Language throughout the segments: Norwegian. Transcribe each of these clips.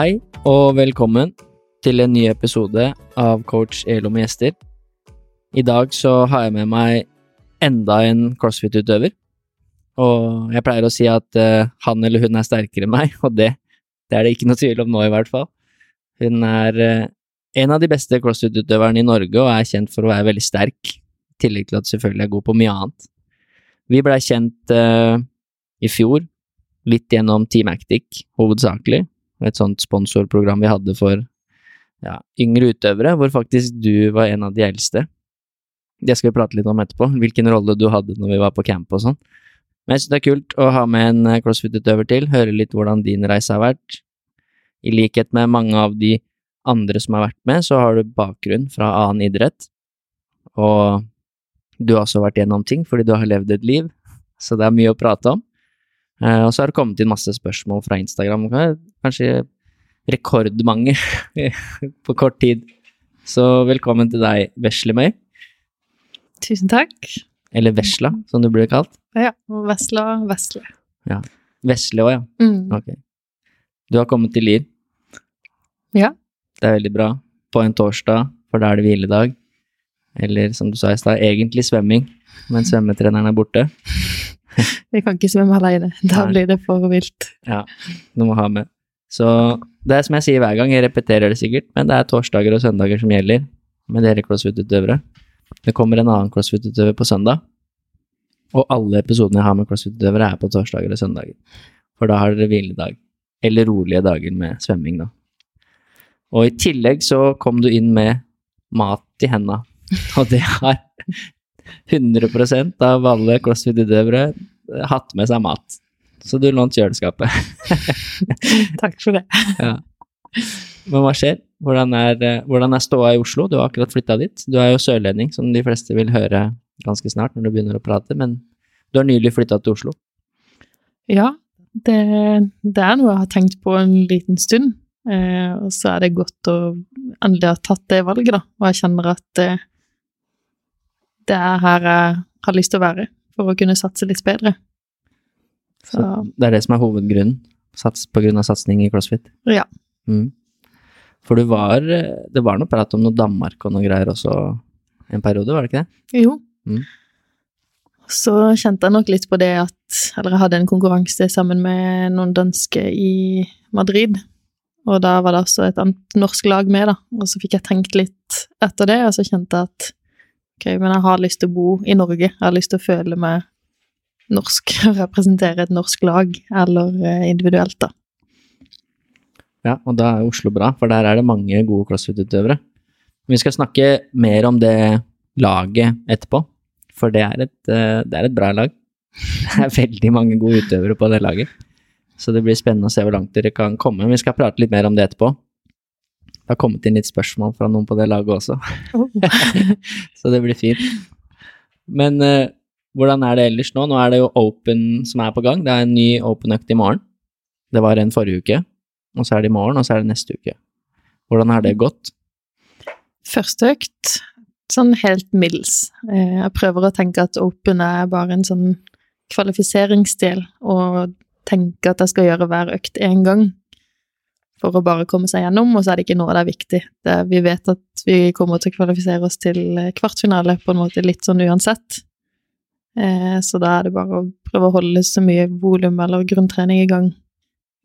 Hei og velkommen til en ny episode av Coach Elo med gjester. I dag så har jeg med meg enda en crossfit-utøver. Og jeg pleier å si at uh, han eller hun er sterkere enn meg, og det, det, er det ikke noe tvil om nå, i hvert fall. Hun er uh, en av de beste crossfit-utøverne i Norge og er kjent for å være veldig sterk, i tillegg til at selvfølgelig er god på mye annet. Vi blei kjent uh, i fjor, litt gjennom Team Actic hovedsakelig, et sånt sponsorprogram vi hadde for ja, yngre utøvere, hvor faktisk du var en av de eldste. Det skal vi prate litt om etterpå, hvilken rolle du hadde når vi var på camp og sånn. Men jeg synes det er kult å ha med en eh, crossfit-utøver til, høre litt hvordan din reise har vært. I likhet med mange av de andre som har vært med, så har du bakgrunn fra annen idrett, og du har også vært gjennom ting fordi du har levd et liv, så det er mye å prate om. Uh, og så har det kommet inn masse spørsmål fra Instagram, kanskje rekordmange på kort tid. Så velkommen til deg, Veslemøy. Tusen takk. Eller Vesla, som du blir kalt. Ja. Vesla Vesle. Ja. Vesle òg, ja. Mm. Ok. Du har kommet til Lier. Ja. Det er veldig bra. På en torsdag, for da er det hviledag. Eller som du sa i stad, egentlig svømming, men svømmetreneren er borte. Vi kan ikke svømme alene. Da blir det for vilt. Ja, du må ha med. Så det er som jeg sier hver gang, jeg repeterer det sikkert, men det er torsdager og søndager som gjelder med dere crossfit-utøvere. Det kommer en annen crossfit-utøver på søndag, og alle episodene jeg har med crossfit-utøvere er på torsdager og søndager. For da har dere hviledag, eller rolige dager med svømming, da. Og i tillegg så kom du inn med mat i henda, og det har 100% av alle crossfit-utøvere hatt med seg mat. Så du lånte kjøleskapet. Takk for det. Ja. Men hva skjer? Hvordan er, hvordan er ståa i Oslo? Du har akkurat flytta dit. Du er jo sørlending, som de fleste vil høre ganske snart når du begynner å prate, men du har nylig flytta til Oslo. Ja, det, det er noe jeg har tenkt på en liten stund. Eh, og så er det godt å endelig ha tatt det valget, da. Og jeg kjenner at eh, det er her jeg har lyst til å være for å kunne satse litt bedre. Så Så det er det som er hovedgrunnen, sats, på grunn av satsing i CrossFit. ja. Mm. For du var eh, Det var noe prat om noe Danmark og noe greier også en periode, var det ikke det? Jo. Mm. Så kjente jeg nok litt på det at Eller jeg hadde en konkurranse sammen med noen danske i Madrid. Og da var det også et annet norsk lag med, da. Og så fikk jeg tenkt litt etter det, og så kjente jeg at ok, men jeg har lyst til å bo i Norge. Jeg har lyst til å føle meg norsk, representere et norsk lag, eller eh, individuelt, da. Ja, og da er Oslo bra, for der er det mange gode crossfit-utøvere. Vi skal snakke mer om det laget etterpå, for det er et, eh, det er et bra lag. Det er veldig mange gode utøvere på det laget, så det blir spennende å se hvor langt dere kan komme. Vi skal prate litt mer om det etterpå. Det har kommet inn litt spørsmål fra noen på det laget også, så det blir fint. Men uh, hvordan er det ellers nå? Nå er det jo Open som er på gang. Det er en ny Open-økt i morgen. Det var en forrige uke og så er det i morgen, og så er det neste uke. Hvordan har det gått? Første økt, sånn helt middels. Eh, Jeg prøver å tenke at open er bare en sånn kvalifiseringsdel, og tenke at jeg skal gjøre hver økt én gang for å bare komme seg gjennom, og så er det ikke noe det er viktig. Det, vi vet at vi kommer til å kvalifisere oss til eh, kvartfinale på en måte litt sånn uansett. Eh, Så da er det bare å prøve å holde så mye volum eller grunntrening i gang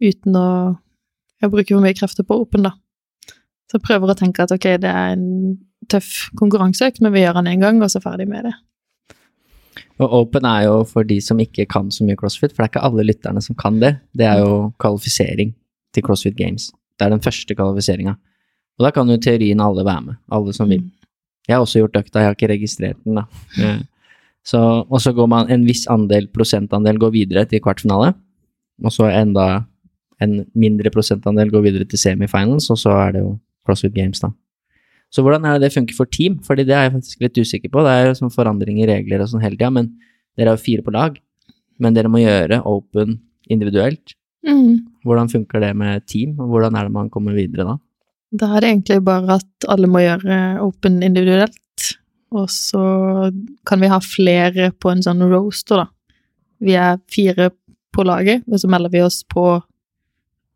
uten å jeg bruker for mye krefter på open, da. Så prøver å tenke at ok, det er en tøff konkurranseøkt, men vi gjør den én gang, og så ferdig med det. Og Open er jo for de som ikke kan så mye crossfit, for det er ikke alle lytterne som kan det. Det er jo kvalifisering til CrossFit Games. Det er den første kvalifiseringa. Og da kan jo teorien alle være med, alle som vil. Jeg har også gjort økta, jeg har ikke registrert den, da. Eh, Så, og så går man en viss andel, prosentandel går videre til kvartfinale, og så enda en mindre prosentandel går videre til semifinals, og så er det jo CrossFit Games, da. Så hvordan er det det funker for team? Fordi det er jeg faktisk litt usikker på. Det er jo sånn forandring i regler og sånn hele tida, men dere er jo fire på lag. Men dere må gjøre open individuelt. Mm. Hvordan funker det med team, og hvordan er det man kommer videre da? Da er det egentlig bare at alle må gjøre open individuelt, og så kan vi ha flere på en sånn roaster, da. Vi er fire på laget, og så melder vi oss på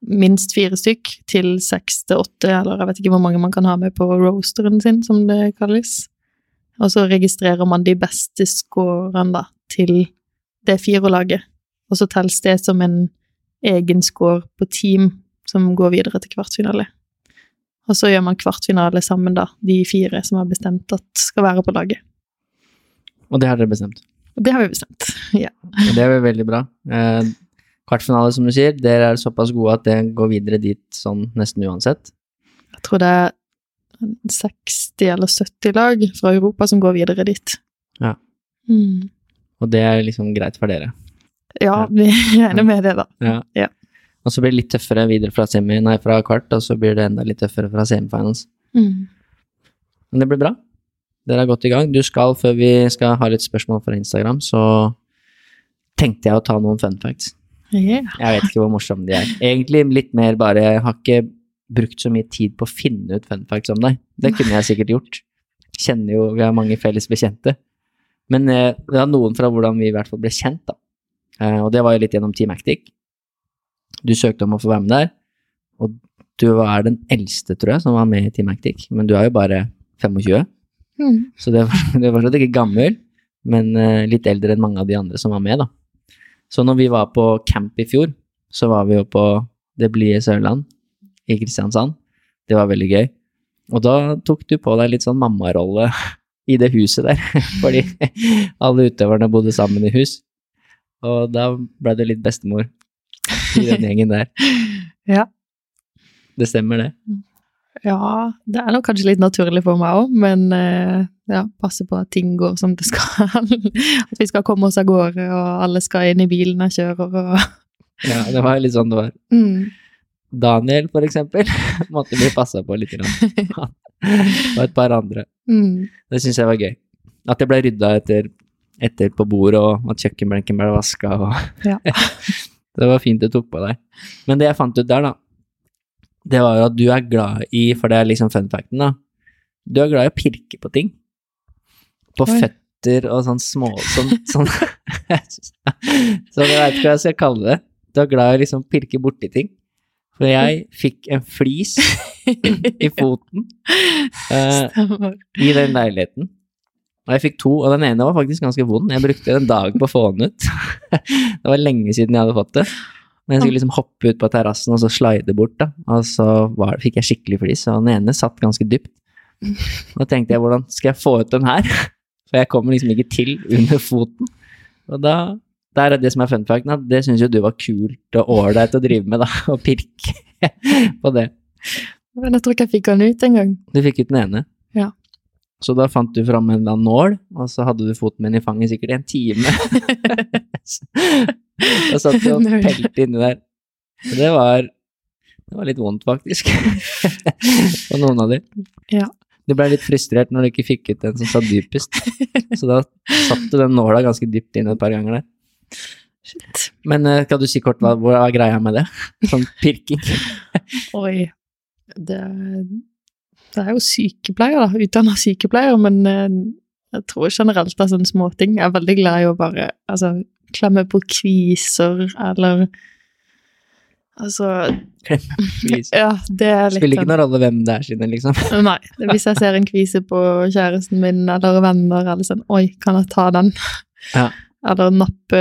minst fire stykk til seks til åtte, eller jeg vet ikke hvor mange man kan ha med på roasteren sin, som det kalles. Og så registrerer man de beste scorene, da, til det firelaget. Og så telles det som en egen score på team som går videre til kvartfinale. Og så gjør man kvartfinale sammen, da, de fire som har bestemt at skal være på laget. Og det har dere bestemt. Det har vi bestemt, ja. Og det er jo veldig bra. Eh, kvartfinale, som du sier, dere er såpass gode at det går videre dit sånn nesten uansett. Jeg tror det er 60 eller 70 lag fra Europa som går videre dit. Ja. Mm. Og det er liksom greit for dere. Ja, vi regner med det, da. Ja. Ja. Og så blir det litt tøffere videre fra, semi, nei, fra kvart, og så blir det enda litt tøffere fra semifinals. Mm. Men det blir bra. Dere er godt i gang. Du skal, før vi skal ha litt spørsmål fra Instagram, så tenkte jeg å ta noen fun facts. Yeah. Jeg vet ikke hvor morsomme de er. Egentlig litt mer bare Jeg har ikke brukt så mye tid på å finne ut fun facts om deg. Det kunne jeg sikkert gjort. Kjenner jo Vi har mange felles bekjente. Men eh, det er noen fra hvordan vi i hvert fall ble kjent, da. Eh, og det var jo litt gjennom Team Actic. Du søkte om å få være med der, og du er den eldste, tror jeg, som var med i Team Actic. Men du er jo bare 25, Mm. så det var, det var fortsatt ikke gammel, men eh, litt eldre enn mange av de andre som var med, da. Så når vi var på camp i fjor, så var vi jo på Det blide Sørland i Kristiansand. Det var veldig gøy. Og da tok du på deg litt sånn mammarolle i det huset der, fordi alle utøverne bodde sammen i hus. Og da ble det litt bestemor i den gjengen der. Ja. Det stemmer, det. Ja, det er nok kanskje litt naturlig for meg òg, men eh, ja, passe på at ting går som det skal. At vi skal komme oss av gårde, og alle skal inn i bilen jeg kjører, og Ja, det var litt sånn det var. mm. Daniel, for eksempel, måtte bli passa på litt. Grann. Og et par andre. Mm. Det syns jeg var gøy. At det ble rydda etter, etter på bordet, og at kjøkkenbenken ble vaska. Og... Ja. det var fint du tok på deg. Men det jeg fant ut der, da, det var jo at du er glad i, for det er liksom fun facten, da, du er glad i å pirke på ting. På Oi. føtter og sånn små Sånn, sånn Så jeg veit ikke hva jeg skal kalle det. Du er glad i å liksom pirke borti ting. For jeg fikk en flis i foten uh, i den leiligheten. Og jeg fikk to, og den ene var faktisk ganske vond. Jeg brukte en dag på å få den ut. det var lenge siden jeg hadde fått det. Men jeg skulle liksom hoppe ut på terrassen og så slide bort, da. Og så var, fikk jeg skikkelig flis, og den ene satt ganske dypt. Da tenkte jeg, hvordan skal jeg få ut den her? For jeg kommer liksom ikke til under foten. Og da Der er det som er fun facten, at det syns jo du var kult og ålreit å drive med, da. Å pirke på det. Men jeg tror ikke jeg fikk den ut engang. Du fikk ut den ene. Ja. Så da fant du fram en nål, og så hadde du foten min i fanget sikkert i en time. da satt du og pelte inni der. Det var, det var litt vondt, faktisk. På noen av de. Ja. Du ble litt frustrert når du ikke fikk ut den som satt dypest. Så da satt du den nåla ganske dypt inn et par ganger der. Shit. Men kan skal du si kort hva, hva er greia med det? Sånn pirking. Oi. Det, det er jo sykepleier, da. Utdanna sykepleier, men eh, jeg tror generelt er sånne småting. Jeg er veldig glad i å bare altså, klemme på kviser, eller Altså Please. Ja, det er litt Spiller ikke sånn noen rolle hvem det er sine, liksom. Nei. Hvis jeg ser en kvise på kjæresten min eller venner, eller sånn Oi, kan jeg ta den? Ja. Eller nappe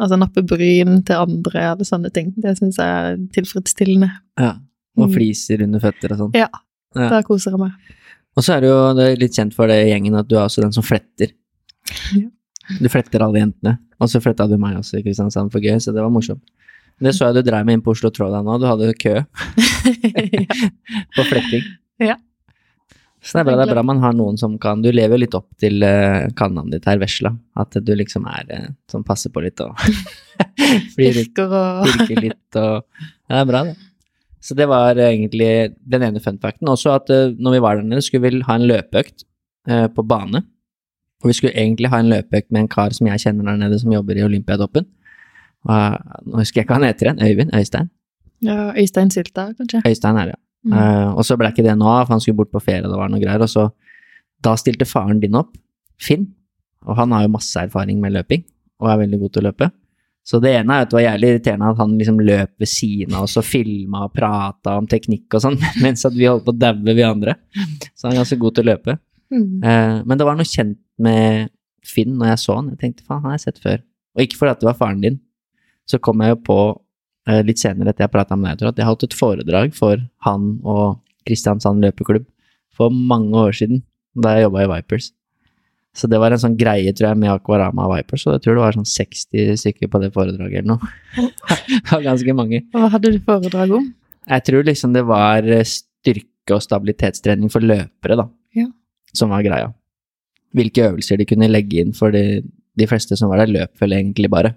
Altså nappe bryn til andre, eller sånne ting. Det syns jeg er tilfredsstillende. Ja. Og Mm. fliser under føtter og sånn. Ja. Ja. Da koser jeg meg. Og så er det jo det er litt kjent for det i gjengen at du er også den som fletter. Ja. Du fletter alle jentene. Og så fletta du meg også i Kristiansand for gøy, så det var morsomt. Det så jeg du dreiv med inn på Oslo Trådland nå, du hadde kø på fletting. Ja. Så det er bra, det er bra man har noen som kan Du lever jo litt opp til uh, kallenavnet ditt her, Vesla. At du liksom er uh, som passer på litt og Virker og virker litt og Ja, det er bra, det. Så det var egentlig den ene funfacten. Også at uh, når vi var der nede, skulle vi ha en løpeøkt uh, på bane. Og vi skulle egentlig ha en løpeøkt med en kar som jeg kjenner der nede, som jobber i Olympiatoppen. Nå husker jeg ikke hva han heter igjen. Øyvind? Øystein? ja, Øystein Sylta, kanskje. Øystein er det, ja. Mm. Uh, og så ble ikke det nå av, for han skulle bort på ferie, det var noe greier. Og så da stilte faren din opp, Finn, og han har jo masse erfaring med løping, og er veldig god til å løpe. Så det ene er at det var jævlig irriterende at han liksom løp ved siden av oss og filma og prata om teknikk og sånn, mens at vi holdt på å daue, vi andre. Så han er ganske god til å løpe. Mm. Eh, men det var noe kjent med Finn når jeg så han. Jeg tenkte faen, han har jeg sett før. Og ikke fordi det var faren din. Så kom jeg jo på eh, litt senere etter jeg prata med deg, tror jeg, at jeg holdt et foredrag for han og Kristiansand løpeklubb for mange år siden, da jeg jobba i Vipers. Så det var en sånn greie, tror jeg, med Aquarama Vipers, og jeg tror det var sånn 60 stykker på det foredraget eller noe. det var ganske mange. Hva hadde du foredrag om? Jeg tror liksom det var eh, styrke- og stabilitetstrening for løpere, da, Ja. som var greia. Hvilke øvelser de kunne legge inn for de, de fleste som var der, løp vel egentlig bare.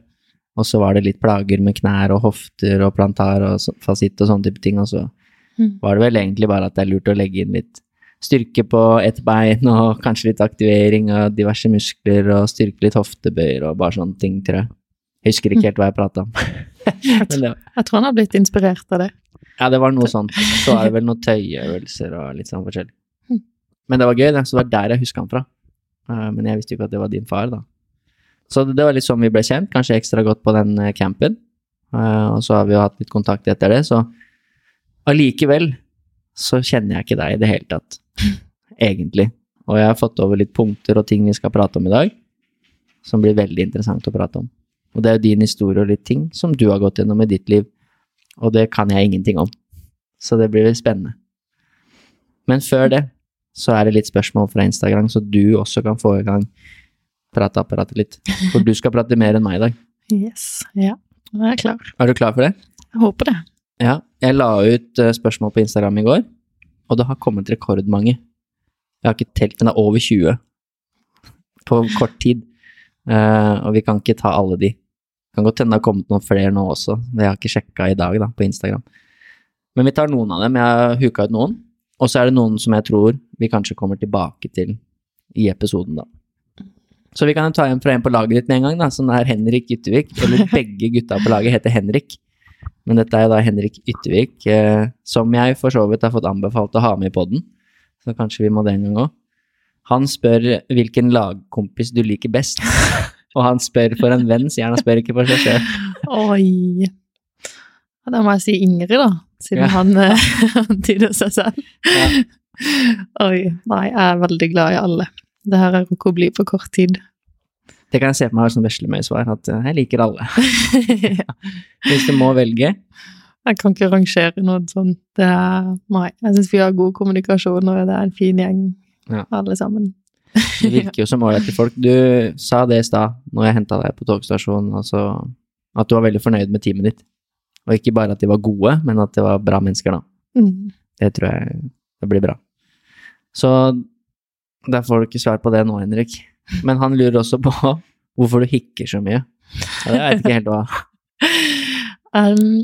Og så var det litt plager med knær og hofter og plantar og fasitt og sånne type ting, og så Mm. var det vel egentlig bare at det er lurt å legge inn litt styrke på ett bein, og kanskje litt aktivering av diverse muskler, og styrke litt hoftebøyer og bare sånne ting, tror jeg. Jeg husker ikke helt hva jeg prata om. Jeg, Men jeg tror han har blitt inspirert av det. ja, det var noe sånt. Så er det vel noen tøyeøvelser og litt sånn forskjellig. Mm. Men det var gøy, det. Så det var der jeg huska han fra. Eh, Men jeg visste jo ikke at det var din far, da. Så det det var litt sånn vi ble kjent, kanskje ekstra godt på den eh, campen. Eh, Og så har vi jo hatt litt kontakt etter det, så allikevel så kjenner jeg ikke deg i det hele tatt. Egentlig. Og jeg har fått over litt punkter og ting vi skal prate om i dag, som blir veldig interessant å prate om. Og det er jo din historie og litt ting som du har gått gjennom i ditt liv, og det kan jeg ingenting om. Så det blir spennende. Men før det så er det litt spørsmål fra Instagram, så du også kan få i gang prateapparatet litt. For du skal prate mer enn meg i dag. Yes. Ja, nå er jeg klar. Er du klar for det? Jeg håper det. Ja. Jeg la ut eh, spørsmål på Instagram i går, og det har kommet rekordmange. Jeg har ikke telt, men det er over 20 på kort tid. Uh, og vi kan ikke ta alle de. Det kan godt hende det har kommet noen flere nå også, jeg har ikke sjekka i dag da, på Instagram. Men vi tar noen av dem. Jeg har huka ut noen. Og så er det noen som jeg tror vi kanskje kommer tilbake til i episoden, da. Så vi kan ta en fra en på laget ditt med en gang, da, som er Henrik Guttevik. Eller begge gutta på laget heter Henrik. Men dette er jo da Henrik Yttervik, eh, som jeg for så vidt har fått anbefalt å ha med i poden. Så kanskje vi må det en gang òg. Han spør hvilken lagkompis du liker best. Og han spør for en venn, sier han. Han spør ikke for seg sjøl. Oi. Da må jeg si Ingrid, da, siden Ja. han eh, antyder seg selv. Ja. Oi. Nei, jeg er veldig glad i alle. Det her er å bli på kort tid. Det kan jeg se på meg som veslemøysvar, at eh, jeg liker alle. Hvis du må velge. Jeg kan ikke rangere noe sånt. Det er, nei, jeg syns vi har god kommunikasjon, og det er en fin gjeng, Ja. alle sammen. Det virker jo som ålreite folk. Du sa det i stad, når jeg henta deg på togstasjonen, altså at du var veldig fornøyd med teamet ditt. Og ikke bare at de var gode, men at det var bra mennesker, da. Mm. Det tror jeg det blir bra. Så der får du ikke svar på det nå, Henrik. Men han lurer også på hvorfor du hikker så mye. Ja, det vet ikke helt hva. Um,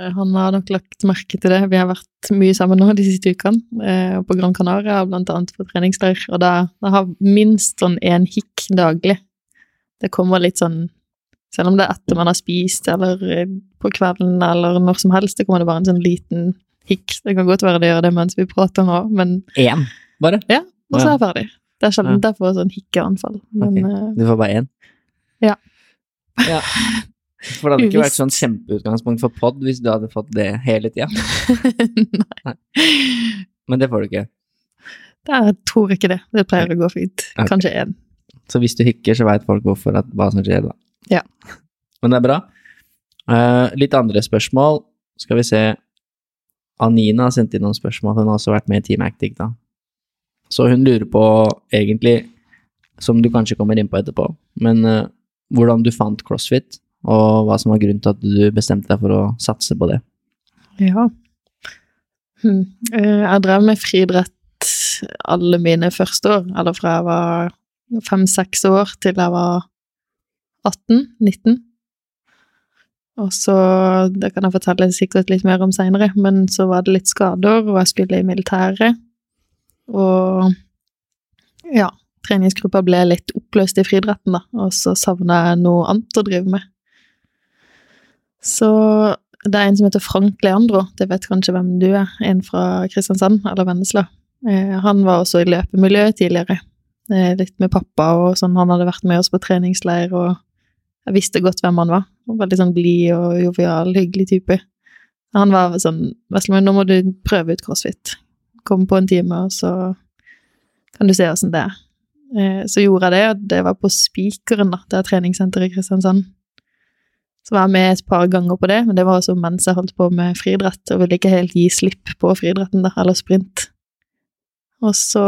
han har nok lagt merke til det. Vi har vært mye sammen nå de siste ukene, eh, på Gran Canaria, blant annet på treningsleir, og da, da har minst sånn én hikk daglig. Det kommer litt sånn Selv om det er etter man har spist, eller eh, på kvelden, eller når som helst, det kommer det bare en sånn liten hikk. Det kan godt være det gjør det mens vi prater nå, men Én, bare. og så er jeg ferdig. Det er sjelden jeg får sånn hikkeanfall. Men Ok. eh, Du får bare én. Ja. ja. For det hadde ikke vært sånn kjempeutgangspunkt for pod hvis du hadde fått det hele tida. Nei. Men det får du ikke. Jeg tror ikke det. Det pleier å gå fint. Okay. Kanskje én. Så hvis du hikker, så veit folk hvorfor at, hva som skjer, da. Ja. Men det er bra. Uh, litt andre spørsmål. Skal vi se. Anina har sendt inn noen spørsmål. Hun har også vært med i Team Actic, da. Så hun lurer på, egentlig, som du kanskje kommer inn på etterpå, men uh, hvordan du fant CrossFit, og hva som var grunnen til at du bestemte deg for å satse på det. Ja. Hm. Eh, Jeg drev med friidrett alle mine første år, eller fra jeg var fem-seks år til jeg var 18-19. Og så, det kan jeg fortelle sikkert litt mer om seinere, men så var det litt skader, og jeg skulle i militæret. Og ja, treningsgruppa ble litt oppløst i friidretten, da, og så savna jeg noe annet å drive med. Så det er en som heter Frank Leandro, det vet kanskje hvem du er, en fra Kristiansand eller Vennesla. Eh, han var også i løpemiljøet tidligere, eh, litt med pappa og sånn, han hadde vært med oss på treningsleir, og jeg visste godt hvem han var. Veldig sånn blid og jovial, hyggelig type. Han var sånn Veslemøy, nå må du prøve ut crossfit. Kom på en time, og så kan du se åssen det er. Eh, så gjorde jeg det, og det var på Spikeren, da. Det er treningssenteret i Kristiansand. Så var jeg med et par ganger på det, men det var også mens jeg holdt på med friidrett, og ville ikke helt gi slipp på friidretten, da, eller sprint. Og så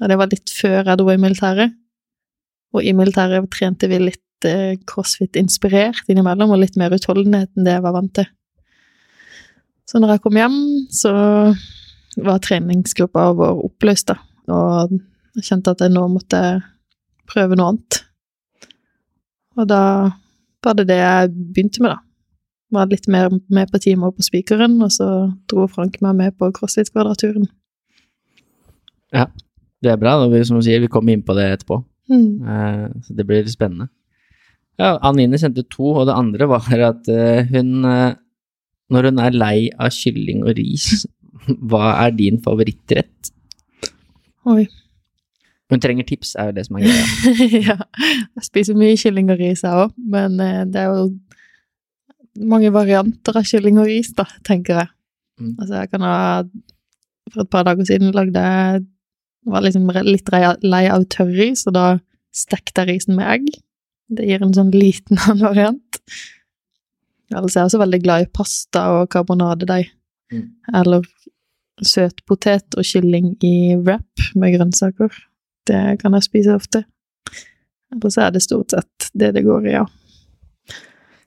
ja, Det var litt før jeg dro i militæret, og i militæret trente vi litt eh, crossfit-inspirert innimellom, og litt mer utholdenhet enn det jeg var vant til. Så når jeg kom hjem, så var treningsgruppa vår oppløst, da, og jeg kjente at jeg nå måtte prøve noe annet. Og da var det det jeg begynte med, da. Var litt mer med på timer på Spikeren, og så dro Frank meg med på CrossFit-kvadraturen. Ja, det er bra. Vi, som du sier, vi kommer inn på det etterpå. Mm. Eh, så det blir spennende. Ja, Anine sendte to, og det andre var at eh, hun eh, Når hun er lei av kylling og ris, hva er din favorittrett? Oi. Hun trenger tips, er jo det som er greia. ja. Jeg spiser mye kylling og ris, jeg òg, men eh, det er jo mange varianter av kylling og ris, da, tenker jeg. Mm. Altså, jeg kan ha For et par dager siden lagde jeg Var liksom litt lei av tørris, og da stekte jeg risen med egg. Det gir en sånn liten annen variant. Ellers er jeg også veldig glad i pasta og karbonadedeig. Mm. Eller søtpotet og kylling i wrap med grønnsaker. Det kan jeg spise ofte. Eller så er det stort sett det det går i, ja.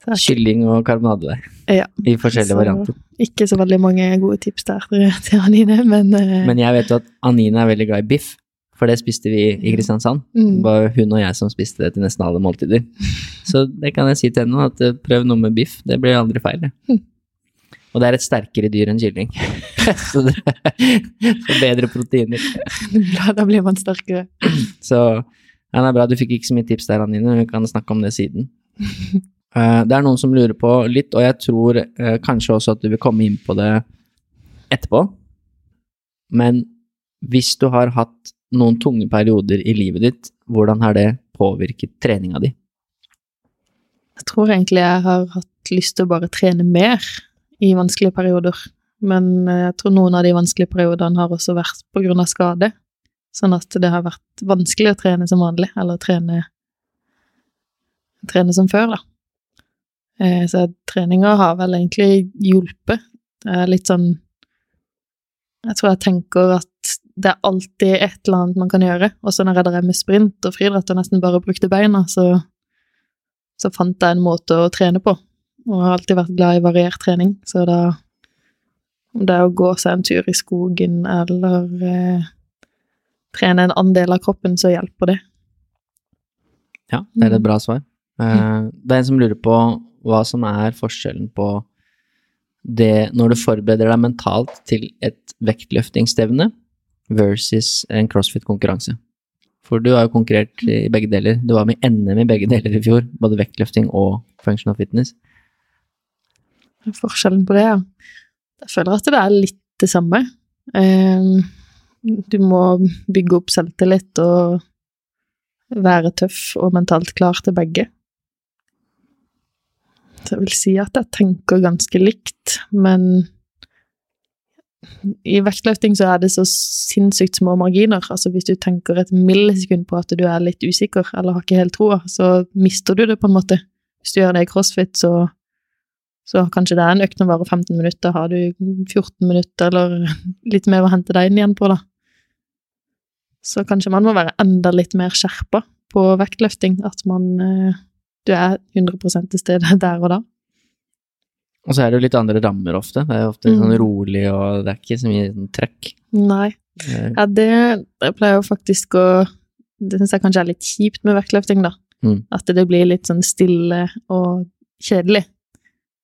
Kylling og karbonade Ja. i forskjellige Så varianter. Ikke så veldig mange gode tips der til Anine, men, eh, Men jeg vet jo at Anine er veldig glad i biff, for det spiste vi i Kristiansand. mm, Det var hun og jeg som spiste det til nesten alle måltider. Så det kan jeg si til henne, at eh, prøv noe med biff. Det blir aldri feil. Mm. Og det er et sterkere dyr enn kylling. Så det får bedre proteiner. bra, da blir man sterkere. Så ja, det er bra. Du fikk ikke så mye tips der, Anine. Vi kan snakke om det siden. Eh, Det er noen som lurer på litt, og jeg tror eh, kanskje også at du vil komme inn på det etterpå. Men hvis du har hatt noen tunge perioder i livet ditt, hvordan har det påvirket treninga di? Jeg tror egentlig jeg har hatt lyst til å bare trene mer i vanskelige perioder. Men eh, jeg tror noen av de vanskelige periodene har også vært på grunn av skade. Sånn at det har vært vanskelig å trene som vanlig, eller trene, trene som før, da. Eh, Så treninga har vel egentlig hjulpet. Det er litt sånn Jeg tror jeg tenker at det er alltid et eller annet man kan gjøre. Også når jeg drev med sprint og friidrett og nesten bare brukte beina, så så fant jeg en måte å trene på. Og har alltid vært glad i variert trening, så da Om det er å gå seg en tur i skogen eller eh, trene en andel av kroppen, så hjelper det. Ja, det er et bra svar. Eh, Det er en som lurer på hva som er forskjellen på det når du forbereder deg mentalt til et vektløftingsstevne versus en crossfit-konkurranse. For du har jo konkurrert i begge deler. Du var med i NM i begge deler i fjor, både vektløfting og functional fitness. Forskjellen på det, ja. Jeg føler at det er litt det samme. Eh, Du må bygge opp selvtillit og være tøff og mentalt klar til begge. Så jeg vil si at jeg tenker ganske likt, men i vektløfting så er det så sinnssykt små marginer. Altså hvis du tenker et millisekund på at du er litt usikker eller har ikke helt troa, så mister du det på en måte. Hvis du gjør det i crossfit, så, så kanskje det er en økt som varer 15 minutter, har du 14 minutter eller litt mer å hente deg inn igjen på, da. Så kanskje man må være enda litt mer skjerpa på vektløfting, at man eh, Du er 100 til stede der og da. Og så er det jo litt andre rammer ofte. Det er ofte Mm. sånn rolig, og det er ikke så mye sånn trøkk. Nei, Eh, Ja, det, det pleier jo faktisk å Det syns jeg kanskje er litt kjipt med vektløfting, da. Mm. At det blir litt sånn stille og kjedelig.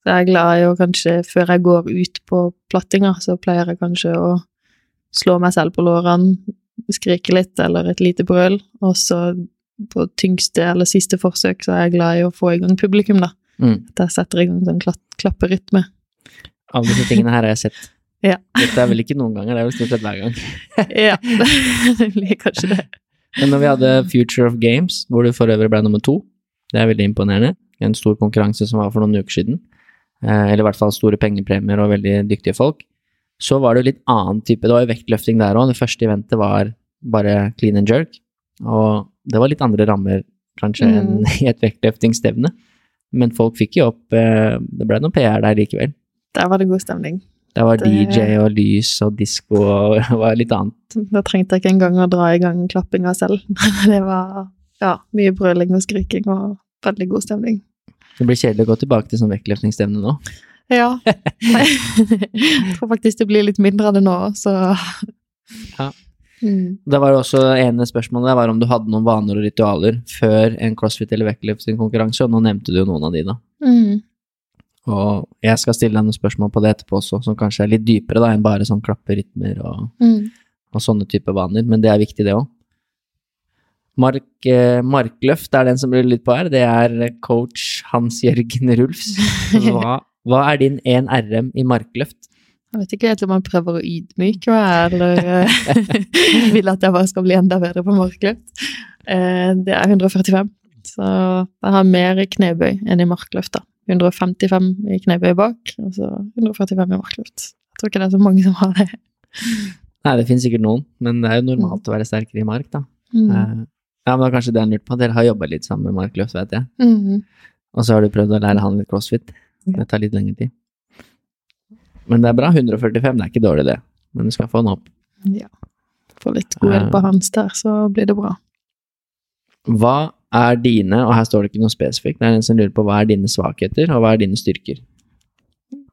Så jeg er glad i å kanskje, før jeg går ut på plattinga, så pleier jeg kanskje å slå meg selv på lårene, skrike litt, eller et lite brøl, og så på tyngste eller siste forsøk så er jeg glad i å få i gang publikum, da. Mm. At jeg setter i gang sånn klapp, klapperytme. Alle disse tingene her har jeg sett. Ja. Dette er vel ikke noen ganger, det er vel stort sett hver gang. Ja, det blir kanskje det. Men når vi hadde Future of Games, hvor du for øvrig ble nummer to, det er veldig imponerende. En stor konkurranse som var for noen uker siden. Eh, eller i hvert fall store pengepremier og veldig dyktige folk. Så var det jo litt annen type, det var jo vektløfting der òg. Det første eventet var bare clean and jerk. Og det var litt andre rammer kanskje Mm. enn i et vektløftingsstevne. Men folk fikk jo opp eh, Det ble noe PR der likevel. Der var det god stemning. Der var Det- DJ og lys og disko og det var litt annet. Da trengte jeg ikke engang å dra i gang klappinga selv. Det var ja, mye brøling og skriking og veldig god stemning. Det blir kjedelig å gå tilbake til sånn vektløftingsstevne nå. Ja. Jeg tror faktisk det blir litt mindre av det nå, så Ja. Mm. Det var det også ene spørsmålet der var om du hadde noen vaner og ritualer før en crossfit- eller vektløftingkonkurranse, og nå nevnte du jo noen av de, da. Mm. Og jeg skal stille deg noen spørsmål på det etterpå også, som kanskje er litt dypere da, enn bare sånn klapperytmer og, Mm. og sånne type vaner, men det er viktig, det òg. Mark, eh, markløft er den som blir litt på her. Det er coach Hans-Jørgen Rulfs. Hva, hva er din 1 RM i markløft? Jeg vet ikke helt om han prøver å ydmyke meg, eller eh, vil at jeg bare skal bli enda bedre på markløft. Eh, Det er 145, så jeg har mer i knebøy enn i markløft. da. 155 i knebøy bak, og så 145 i markløft. Jeg tror ikke det er så mange som har det. Nei, det finnes sikkert noen, men det er jo normalt å være sterkere i mark, da. Mm. Eh, Ja, men det er kanskje det han lurte på. Dere har jobba litt sammen med Mark Løft, vet jeg. Mm. Og så har du prøvd å lære han litt crossfit. Det tar litt lengre tid. Men det er bra. 145, det er ikke dårlig, det. Men du skal få han opp. Ja. Få litt god hjelp av Hans der, så blir det bra. Hva er dine, og her står det ikke noe spesifikt, det er en som lurer på hva er dine svakheter, og hva er dine styrker?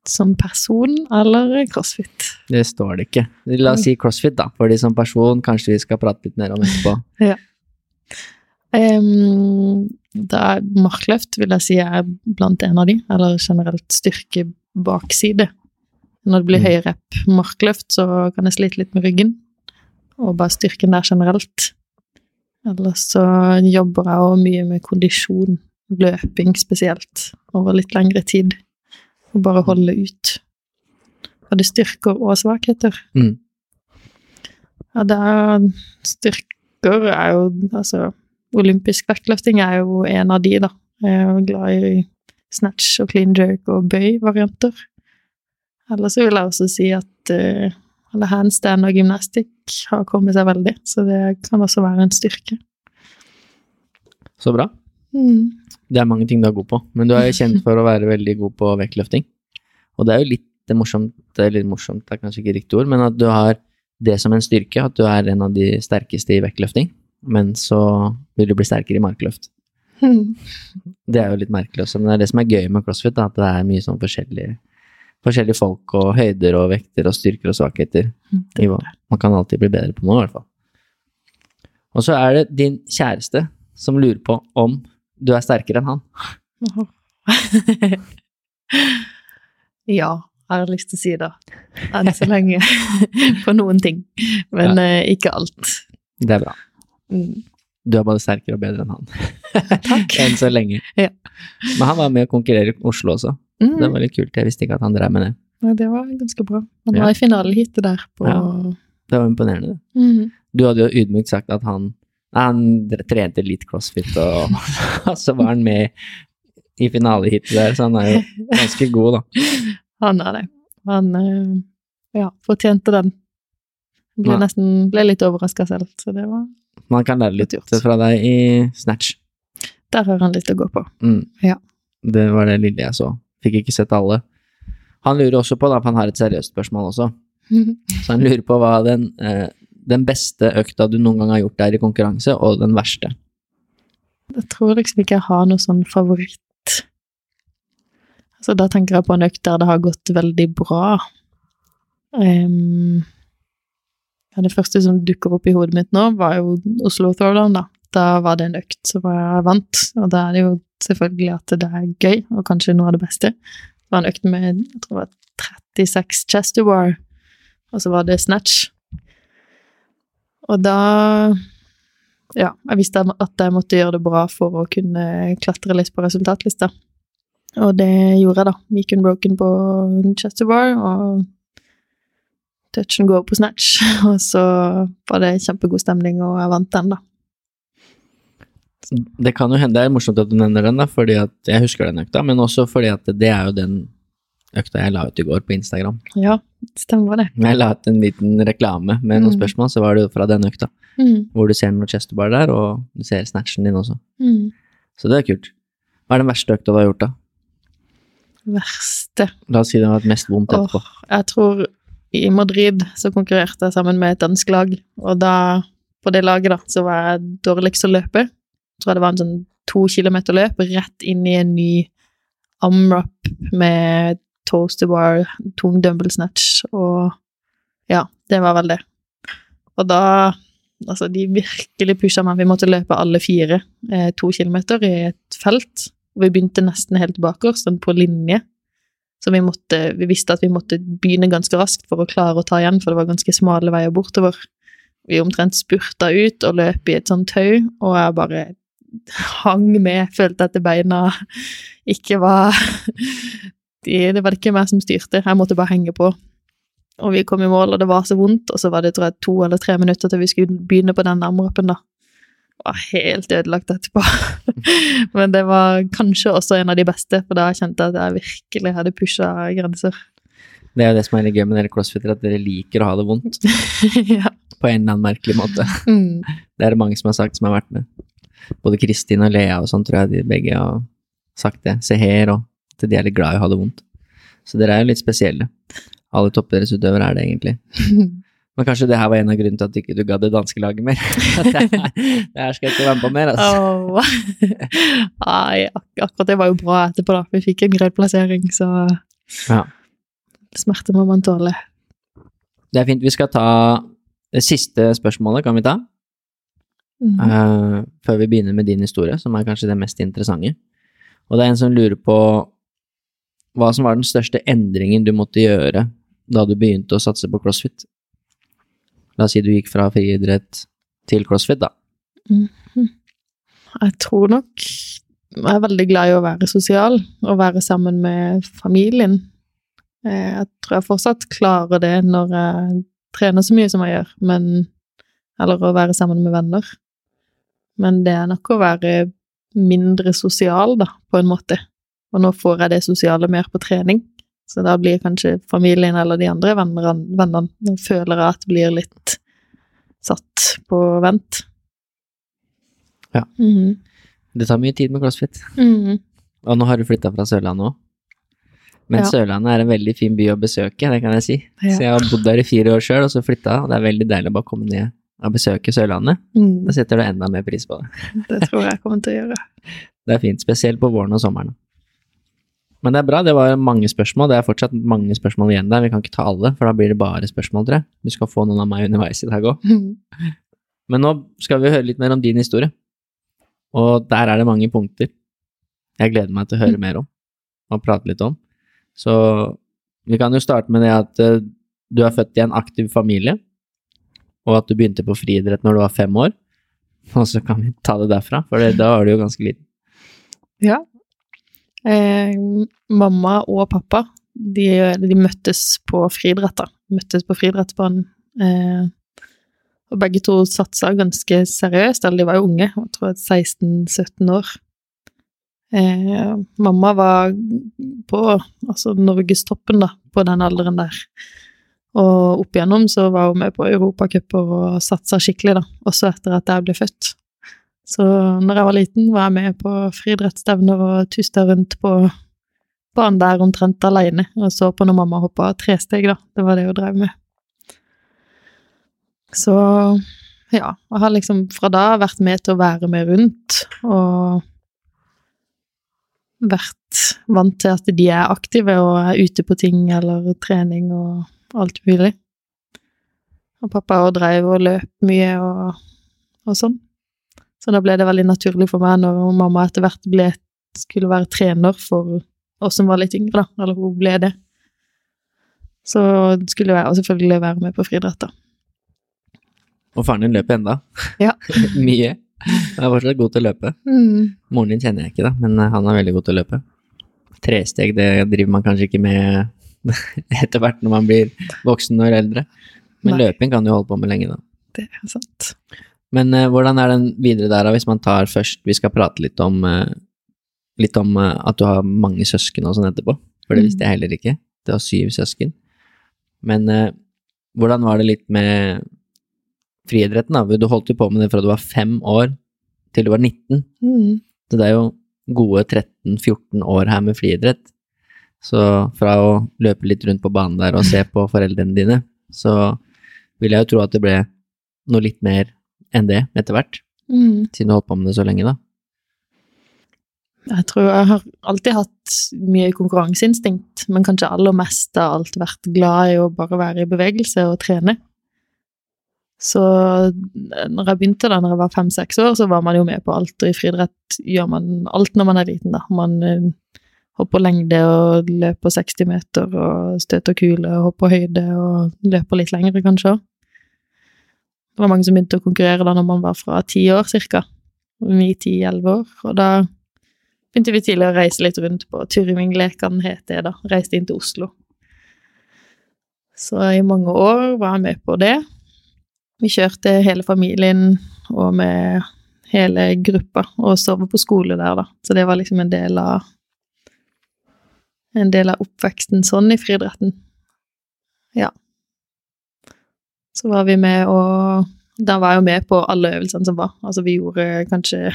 Som person eller crossfit? Det står det ikke. La oss si crossfit, da. Fordi som person kanskje vi skal prate litt mer om etterpå. Um, da er markløft vil jeg si er blant en av de, eller generelt styrke bakside. Når det blir Mm. høy rep markløft, så kan jeg slite litt med ryggen, og bare styrken der generelt. Ellers så jobber jeg også mye med kondisjon, løping spesielt, over litt lengre tid. Og bare holde ut. Og det styrker og svakheter. Mm. Ja, det er Styrker er jo Altså, olympisk vektløfting er jo en av de, da. Jeg er jo glad i snatch og clean jerk og bøy-varianter. Ellers vil jeg også si at uh, alle handstand og gymnastikk har kommet seg veldig, så det kan også være en styrke. Så bra. Mm. Det er mange ting du er god på, men du er jo kjent for å være veldig god på vektløfting. Og det er jo litt det morsomt, eller morsomt det er kanskje ikke riktig ord, men at du har det som en styrke, at du er en av de sterkeste i vektløfting, men så vil du bli sterkere i markløft. Det er jo litt merkelig også, men det er det som er gøy med crossfit, da, at det er mye sånn forskjellige, forskjellige folk og høyder og vekter og styrker og svakheter. Man kan alltid bli bedre på noe, i hvert fall. Og så er det din kjæreste som lurer på om du er sterkere enn han. ja, jeg har lyst til å si det. Enn så lenge. På noen ting. Men eh, ikke alt. Det er bra. Mm. Du er både sterkere og bedre enn han. Takk. enn så lenge. Ja. Men han var med å konkurrere i Oslo også. Mm. Det var litt kult. Jeg visste ikke at han drev med det. Ja, det var ganske bra. Han Ja. var i finaleheatet der på Ja. Det var imponerende. det. mm. Du hadde jo ydmykt sagt at han han trente litt crossfit, og, og så var han med i finaleheatet der, så han er jo ganske god, da. Han er det. Han eh, ja, fortjente den. Ble Nei. nesten ble litt overraska selv, så det var Man kan lære litt gjort. fra deg i snatch. Der har han litt å gå på. Mm. Ja. Det var det lille jeg så. Fikk ikke sett alle. Han lurer også på, da, for han har et seriøst spørsmål også, så han lurer på hva den, eh, den beste økta du noen gang har gjort der i konkurranse, og den verste. Jeg tror liksom ikke jeg har noe sånn favoritt. Altså, da tenker jeg på en økt der det har gått veldig bra. Um, Ja, det første som dukker opp i hodet mitt nå, var jo Oslo Throwdown, da. Da var det en økt som jeg vant, og da er det jo selvfølgelig at det er gøy, og kanskje noe av det beste. Det var en økt med jeg tror det var 36 chester War, og så var det snatch. Og da Ja, jeg visste at jeg måtte gjøre det bra for å kunne klatre litt på resultatlista. Og det gjorde jeg, da. Gikk unbroken på chester bar, og touchen går på snatch. Og så var det kjempegod stemning, og jeg vant den, da. Det kan jo hende, det er morsomt at du nevner den, da, fordi at jeg husker den økta, men også fordi at det er jo den økta jeg la ut i går på Instagram. Ja, stemmer det. Jeg la ut en liten reklame med noen Mm. spørsmål, så var det jo fra den økta, Mm. hvor du ser noe chesterbar der, og du ser snatchen din også. Mm. Så det er kult. Hva er den verste økta du har gjort, da? Verste La oss si det har vært mest vondt etterpå. Åh, jeg tror i Madrid så konkurrerte jeg sammen med et dansk lag, og da, på det laget, da, så var jeg dårligst å løpe. Jeg tror det var en sånn to kilometer løp rett inn i en ny amrap med toaster bar, tung dumble snatch, og ja, det var vel det. Og da Altså, de virkelig pusha meg. Vi måtte løpe alle fire eh, to kilometer i et felt. Vi begynte nesten helt bakerst, sånn på linje. Så vi, måtte, vi visste at vi måtte begynne ganske raskt for å klare å ta igjen, for det var ganske smale veier bortover. Vi omtrent spurta ut og løp i et sånt tau, og jeg bare hang med, følte at beina ikke var de, Det var ikke meg som styrte, jeg måtte bare henge på. Og vi kom i mål, og det var så vondt, og så var det tror jeg, to eller tre minutter til vi skulle begynne på den armrappen. Var helt ødelagt etterpå. Men det var kanskje også en av de beste, for da kjente jeg at jeg virkelig hadde pusha grenser. Det er jo det som er litt gøy med dere crossfitter, at dere liker å ha det vondt ja. på en eller annen merkelig måte. Mm. Det er det mange som har sagt, som har vært med. Både Kristin og Lea og sånn, tror jeg de begge har sagt det. Seher og at de er litt glad i å ha det vondt. Så dere er jo litt spesielle. Alle toppidrettsutøvere er det egentlig. Men kanskje det her var en av grunnene til at ikke du gadd det danske laget mer. Det her, skal jeg ikke være med på mer, altså. Oh. Ai, ak akkurat det var jo bra etterpå, da. Vi fikk en grei plassering, så Ja. smerte må man tåle. Det er fint. Vi skal ta det siste spørsmålet, kan vi ta? Mm. Uh, før vi begynner med din historie, som er kanskje det mest interessante. Og det er en som lurer på hva som var den største endringen du måtte gjøre da du begynte å satse på crossfit. La oss si du gikk fra friidrett til crossfit, da. Jeg tror nok jeg er veldig glad i å være sosial og være sammen med familien. Eh, Jeg tror jeg fortsatt klarer det når jeg trener så mye som jeg gjør, men Eller å være sammen med venner. Men det er nok å være mindre sosial, da, på en måte. Og nå får jeg det sosiale mer på trening, så da blir kanskje familien eller de andre vennene føler jeg at blir litt satt på vent. Ja. Mhm. Det tar mye tid med crossfit. Mhm. Og nå har du flytta fra Sørlandet òg. Men Ja. Sørlandet er en veldig fin by å besøke, det kan jeg si. Ja. Så jeg har bodd der i fire år sjøl, og så flytta, og det er veldig deilig å bare komme ned og besøke Sørlandet. Mm, Da setter du enda mer pris på det. det tror jeg kommer til å gjøre. Det er fint, spesielt på våren og sommeren. Men det er bra, det var mange spørsmål. Det er fortsatt mange spørsmål igjen der. Vi kan ikke ta alle, for da blir det bare spørsmål, tror jeg. Du skal få noen av meg underveis i dag òg. Men nå skal vi høre litt mer om din historie. Og der er det mange punkter jeg gleder meg til å høre mer om og prate litt om. Så vi kan jo starte med det at eh, du er født i en aktiv familie, og at du begynte på friidrett når du var fem år. Og så kan vi ta det derfra, for det, da var du jo ganske liten. Ja. Eh, mamma og pappa, de, de møttes på friidrett, da. Møttes på friidrettsbanen. Eh, og begge to satsa ganske seriøst, eller de var jo unge, jeg tror 16-17 år. Eh, mamma var på altså norgestoppen, da, på den alderen der. Og opp igjennom så var hun med på europacuper og satsa skikkelig, da, også etter at jeg ble født. Så når jeg var liten, var jeg med på friidrettsstevner og tusta rundt på banen der omtrent alene, og så på når mamma hoppa tresteg, da. Det var det hun drev med. Så ja, jeg har liksom fra da vært med til å være med rundt, og vært vant til at de er aktive og er ute på ting eller trening og alt mulig. Og pappa også drev og løp mye og, og sånn. Så da ble det veldig naturlig for meg når mamma etter hvert ble, skulle være trener for oss som var litt yngre, da. Eller hun ble det. Så skulle jeg selvfølgelig være med på friidrett, da. Og faren din løper enda. Ja. Mye. Han er fortsatt god til å løpe. Mm. Moren din kjenner jeg ikke, da, men eh, han er veldig god til å løpe. Tresteg det driver man kanskje ikke med etter hvert når man blir voksen og eldre. Men Nei. løping kan du holde på med lenge, da. Det er sant. Men eh, hvordan er den videre der, hvis man tar først Vi skal prate litt om, eh, litt om eh, at du har mange søsken og sånn etterpå, for det Mm. visste jeg heller ikke. Det var syv søsken. Men eh, hvordan var det litt med friidretten, da? Du holdt jo på med det fra du var fem år til du var 19. Mm. Så det er jo gode 13-14 år her med friidrett. Så fra å løpe litt rundt på banen der og se på foreldrene dine, så vil jeg jo tro at det ble noe litt mer enn det etter hvert, Mm. siden du holdt på med det så lenge, da. Jeg tror jeg har alltid hatt mye konkurranseinstinkt, men kanskje aller mest av alt vært glad i å bare være i bevegelse og trene. Så når jeg begynte da når jeg var fem-seks år, så var man jo med på alt, og i friidrett gjør man alt når man er liten, da. Man eh, hopper lengde og løper 60 meter og støter kule og hopper høyde og løper litt lengre, kanskje òg. Det var mange som begynte å konkurrere da når man var fra ti år, cirka. Ni, ti, elleve år. Og da begynte vi tidlig å reise litt rundt på Tyrving-lekene, het det da. Reiste inn til Oslo. Så i mange år var jeg med på det. Vi kjørte hele familien og med hele gruppa, og sov på skole der, da. Så det var liksom en del av en del av oppveksten sånn i friidretten. Ja. Så var vi med og Da var jeg jo med på alle øvelsene som var. Altså, vi gjorde kanskje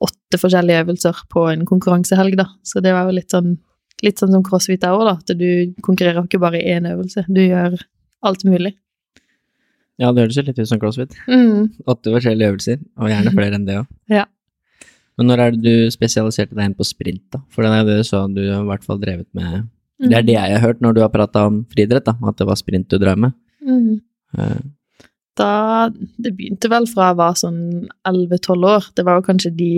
åtte forskjellige øvelser på en konkurransehelg, da. Så det var jo litt sånn, litt sånn som crossfit er òg, da. At du konkurrerer ikke bare i én øvelse. Du gjør alt mulig. Ja, det høres jo litt ut som crossfit. Mm. Åtte forskjellige øvelser, og gjerne flere enn det òg. Ja. Men når er det du spesialiserte deg inn på sprint, da? For det er det du sa du har i hvert fall drevet med Det er det jeg har hørt når du har prata om friidrett, da, at det var sprint du drev med. Mm. Da Det begynte vel fra jeg var sånn 11-12 år. Det var jo kanskje de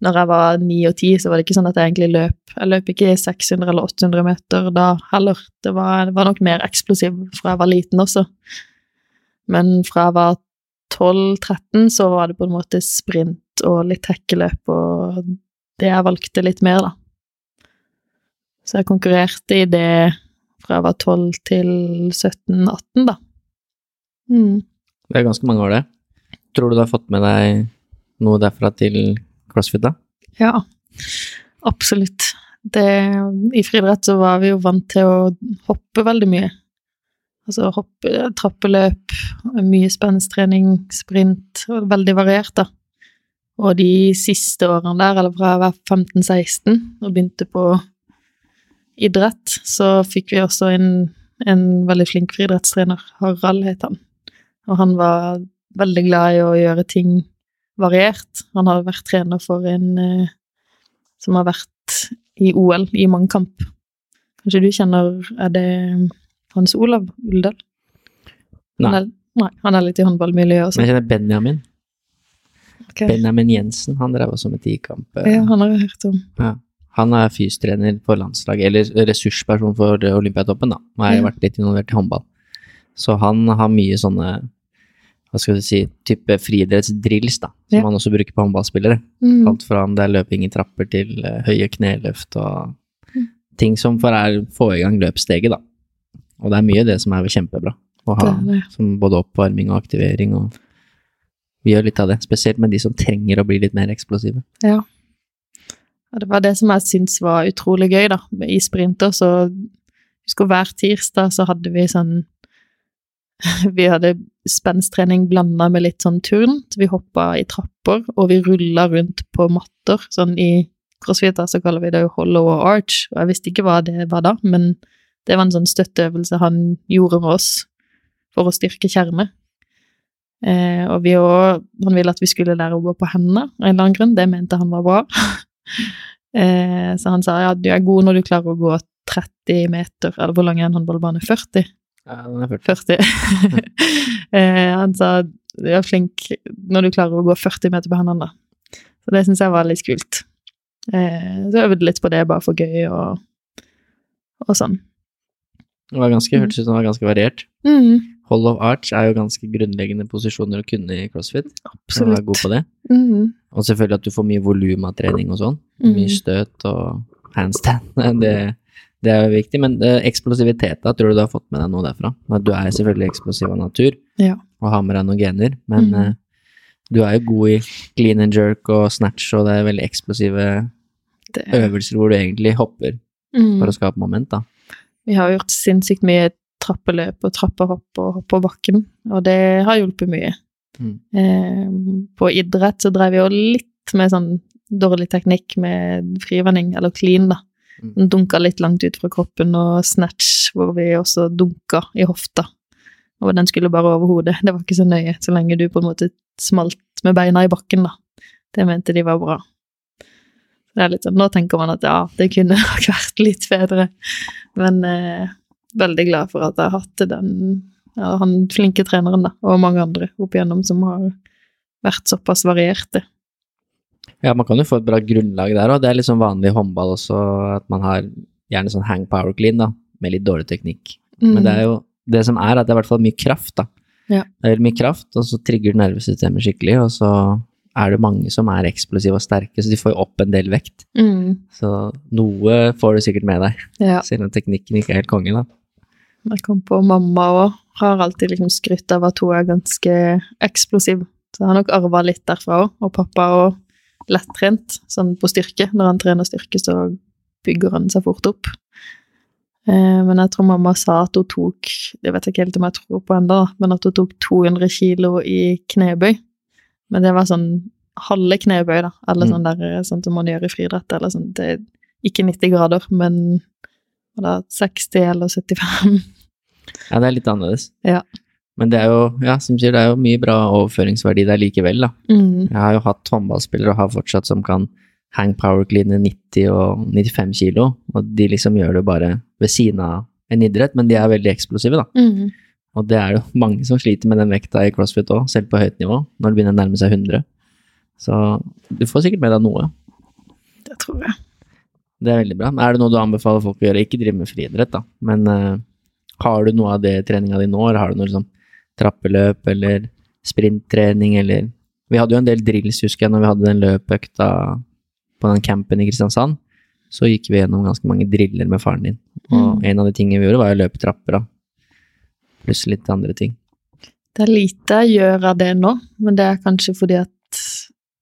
Når jeg var 9 og 10, så var det ikke sånn at jeg egentlig løp. Jeg løp ikke 600 eller 800 meter da heller. Det var, det var nok mer eksplosiv fra jeg var liten også. Men fra jeg var 12-13, så var det på en måte sprint og litt hekkeløp og det jeg valgte litt mer, da. Så jeg konkurrerte i det fra jeg var 12 til 17-18, da. Mm. Det er ganske mange år, det. Tror du du har fått med deg noe derfra til crossfit, da? Ja, absolutt. Det, I friidrett så var vi jo vant til å hoppe veldig mye. Altså hoppe, trappeløp, mye spenstrening, sprint, veldig variert, da. Og de siste årene der, eller fra jeg var 15-16 og begynte på idrett, så fikk vi også en, en veldig flink friidrettstrener. Harald het han. Og han var veldig glad i å gjøre ting variert. Han har vært trener for en eh, som har vært i OL i mannkamp. Kanskje du kjenner Er det Hans Olav Uldal? Nei. Er, nei, han er litt i håndballmiljøet også. Men jeg kjenner Benjamin. Okay. Benjamin Jensen, han drev også med tikamp. eh, Ja, han har jeg hørt om. Ja. Han er fystrener for landslaget, eller ressursperson for Olympiatoppen, da. Og har mm. vært litt involvert i håndball. Så han har mye sånne, hva skal du si, type friidrettsdrills, da, som Ja. han også bruker på håndballspillere. Mm. Alt fra om det er løping i trapper til uh, høye kneløft og Mm. ting som for er få i gang løpssteget, da. Og det er mye det som er kjempebra å ha, Det det. som både oppvarming og aktivering og vi gjør litt av det, spesielt med de som trenger å bli litt mer eksplosive. Ja. Ja. Det var det som jeg syntes var utrolig gøy, da. I sprinter så Husker hver tirsdag så hadde vi sånn Vi hadde spensttrening blanda med litt sånn turn. Så vi hoppa i trapper, og vi rulla rundt på matter. Sånn i crossfit da, så kaller vi det hollow og arch, og jeg visste ikke hva det var da, men det var en sånn støtteøvelse han gjorde med oss for å styrke kjerne. Eh, og vi òg Han ville at vi skulle lære å gå på hendene, av en eller annen grunn. Det mente han var bra. eh, så han sa ja, du er god når du klarer å gå 30 meter, eller hvor lang er en håndballbane? 40? Ja, den er 40. 40. eh, han sa du er flink når du klarer å gå 40 meter på hendene. da. Så det syns jeg var litt kult. Eh, så øvde litt på det bare for gøy og, og sånn. Det var ganske, hørtes ut som det var ganske variert. Mm, Hold of arch er jo ganske grunnleggende posisjoner å kunne i crossfit. Absolutt. Være god på det. Mm, Og selvfølgelig at du får mye volum av trening og sånn. Mm. Mye støt og handstand. Det, det er jo viktig. Men eksplosiviteten, eksplosivitet, tror du du har fått med deg noe derfra? At du er selvfølgelig eksplosiv av natur Ja. og har med deg noen gener, men Mm. eh, du er jo god i clean and jerk og snatch, og det er veldig eksplosive det, øvelser hvor du egentlig hopper mm. for å skape moment, da. Vi har gjort sinnssykt mye trappeløp og trappehopp og hopp på bakken, og det har hjulpet mye. Mm. Eh, på idrett så drev vi jo litt med sånn dårlig teknikk med frivending, eller clean, da. Mm. Dunka litt langt ut fra kroppen, og snatch, hvor vi også dunka i hofta. Og den skulle bare over hodet. Det var ikke så nøye, så lenge du på en måte smalt med beina i bakken, da. Det mente de var bra. Det er litt sånn, Nå tenker man at ja, det kunne nok vært litt bedre, men eh, veldig glad for at jeg har hatt den ja, han flinke treneren, da, og mange andre opp igjennom som har vært såpass varierte. Ja, man kan jo få et bra grunnlag der òg. Det er litt sånn vanlig i håndball også, at man har gjerne sånn hang power clean, da, med litt dårlig teknikk. Men det er jo det som er, at det er i hvert fall mye kraft, da. Ja. Det er mye kraft, og så trigger nervesystemet skikkelig, og så er det mange som er eksplosive og sterke, så de får jo opp en del vekt. Mm, Så noe får du sikkert med deg, ja. selv om teknikken ikke er helt konge, da. Jeg kom på mamma òg. Har alltid liksom skrytt av at hun er ganske eksplosiv. Så jeg har nok arva litt derfra òg. Og pappa òg lettrent, sånn på styrke. Når han trener styrke, så bygger han seg fort opp. Eh, men jeg tror mamma sa at hun tok Det vet jeg ikke helt om jeg tror på enda, men at hun tok 200 kilo i knebøy. Men det var sånn halve knebøy, da. Eller Mm. sånn der sånn som man gjør i friidrett. Eller sånn. Det ikke 90 grader, men hva det 60 eller 75. Ja, det er litt annerledes. Ja. Men det er jo, ja, som sier, det er jo mye bra overføringsverdi der likevel, da. Mm. Jeg har jo hatt håndballspillere og har fortsatt som kan hang power clean 90 og 95 kilo, og de liksom gjør det bare ved siden av en idrett, men de er veldig eksplosive, da. Mm. Og det er jo mange som sliter med den vekta i crossfit òg, selv på høyt nivå, når det begynner å nærme seg 100. Så du får sikkert med deg noe. Det tror jeg. Det er veldig bra. Er det noe du anbefaler folk å gjøre? Ikke drive med friidrett, da, men uh, har du noe av det i treninga di nå, eller har du noe liksom trappeløp eller sprinttrening eller Vi hadde jo en del drills, husker jeg, når vi hadde den løpøkta på den campen i Kristiansand. Så gikk vi gjennom ganske mange driller med faren din. Og Mm. en av de tingene vi gjorde, var å løpe trapper, da. Pluss litt andre ting. Det er lite jeg gjør av det nå, men det er kanskje fordi at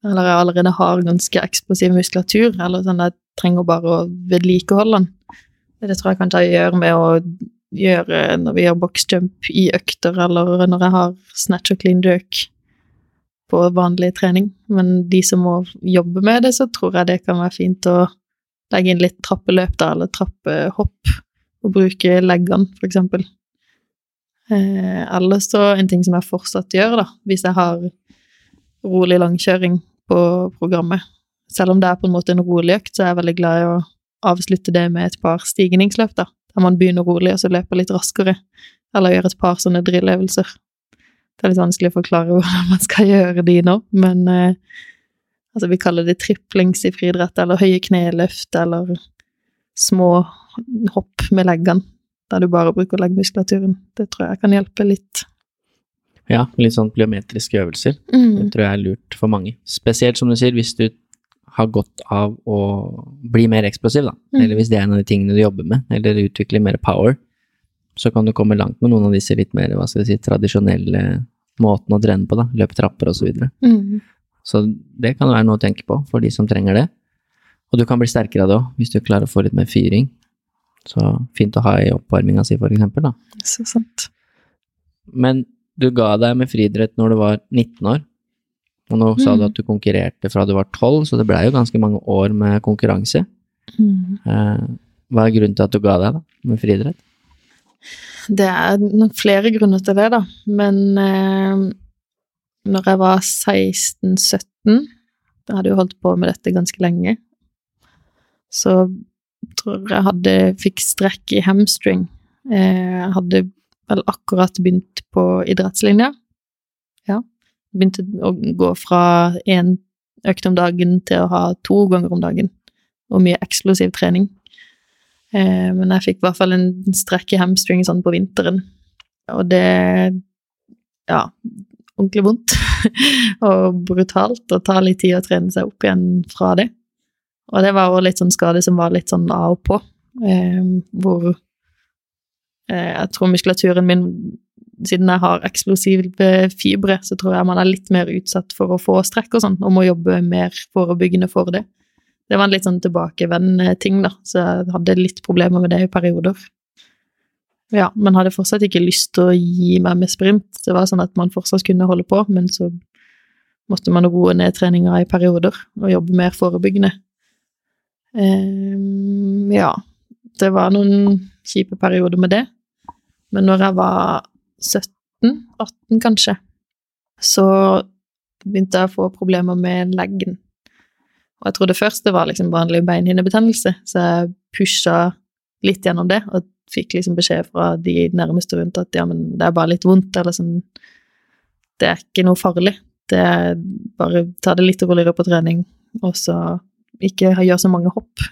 Eller jeg allerede har ganske eksplosiv muskulatur, eller sånn at trenger bare å vedlikeholde den. Det tror jeg kanskje jeg gjør med å gjøre når vi gjør boxjump i økter, eller når jeg har snatch og clean jerk på vanlig trening. Men de som må jobbe med det, så tror jeg det kan være fint å legge inn litt trappeløp, da, eller trappehopp, og bruke leggene, for eksempel. Eh, eller så en ting som jeg fortsatt gjør, da, hvis jeg har rolig langkjøring på programmet. Selv om det er på en måte en rolig økt, så er jeg veldig glad i å avslutte det med et par stigningsløp, da. Der man begynner rolig, og så løper litt raskere. Eller gjør et par sånne drilløvelser. Det er litt vanskelig å forklare hvordan man skal gjøre de nå, men eh, altså vi kaller det triplings i friidrett, eller høye kneløft, eller små hopp med leggene, der du bare bruker leggmuskulaturen. Det tror jeg kan hjelpe litt. Ja, litt sånn plyometriske øvelser. Det Mm. tror jeg er lurt for mange. Spesielt som du sier, hvis du har godt av å bli mer eksplosiv, da. Mm. Eller hvis det er en av de tingene du jobber med, eller utvikler mer power, så kan du komme langt med noen av disse litt mer, hva skal jeg si, tradisjonelle måtene å trene på, da. Løpe trapper og så videre. Mm. Så det kan være noe å tenke på for de som trenger det. Og du kan bli sterkere av det òg, hvis du klarer å få litt mer fyring. Så fint å ha i oppvarminga si, for eksempel, da. Så sant. Men du ga deg med friidrett når du var 19 år. Og nå sa du Mm. at du konkurrerte fra du var 12, så det blei jo ganske mange år med konkurranse. Mm. Eh, hva er grunnen til at du ga deg da, med friidrett? Det er nok flere grunner til det, da. Men eh, når jeg var 16-17, da hadde jeg holdt på med dette ganske lenge, så tror jeg hadde fikk strekk i hamstring. Eh, jeg hadde vel akkurat begynt på idrettslinja. Ja. Begynte å gå fra én økt om dagen til å ha to ganger om dagen, og mye eksplosiv trening. Eh, men jeg fikk i hvert fall en strekk i hamstring sånn på vinteren, og det Ja, ordentlig vondt. og brutalt, og tar litt tid å trene seg opp igjen fra det. Og det var også litt sånn skade som var litt sånn av og på, eh, hvor eh, jeg tror muskulaturen min siden jeg har eksplosive fibre, så tror jeg man er litt mer utsatt for å få strekk og sånn, og må jobbe mer forebyggende for det. Det var en litt sånn tilbakevendende ting, da, så jeg hadde litt problemer med det i perioder. Ja, men hadde fortsatt ikke lyst til å gi meg med sprint. Det var sånn at man fortsatt kunne holde på, men så måtte man roe ned treninga i perioder og jobbe mer forebyggende. Um, ja, det var noen kjipe perioder med det. Men når jeg var 17-18, kanskje, så begynte jeg å få problemer med leggen. Og jeg trodde først det var liksom vanlig beinhinnebetennelse, så jeg pusha litt gjennom det og fikk liksom beskjed fra de nærmeste rundt at ja, men det er bare litt vondt, eller sånn Det er ikke noe farlig. Det er bare ta det litt roligere på trening, og så ikke gjør så mange hopp.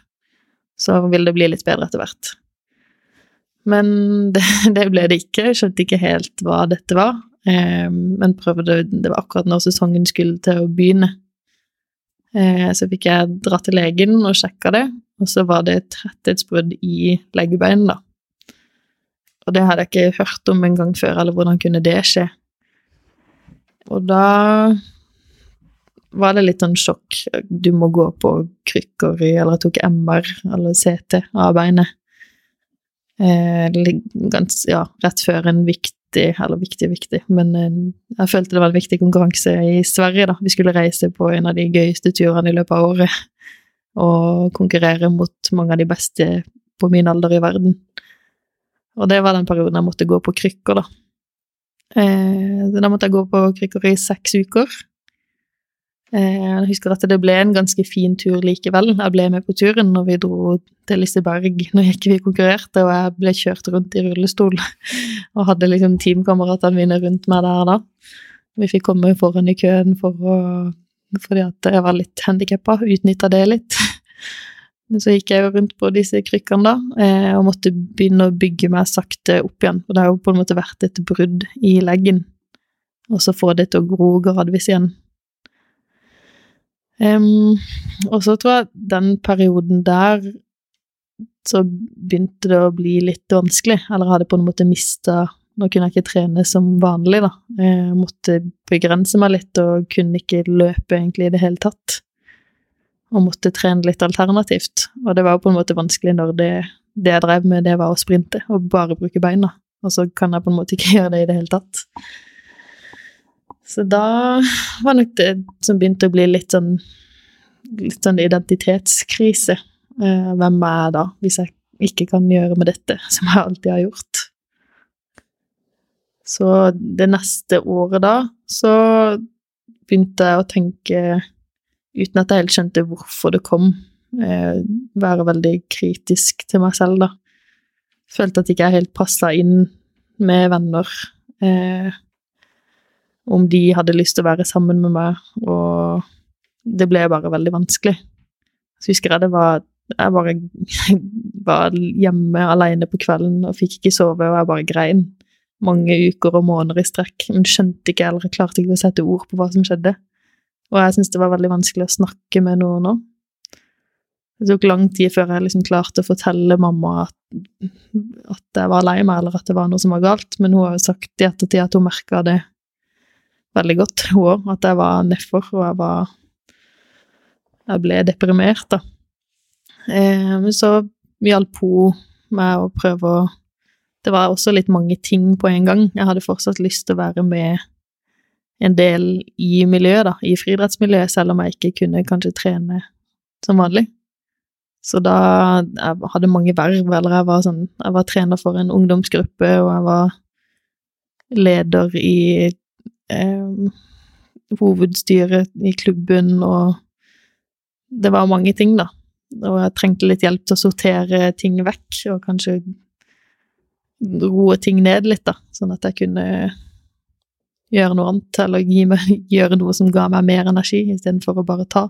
Så vil det bli litt bedre etter hvert. Men det, det ble det ikke. Jeg skjønte ikke helt hva dette var. Eh, men prøvde Det var akkurat når sesongen skulle til å begynne. Eh, så fikk jeg dra til legen og sjekka det, og så var det et tretthetsbrudd i leggebeinet, da. Og det hadde jeg ikke hørt om en gang før, eller hvordan kunne det skje? Og da var det litt sånn sjokk. Du må gå på krykker Eller jeg tok MR eller CT av beinet. Eh, gans, ja, rett før en viktig Eller viktig, viktig, men eh, jeg følte det var en viktig konkurranse i Sverige, da. Vi skulle reise på en av de gøyeste turene i løpet av året. Og konkurrere mot mange av de beste på min alder i verden. Og det var den perioden jeg måtte gå på krykker, da. Eh, da måtte jeg gå på krykker i seks uker. Eh, jeg husker at det ble en ganske fin tur likevel. Jeg ble med på turen når vi dro til Liseberg. Nå gikk vi konkurrerte, og jeg ble kjørt rundt i rullestol. Og hadde liksom teamkameratene mine rundt meg der da. Vi fikk komme foran i køen for å, fordi at jeg var litt handikappa. Utnytta det litt. Men så gikk jeg jo rundt på disse krykkene da, eh, og måtte begynne å bygge meg sakte opp igjen. Og det har jo på en måte vært et brudd i leggen. Og så få det til å gro gradvis igjen. Um, og så tror jeg den perioden der så begynte det å bli litt vanskelig, eller hadde på en måte mista Nå kunne jeg ikke trene som vanlig, da. Jeg måtte begrense meg litt og kunne ikke løpe egentlig i det hele tatt. Og måtte trene litt alternativt. Og det var jo på en måte vanskelig når det, det jeg drev med, det var å sprinte og bare bruke beina. Og så kan jeg på en måte ikke gjøre det i det hele tatt. Så da var nok det som begynte å bli litt sånn litt sånn identitetskrise. Eh, hvem er jeg da, hvis jeg ikke kan gjøre med dette, som jeg alltid har gjort? Så det neste året da, så begynte jeg å tenke, uten at jeg helt skjønte hvorfor det kom, eh, være veldig kritisk til meg selv, da. Følte at jeg ikke helt passa inn med venner. Eh, om de hadde lyst til å være sammen med meg, og det ble bare veldig vanskelig. Så husker jeg det var Jeg bare var hjemme alene på kvelden og fikk ikke sove, og jeg bare grein mange uker og måneder i strekk, men skjønte ikke eller klarte ikke å sette ord på hva som skjedde. Og jeg syntes det var veldig vanskelig å snakke med noen òg. Det tok lang tid før jeg liksom klarte å fortelle mamma at, at jeg var lei meg, eller at det var noe som var galt, men hun har jo sagt i ettertid at hun merka det veldig godt, hun òg, at jeg var nedfor, og jeg var Jeg ble deprimert, da. Eh, men så hjalp hun meg å prøve å Det var også litt mange ting på en gang. Jeg hadde fortsatt lyst til å være med en del i miljøet, da, i friidrettsmiljøet, selv om jeg ikke kunne kanskje trene som vanlig. Så da Jeg hadde mange verv, eller jeg var sånn Jeg var trener for en ungdomsgruppe, og jeg var leder i eh, hovedstyret i klubben, og det var mange ting, da. Og jeg trengte litt hjelp til å sortere ting vekk, og kanskje roe ting ned litt, da, sånn at jeg kunne gjøre noe annet, eller meg, gjøre noe som ga meg mer energi, istedenfor å bare ta.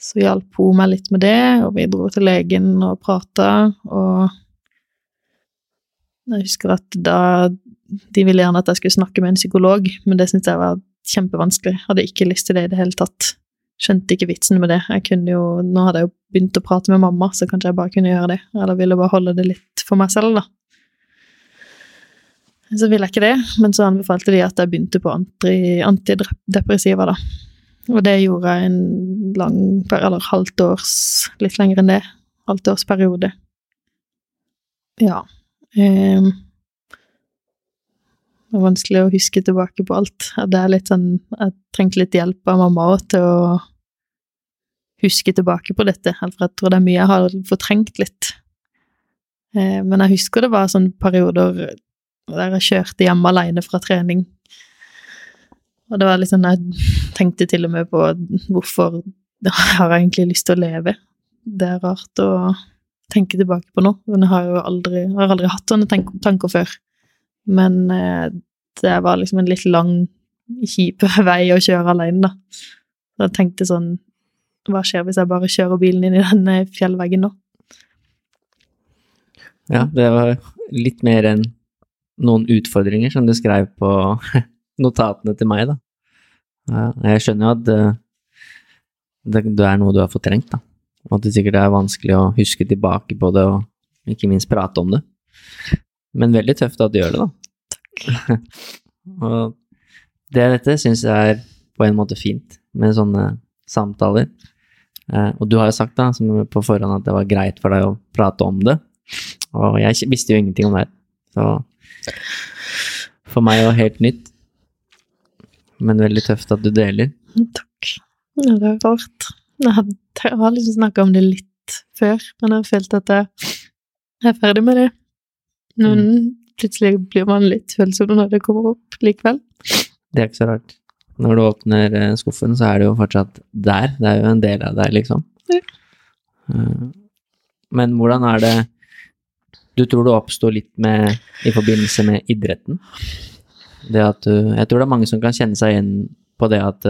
Så hjalp hun meg litt med det, og vi dro til legen og prata, og jeg husker at da De ville gjerne at jeg skulle snakke med en psykolog, men det syntes jeg var kjempevanskelig. Hadde ikke lyst til det i det hele tatt. Skjønte ikke vitsen med det. Jeg kunne jo, Nå hadde jeg jo begynt å prate med mamma, så kanskje jeg bare kunne gjøre det. Eller ville bare holde det litt for meg selv, da. Så ville jeg ikke det, men så anbefalte de at jeg begynte på antidepressiva, da. Og det gjorde jeg en lang Eller halvt års Litt lenger enn det. Halvt års periode. Ja. Eh, det er vanskelig å huske tilbake på alt. Det er litt sånn Jeg trengte litt hjelp av mamma òg til å huske tilbake på dette, for jeg tror det er mye jeg har fortrengt litt. Eh, men jeg husker det var sånne perioder der jeg kjørte hjem alene fra trening. Og det var litt sånn Jeg tenkte til og med på hvorfor har jeg egentlig lyst til å leve. Det er rart å tenke tilbake på nå. Men jeg har jo aldri, har aldri hatt sånne tanker før. Men eh, det var liksom en litt lang, kjip vei å kjøre alene, da. Så jeg tenkte sånn Hva skjer hvis jeg bare kjører bilen inn i den eh, fjellveggen nå? Ja, det var litt mer enn noen utfordringer som du skrev på notatene til meg, da. Jeg skjønner jo at eh, det er noe du har fortrengt, da. Og at det sikkert er vanskelig å huske tilbake på det, og ikke minst prate om det. Men veldig tøft at du gjør det, da. Takk. og det dette syns jeg er på en måte fint med sånne samtaler. Eh, og du har jo sagt da, på forhånd at det var greit for deg å prate om det. Og jeg visste jo ingenting om det. Så for meg var det helt nytt. Men veldig tøft at du deler. Takk. Ja, det er rart. Jeg, hadde, jeg har liksom snakka om det litt før, men jeg har følt at jeg er ferdig med det. Men mm. plutselig blir man litt følsom når det kommer opp likevel. Det er ikke så rart. Når du åpner eh, skuffen, så er det jo fortsatt der. Det er jo en del av deg, liksom. Ja. Eh, men hvordan er det Du tror det oppsto litt med i forbindelse med idretten? Det at du Jeg tror det er mange som kan kjenne seg igjen på det at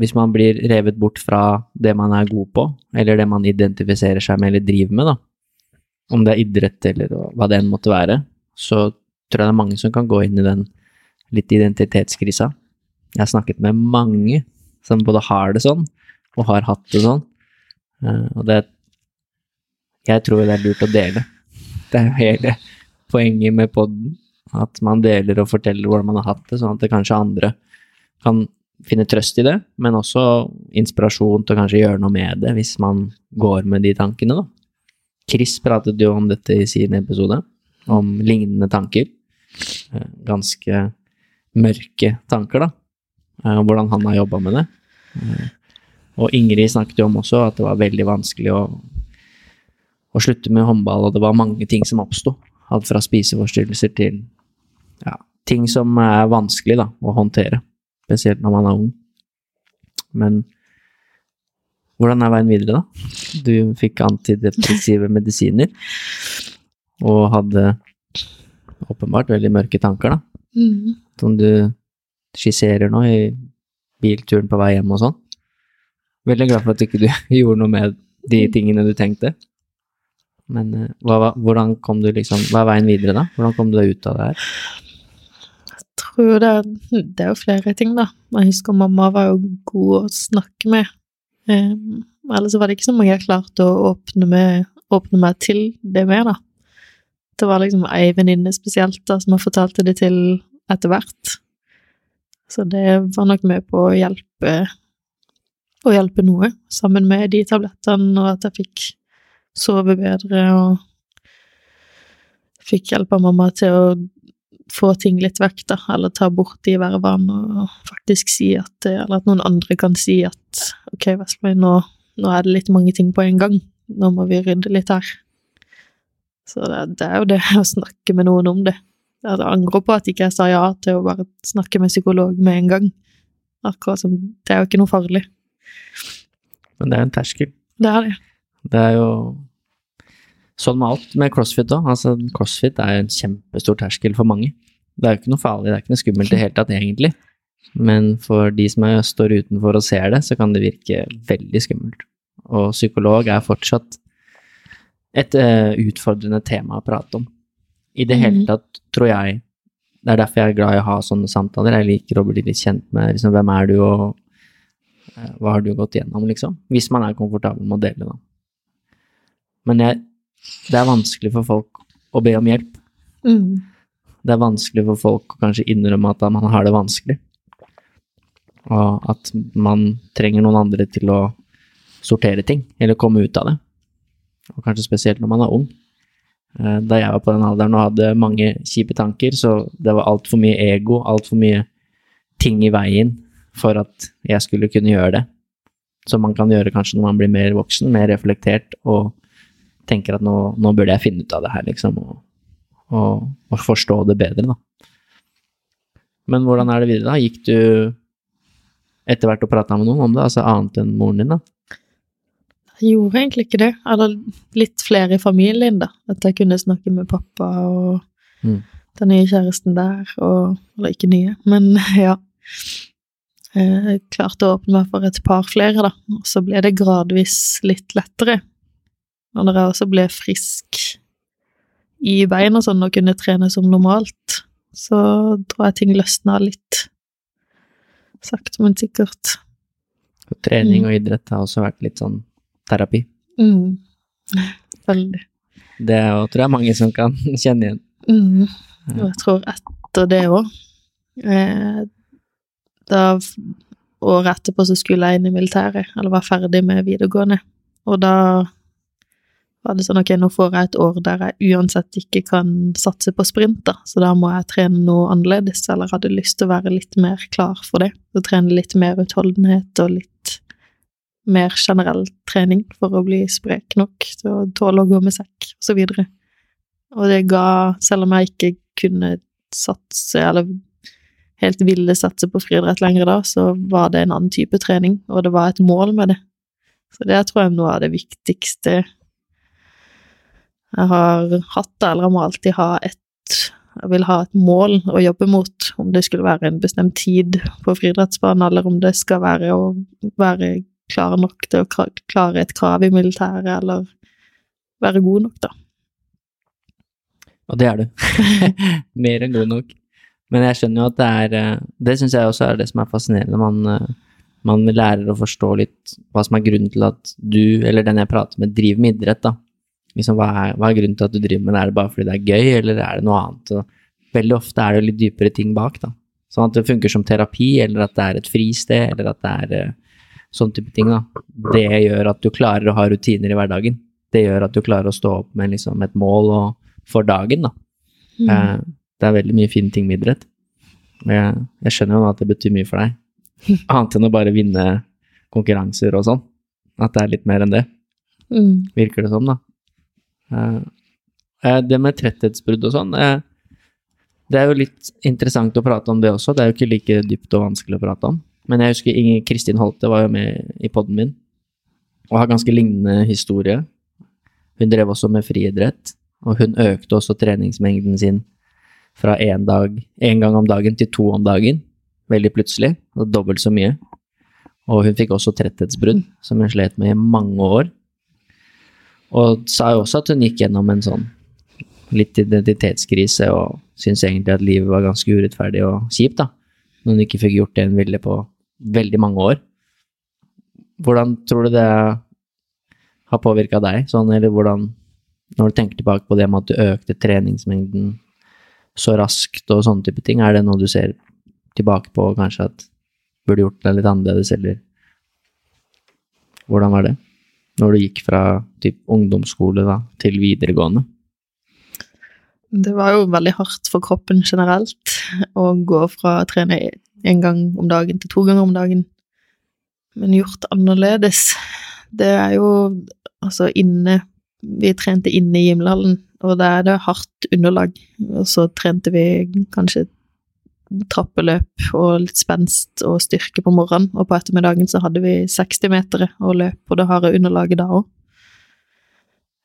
hvis man blir revet bort fra det man er god på, eller det man identifiserer seg med eller driver med, da, om det er idrett eller hva det enn måtte være, så tror jeg det er mange som kan gå inn i den litt identitetskrisa. Jeg har snakket med mange som både har det sånn, og har hatt det sånn, eh, og det Jeg tror det er lurt å dele. Det er jo hele poenget med poden, at man deler og forteller hvordan man har hatt det, sånn at det kanskje andre kan finne trøst i det, men også inspirasjon til å kanskje gjøre noe med det hvis man går med de tankene, da. Chris pratet jo om dette i sin episode, om lignende tanker. Eh, ganske mørke tanker, da. Eh, hvordan han har jobba med det. Eh, og Ingrid snakket jo om også at det var veldig vanskelig å, å slutte med håndball, og det var mange ting som oppsto. Alt fra spiseforstyrrelser til ja, ting som er vanskelig da, å håndtere spesielt når man er ung. Men hvordan er veien videre, da? Du fikk antidepressive medisiner og hadde åpenbart veldig mørke tanker, da. Mm. Som du skisserer nå i bilturen på vei hjem og sånn. Veldig glad for at ikke du gjorde noe med de tingene du tenkte. Men eh, hva, hvordan kom du liksom Hva er veien videre, da? Hvordan kom du deg ut av det her? Jeg tror det det er jo flere ting, da. Jeg husker mamma var jo god å snakke med. Um, ellers var det ikke så mange jeg klarte å åpne, med, åpne meg til det med, da. Det var liksom ei venninne spesielt da, som jeg fortalte det til etter hvert. Så det var nok med på å hjelpe å hjelpe noe, sammen med de tablettene, og at jeg fikk sove bedre og fikk hjelp av mamma til å få ting litt vekk, da, eller ta bort de vervene og faktisk si at Eller at noen andre kan si at ok, Vestløy, nå, nå, er det litt mange ting på en gang, nå må vi rydde litt her. Så det, det er jo det å snakke med noen om det. Jeg angrer på at ikke jeg sa ja til å bare snakke med psykolog med en gang. Akkurat som Det er jo ikke noe farlig. Men det er en terskel. Det er det. Det er jo sånn med alt med crossfit òg. Altså, crossfit er en kjempestor terskel for mange. Det er jo ikke noe farlig, det er ikke noe skummelt i det hele tatt, egentlig. Men for de som er, står utenfor og ser det, så kan det virke veldig skummelt. Og psykolog er fortsatt et uh, utfordrende tema å prate om. I det hele tatt, tror jeg. Det er derfor jeg er glad i å ha sånne samtaler. Jeg liker å bli litt kjent med liksom, hvem er du, og uh, hva har du gått gjennom, liksom. Hvis man er komfortabel med å dele, da. Men jeg, det er vanskelig for folk å be om hjelp. Mm. Det er vanskelig for folk å kanskje innrømme at man har det vanskelig. Og at man trenger noen andre til å sortere ting, eller komme ut av det. Og kanskje spesielt når man er ung. Eh, Da jeg var på den alderen og hadde mange kjipe tanker, så det var altfor mye ego, altfor mye ting i veien for at jeg skulle kunne gjøre det. Som man kan gjøre kanskje når man blir mer voksen, mer reflektert og tenker at nå, nå burde jeg finne ut av det her, liksom, og, og, og forstå det bedre, da. Men hvordan er det videre, da? Gikk du etter hvert og prata med noen om det, altså annet enn moren din, da? Jeg gjorde egentlig ikke det. Eller litt flere i familien, da. At jeg kunne snakke med pappa og Mm. den nye kjæresten der, og Eller ikke nye, men ja. Eh, Jeg klarte å åpne meg for et par flere, da. Og så ble det gradvis litt lettere. Og når jeg også ble frisk i bein og sånn, og kunne trene som normalt, så tror jeg ting løsna litt. Sakte, men sikkert. Trening Mm. og idrett har også vært litt sånn terapi. Mm. Veldig. Det er jo, tror jeg, mange som kan kjenne igjen. Mm. Og jeg tror etter det òg eh, Da Året etterpå så skulle jeg inn i militæret, eller var ferdig med videregående. Og da var det sånn ok, nå får jeg et år der jeg uansett ikke kan satse på sprint, da, så da må jeg trene noe annerledes, eller hadde lyst til å være litt mer klar for det. Og trene litt mer utholdenhet og litt mer generell trening for å bli sprek nok til å tåle å gå med sekk, og så videre. Og det ga, selv om jeg ikke kunne satse, eller helt ville satse på friidrett lenger da, så var det en annen type trening, og det var et mål med det. Så det tror jeg er noe av det viktigste jeg har hatt, det, eller jeg må alltid ha et Jeg vil ha et mål å jobbe mot, om det skulle være en bestemt tid på friidrettsbanen, eller om det skal være å være klar nok til å klare et krav i militæret, eller være god nok, da. Og det er du. Mer enn god nok. Men jeg skjønner jo at det er eh, Det syns jeg også er det som er fascinerende. Man, eh, man lærer å forstå litt hva som er grunnen til at du, eller den jeg prater med, driver med idrett, da. Liksom, hva, er, hva er grunnen til at du driver med det? Er det bare fordi det er gøy, eller er det noe annet? Og veldig ofte er det jo litt dypere ting bak, da. Sånn at det funker som terapi, eller at det er et fristed, eller at det er eh, sånn type ting, da. Det gjør at du klarer å ha rutiner i hverdagen. Det gjør at du klarer å stå opp med liksom et mål og, for dagen, da. Eh, det er veldig mye fine ting med idrett. Jeg, jeg skjønner jo nå at det betyr mye for deg. Annet enn å bare vinne konkurranser og sånn. At det er litt mer enn det, Mm. virker det som, da. Eh, eh, det med tretthetsbrudd og sånn, eh, det er jo litt interessant å prate om det også. Det er jo ikke like dypt og vanskelig å prate om. Men jeg husker Inge Kristin Holte var jo med i poden min, og har ganske lignende historie. Hun drev også med friidrett, og hun økte også treningsmengden sin fra én gang om dagen til to om dagen, veldig plutselig, og dobbelt så mye. Og hun fikk også tretthetsbrudd, som hun slet med i mange år. Og sa jo også at hun gikk gjennom en sånn litt identitetskrise og syntes egentlig at livet var ganske urettferdig og kjipt, da. Når hun ikke fikk gjort det hun ville på veldig mange år. Hvordan tror du det har påvirka deg, sånn, eller hvordan Når du tenker tilbake på det med at du økte treningsmengden så raskt og sånne type ting, er det noe du ser tilbake på kanskje at burde gjort det litt annerledes, eller hvordan var det? Når du gikk fra typ ungdomsskole da, til videregående? Det var jo veldig hardt for kroppen generelt å gå fra å trene en gang om dagen til to ganger om dagen. Men gjort annerledes, det er jo altså inne Vi trente inne i gymhallen, og da er det hardt underlag. Og så trente vi kanskje trappeløp og litt spenst og styrke på morgenen, og på ettermiddagen så hadde vi 60-metere og løp på det harde underlaget da òg.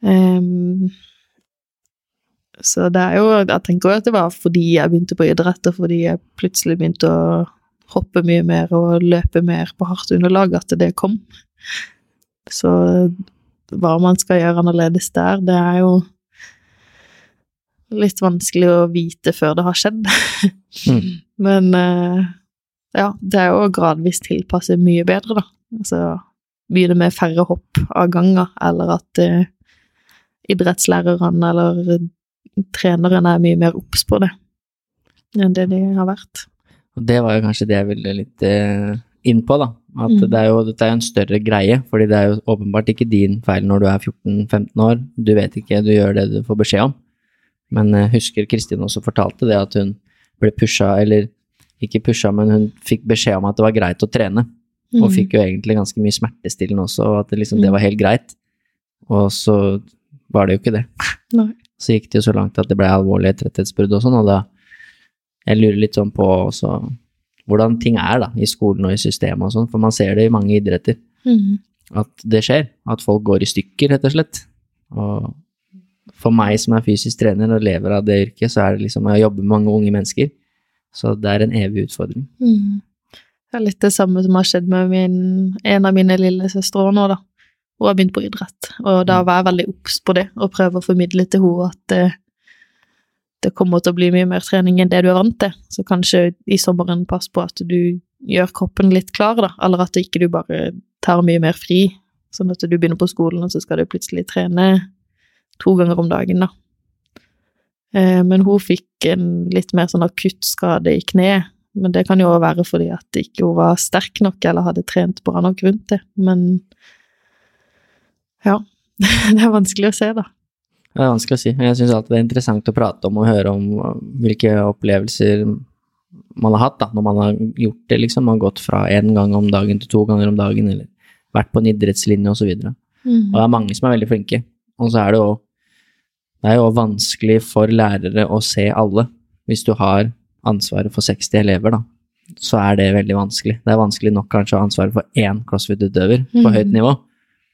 Um, så det er jo Jeg tenker jo at det var fordi jeg begynte på idrett, og fordi jeg plutselig begynte å hoppe mye mer og løpe mer på hardt underlag, at det kom. Så hva man skal gjøre annerledes der, det er jo litt vanskelig å vite før det har skjedd. Mm. Men eh, ja, det er jo gradvis tilpasse mye bedre, da. Altså begynne med færre hopp av ganger, eller at eh, idrettslærerne eller treneren er mye mer obs på det enn det de har vært. Og det var jo kanskje det jeg ville litt eh, inn på, da. At Mm. det er jo, dette er jo en større greie, fordi det er jo åpenbart ikke din feil når du er 14-15 år. Du vet ikke, du gjør det du får beskjed om. Men jeg husker Kristin også fortalte det, at hun ble pusha, eller ikke pusha, men hun fikk beskjed om at det var greit å trene. Og Mm. fikk jo egentlig ganske mye smertestillende også, og at det liksom det Mm. var helt greit. Og så var det jo ikke det. Nei. Så gikk det jo så langt at det ble alvorlige tretthetsbrudd og sånn, og da Jeg lurer litt sånn på også hvordan ting er da, i skolen og i systemet og sånn, for man ser det i mange idretter. Mm. At det skjer. At folk går i stykker, rett og slett. Og for meg som er fysisk trener og lever av det yrket, så er det liksom å jobbe med mange unge mennesker. Så det er en evig utfordring. Mm. Det er litt det samme som har skjedd med min, en av mine lillesøstre nå, da. Hun har begynt på idrett, og da var jeg veldig obs på det, og prøver å formidle til henne at det, det kommer til å bli mye mer trening enn det du er vant til. Så kanskje i sommeren pass på at du gjør kroppen litt klar, da, eller at ikke du bare tar mye mer fri, sånn at du begynner på skolen, og så skal du plutselig trene to ganger om dagen, da. Eh, Men hun fikk en litt mer sånn akutt skade i kneet, men det kan jo òg være fordi at ikke hun var sterk nok eller hadde trent bra nok rundt det. Men ja, det er vanskelig å se, da. Det er vanskelig å si. Jeg syns alltid det er interessant å prate om og høre om hvilke opplevelser man har hatt da, når man har gjort det, liksom. Man har gått fra én gang om dagen til to ganger om dagen, eller vært på en idrettslinje osv. Og, så Mm. og det er mange som er veldig flinke. Og så er det jo det er jo vanskelig for lærere å se alle. Hvis du har ansvaret for 60 elever, da, så er det veldig vanskelig. Det er vanskelig nok kanskje å ha ansvaret for én crossfit-utøver på Mhm. høyt nivå,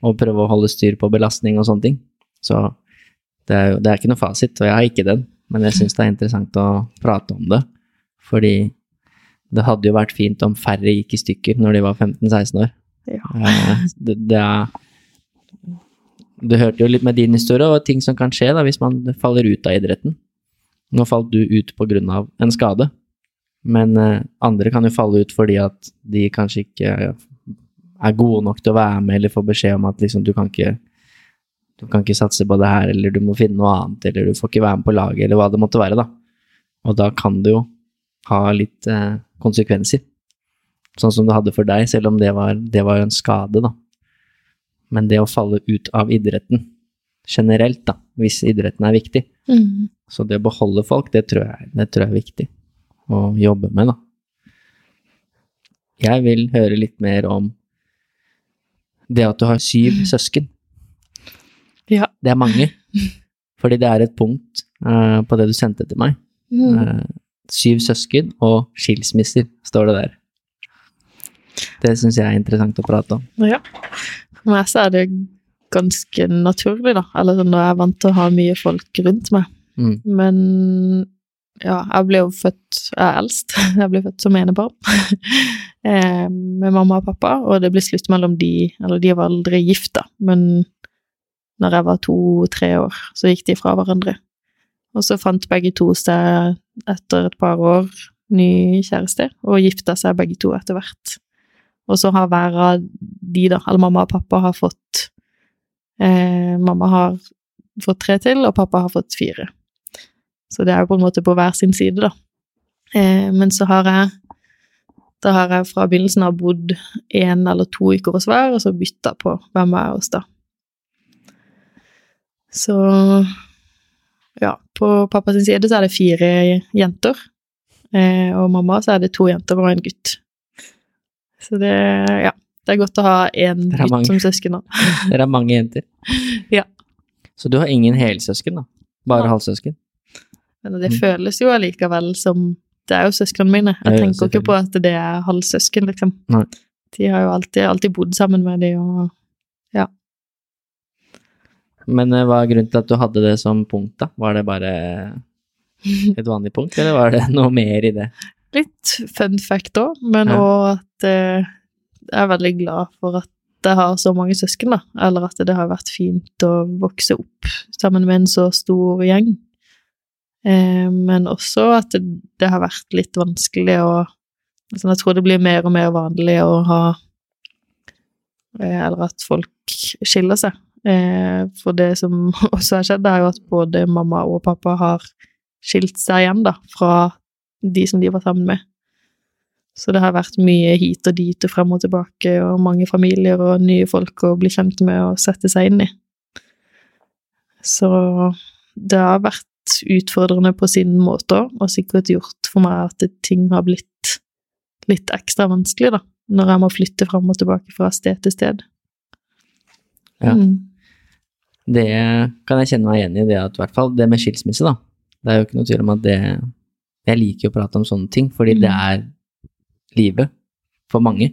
og prøve å holde styr på belastning og sånne ting. Så det er, jo, det er ikke noe fasit, og jeg har ikke den, men jeg syns det er interessant å prate om det. Fordi det hadde jo vært fint om færre gikk i stykker når de var 15-16 år. Ja. Eh, Det, det er Du hørte jo litt med din historie, og ting som kan skje da hvis man faller ut av idretten. Nå falt du ut av en skade, men eh, andre kan jo falle ut fordi at de kanskje ikke er gode nok til å være med, eller får beskjed om at liksom du kan ikke du kan ikke satse på det her, eller du må finne noe annet, eller du får ikke være med på laget, eller hva det måtte være, da. Og da kan det jo ha litt eh, konsekvenser. Sånn som det hadde for deg, selv om det var, det var en skade, da. Men det å falle ut av idretten generelt, da, hvis idretten er viktig, Mm. så det å beholde folk, det tror jeg, det tror jeg er viktig å jobbe med, da. Jeg vil høre litt mer om det at du har syv søsken. Ja. Det er mange. Fordi det er et punkt uh, på det du sendte til meg. Mm. Uh, syv søsken og skilsmisser, står det der. Det syns jeg er interessant å prate om. Ja. For meg så er det ganske naturlig, da. Eller sånn, når jeg er vant til å ha mye folk rundt meg. Mm. Men ja, jeg ble jo født Jeg er eldst. Jeg ble født som enebarn eh, med mamma og pappa, og det ble slutt mellom de Eller de var aldri gift, da, men når jeg var to-tre år, så gikk de fra hverandre. Og så fant begge to seg etter et par år ny kjæreste, og gifta seg begge to etter hvert. Og så har hver av de, da, eller mamma og pappa, har fått eh, Mamma har fått tre til, og pappa har fått fire. Så det er jo på en måte på hver sin side, da. Eh, men så har jeg Da har jeg fra begynnelsen av bodd én eller to uker hos hver, og så bytta på hvem jeg er hos, da. Så ja, på pappas side så er det fire jenter, eh, og mamma så er det to jenter og en gutt. Så det, ja, det er godt å ha én gutt som søsken. òg. Dere er mange jenter. Ja. Så du har ingen helsøsken, da? Bare Ja. halvsøsken? Men det Mm. føles jo allikevel som Det er jo søsknene mine. Jeg Ja, ja, tenker ikke på at det er halvsøsken, liksom. Nei. De har jo alltid, alltid bodd sammen med de, og Men eh, hva er grunnen til at du hadde det som punkt, da? Var det bare et vanlig punkt, eller var det noe mer i det? Litt fun fact òg, men Ja. at eh, jeg er veldig glad for at jeg har så mange søsken, da. Eller at det har vært fint å vokse opp sammen med en så stor gjeng. Eh, men også at det, det har vært litt vanskelig å altså Jeg tror det blir mer og mer vanlig å ha eh, Eller at folk skiller seg. Eh, for det som også har skjedd, er jo at både mamma og pappa har skilt seg igjen, da, fra de som de var sammen med. Så det har vært mye hit og dit og frem og tilbake, og mange familier og nye folk å bli kjent med og sette seg inn i. Så det har vært utfordrende på sin måte og sikkert gjort for meg at ting har blitt litt ekstra vanskelig, da, når jeg må flytte frem og tilbake fra sted til sted. Ja. Mm. Det kan jeg kjenne meg igjen i, det at i hvert fall det med skilsmisse, da. Det er jo ikke noe tvil om at det Jeg liker jo å prate om sånne ting, fordi det Mm. er livet for mange.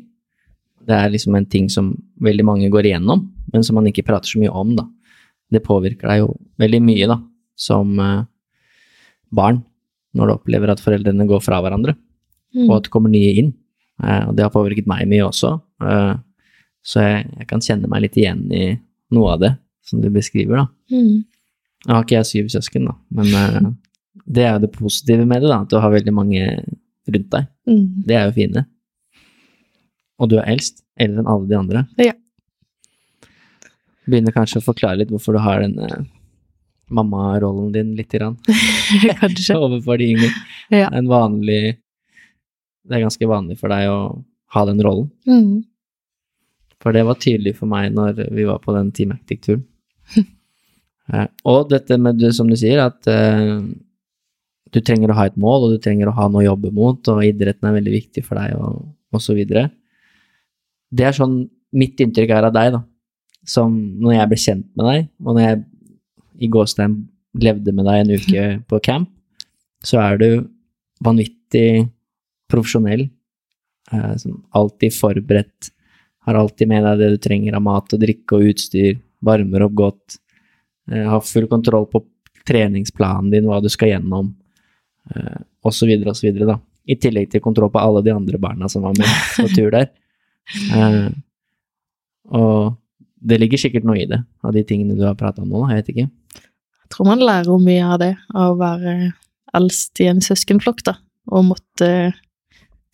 Det er liksom en ting som veldig mange går igjennom, men som man ikke prater så mye om, da. Det påvirker deg jo veldig mye, da, som eh, barn, når du opplever at foreldrene går fra hverandre, Mm. og at det kommer nye inn. Eh, og det har påvirket meg mye også, eh, så jeg, jeg kan kjenne meg litt igjen i noe av det som du beskriver, da. Mm. Nå har ikke jeg syv søsken, da, men det er jo det positive med det, da, at du har veldig mange rundt deg. Mm. Det er jo fine. Og du er eldst, eldre enn alle de andre. Ja. Begynner kanskje å forklare litt hvorfor du har denne mammarollen din litt grann, Kanskje. overfor de yngre. Ja. Det er en vanlig Det er ganske vanlig for deg å ha den rollen. Mm. For det var tydelig for meg når vi var på den Team Actic-turen. Eh, og dette med som du sier, at eh, du trenger å ha et mål, og du trenger å ha noe å jobbe mot, og idretten er veldig viktig for deg, og, og så videre. Det er sånn mitt inntrykk er av deg, da. Som når jeg ble kjent med deg, og når jeg i gåstein levde med deg en uke på camp, så er du vanvittig profesjonell. Eh, som alltid forberedt har alltid med deg det du trenger av mat og drikke og utstyr, varmer opp godt, eh, har full kontroll på treningsplanen din, hva du skal gjennom, eh, videre, da. I tillegg til kontroll på alle de andre barna som var med på tur der. Eh, og det ligger sikkert noe i det, av de tingene du har prata om nå, da, jeg vet ikke. Jeg tror man lærer mye av det, av å være eldst i en søskenflokk, da, og måtte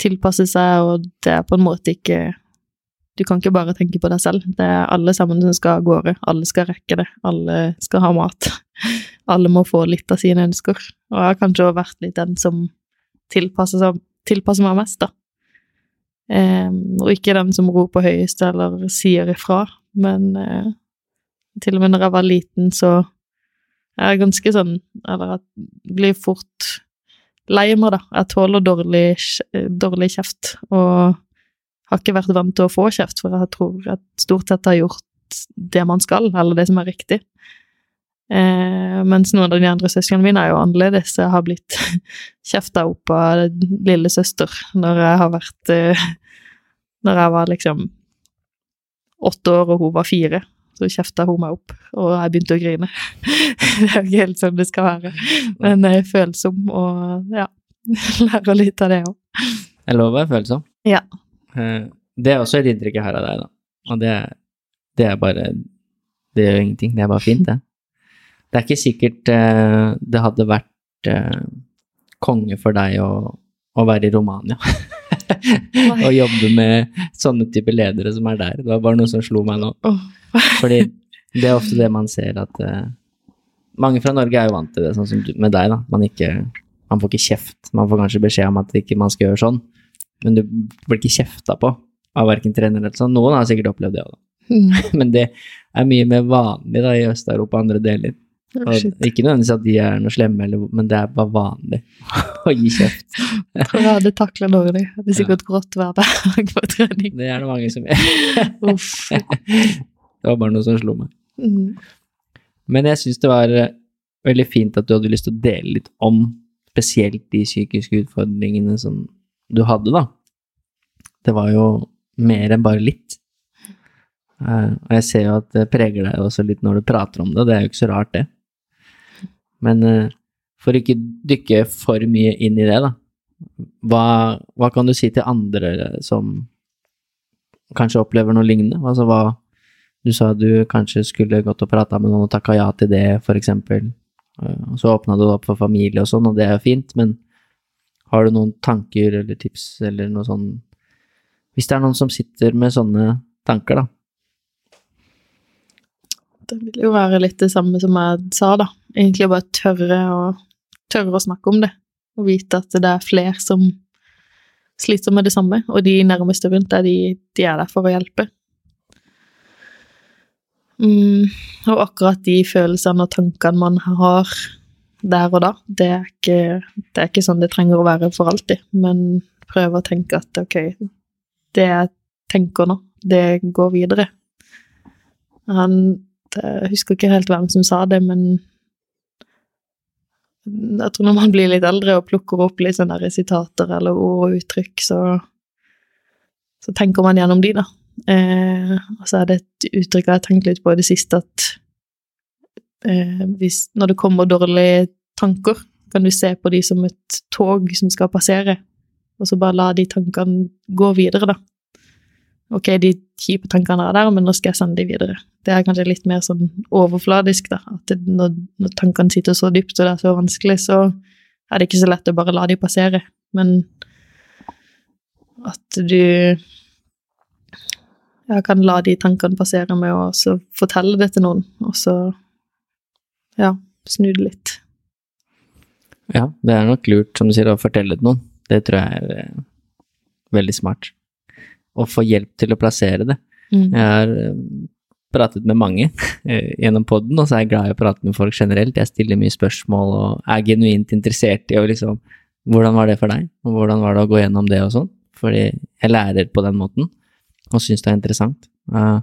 tilpasse seg, og det er på en måte ikke Du kan ikke bare tenke på deg selv. Det er alle sammen som skal av gårde. Alle skal rekke det. Alle skal ha mat. Alle må få litt av sine ønsker. Og jeg har kanskje også vært litt den som tilpasser, seg, tilpasser meg mest, da. Em, og ikke den som roper høyest eller sier ifra, men eh, til og med når jeg var liten, så jeg er ganske sånn Eller jeg blir fort lei meg, da. Jeg tåler dårlig, dårlig kjeft, og har ikke vært vant til å få kjeft, for jeg tror jeg stort sett har gjort det man skal, eller det som er riktig. Eh, mens noen av de andre søsknene mine er jo annerledes. Jeg har blitt kjefta opp av lillesøster når jeg har vært eh, Når jeg var liksom åtte år og hun var fire, så kjefta hun meg opp, og jeg begynte å grine. det er jo ikke helt sånn det skal være. Men jeg er følsom, og ja, lærer litt av det òg. Jeg lover å være følsom. Ja. Eh, Det er også et inntrykk jeg har av deg, da. Og det, det er bare Det gjør ingenting. Det er bare fint, det. Det er ikke sikkert uh, det hadde vært uh, konge for deg å, å være i Romania. og jobbe med sånne type ledere som er der. Det var bare noe som slo meg nå. Fordi det er ofte det man ser at uh, Mange fra Norge er jo vant til det, sånn som du, med deg, da. Man, ikke, man får ikke kjeft. Man får kanskje beskjed om at ikke man skal gjøre sånn, men du blir ikke kjefta på av verken trener eller sånn. Noen har sikkert opplevd det òg, da. Mm. Men det er mye mer vanlig da i Øst-Europa og andre deler. Ikke nødvendigvis at de er noe slemme, eller, men det er bare vanlig å gi kjeft. Jeg hadde takla dårlig. Det er sikkert grått hver dag på trening. Det er det mange som gjør. Uff. Det var bare noe som slo meg. Mm. Men jeg syns det var eh, veldig fint at du hadde lyst til å dele litt om spesielt de psykiske utfordringene som du hadde, da. Det var jo mer enn bare litt. Eh, og jeg ser jo at det preger deg også litt når du prater om det, det er jo ikke så rart, det. Men eh, for ikke dykke for mye inn i det, da, hva, hva kan du si til andre som kanskje opplever noe lignende? Altså hva Du sa du kanskje skulle gått og prata med noen og takka ja til det, for eksempel. Eh, så åpna du opp for familie og sånn, og det er jo fint, men har du noen tanker eller tips eller noe sånn Hvis det er noen som sitter med sånne tanker, da, Det vil jo være litt det samme som jeg sa, da. Egentlig bare tørre å, tørre å snakke om det. Og vite at det er flere som sliter med det samme, og de nærmeste rundt deg, de, de er der for å hjelpe. Mm, og akkurat de følelsene og tankene man har der og da, det er, ikke, det er ikke sånn det trenger å være for alltid, men prøve å tenke at ok, det jeg tenker nå, det går videre. Han Jeg husker ikke helt hvem som sa det, men jeg tror når man blir litt eldre og plukker opp litt sånne sitater eller ord og uttrykk, så, så tenker man gjennom de, da. Eh, og så er det et uttrykk jeg har tenkt litt på i det siste, at eh, hvis, når det kommer dårlige tanker, kan du se på de som et tog som skal passere, og så bare la de tankene gå videre, da. Ok, de kjipe tankene er der, men nå skal jeg sende de videre. Det er kanskje litt mer sånn overfladisk, da. At når, når, tankene sitter så dypt og det er så vanskelig, så er det ikke så lett å bare la de passere. Men at du ja, kan la de tankene passere med å fortelle det til noen, og så ja, snu det litt. Ja, det er nok lurt, som du sier, å fortelle det til noen. Det tror jeg er eh, veldig smart. Å få hjelp til å plassere det. Mm. Jeg har eh, pratet med mange eh, gjennom poden, og så er jeg glad i å prate med folk generelt. Jeg stiller mye spørsmål og er genuint interessert i å liksom Hvordan var det for deg, og hvordan var det å gå gjennom det og sånn? Fordi jeg lærer på den måten, og syns det er interessant. Uh,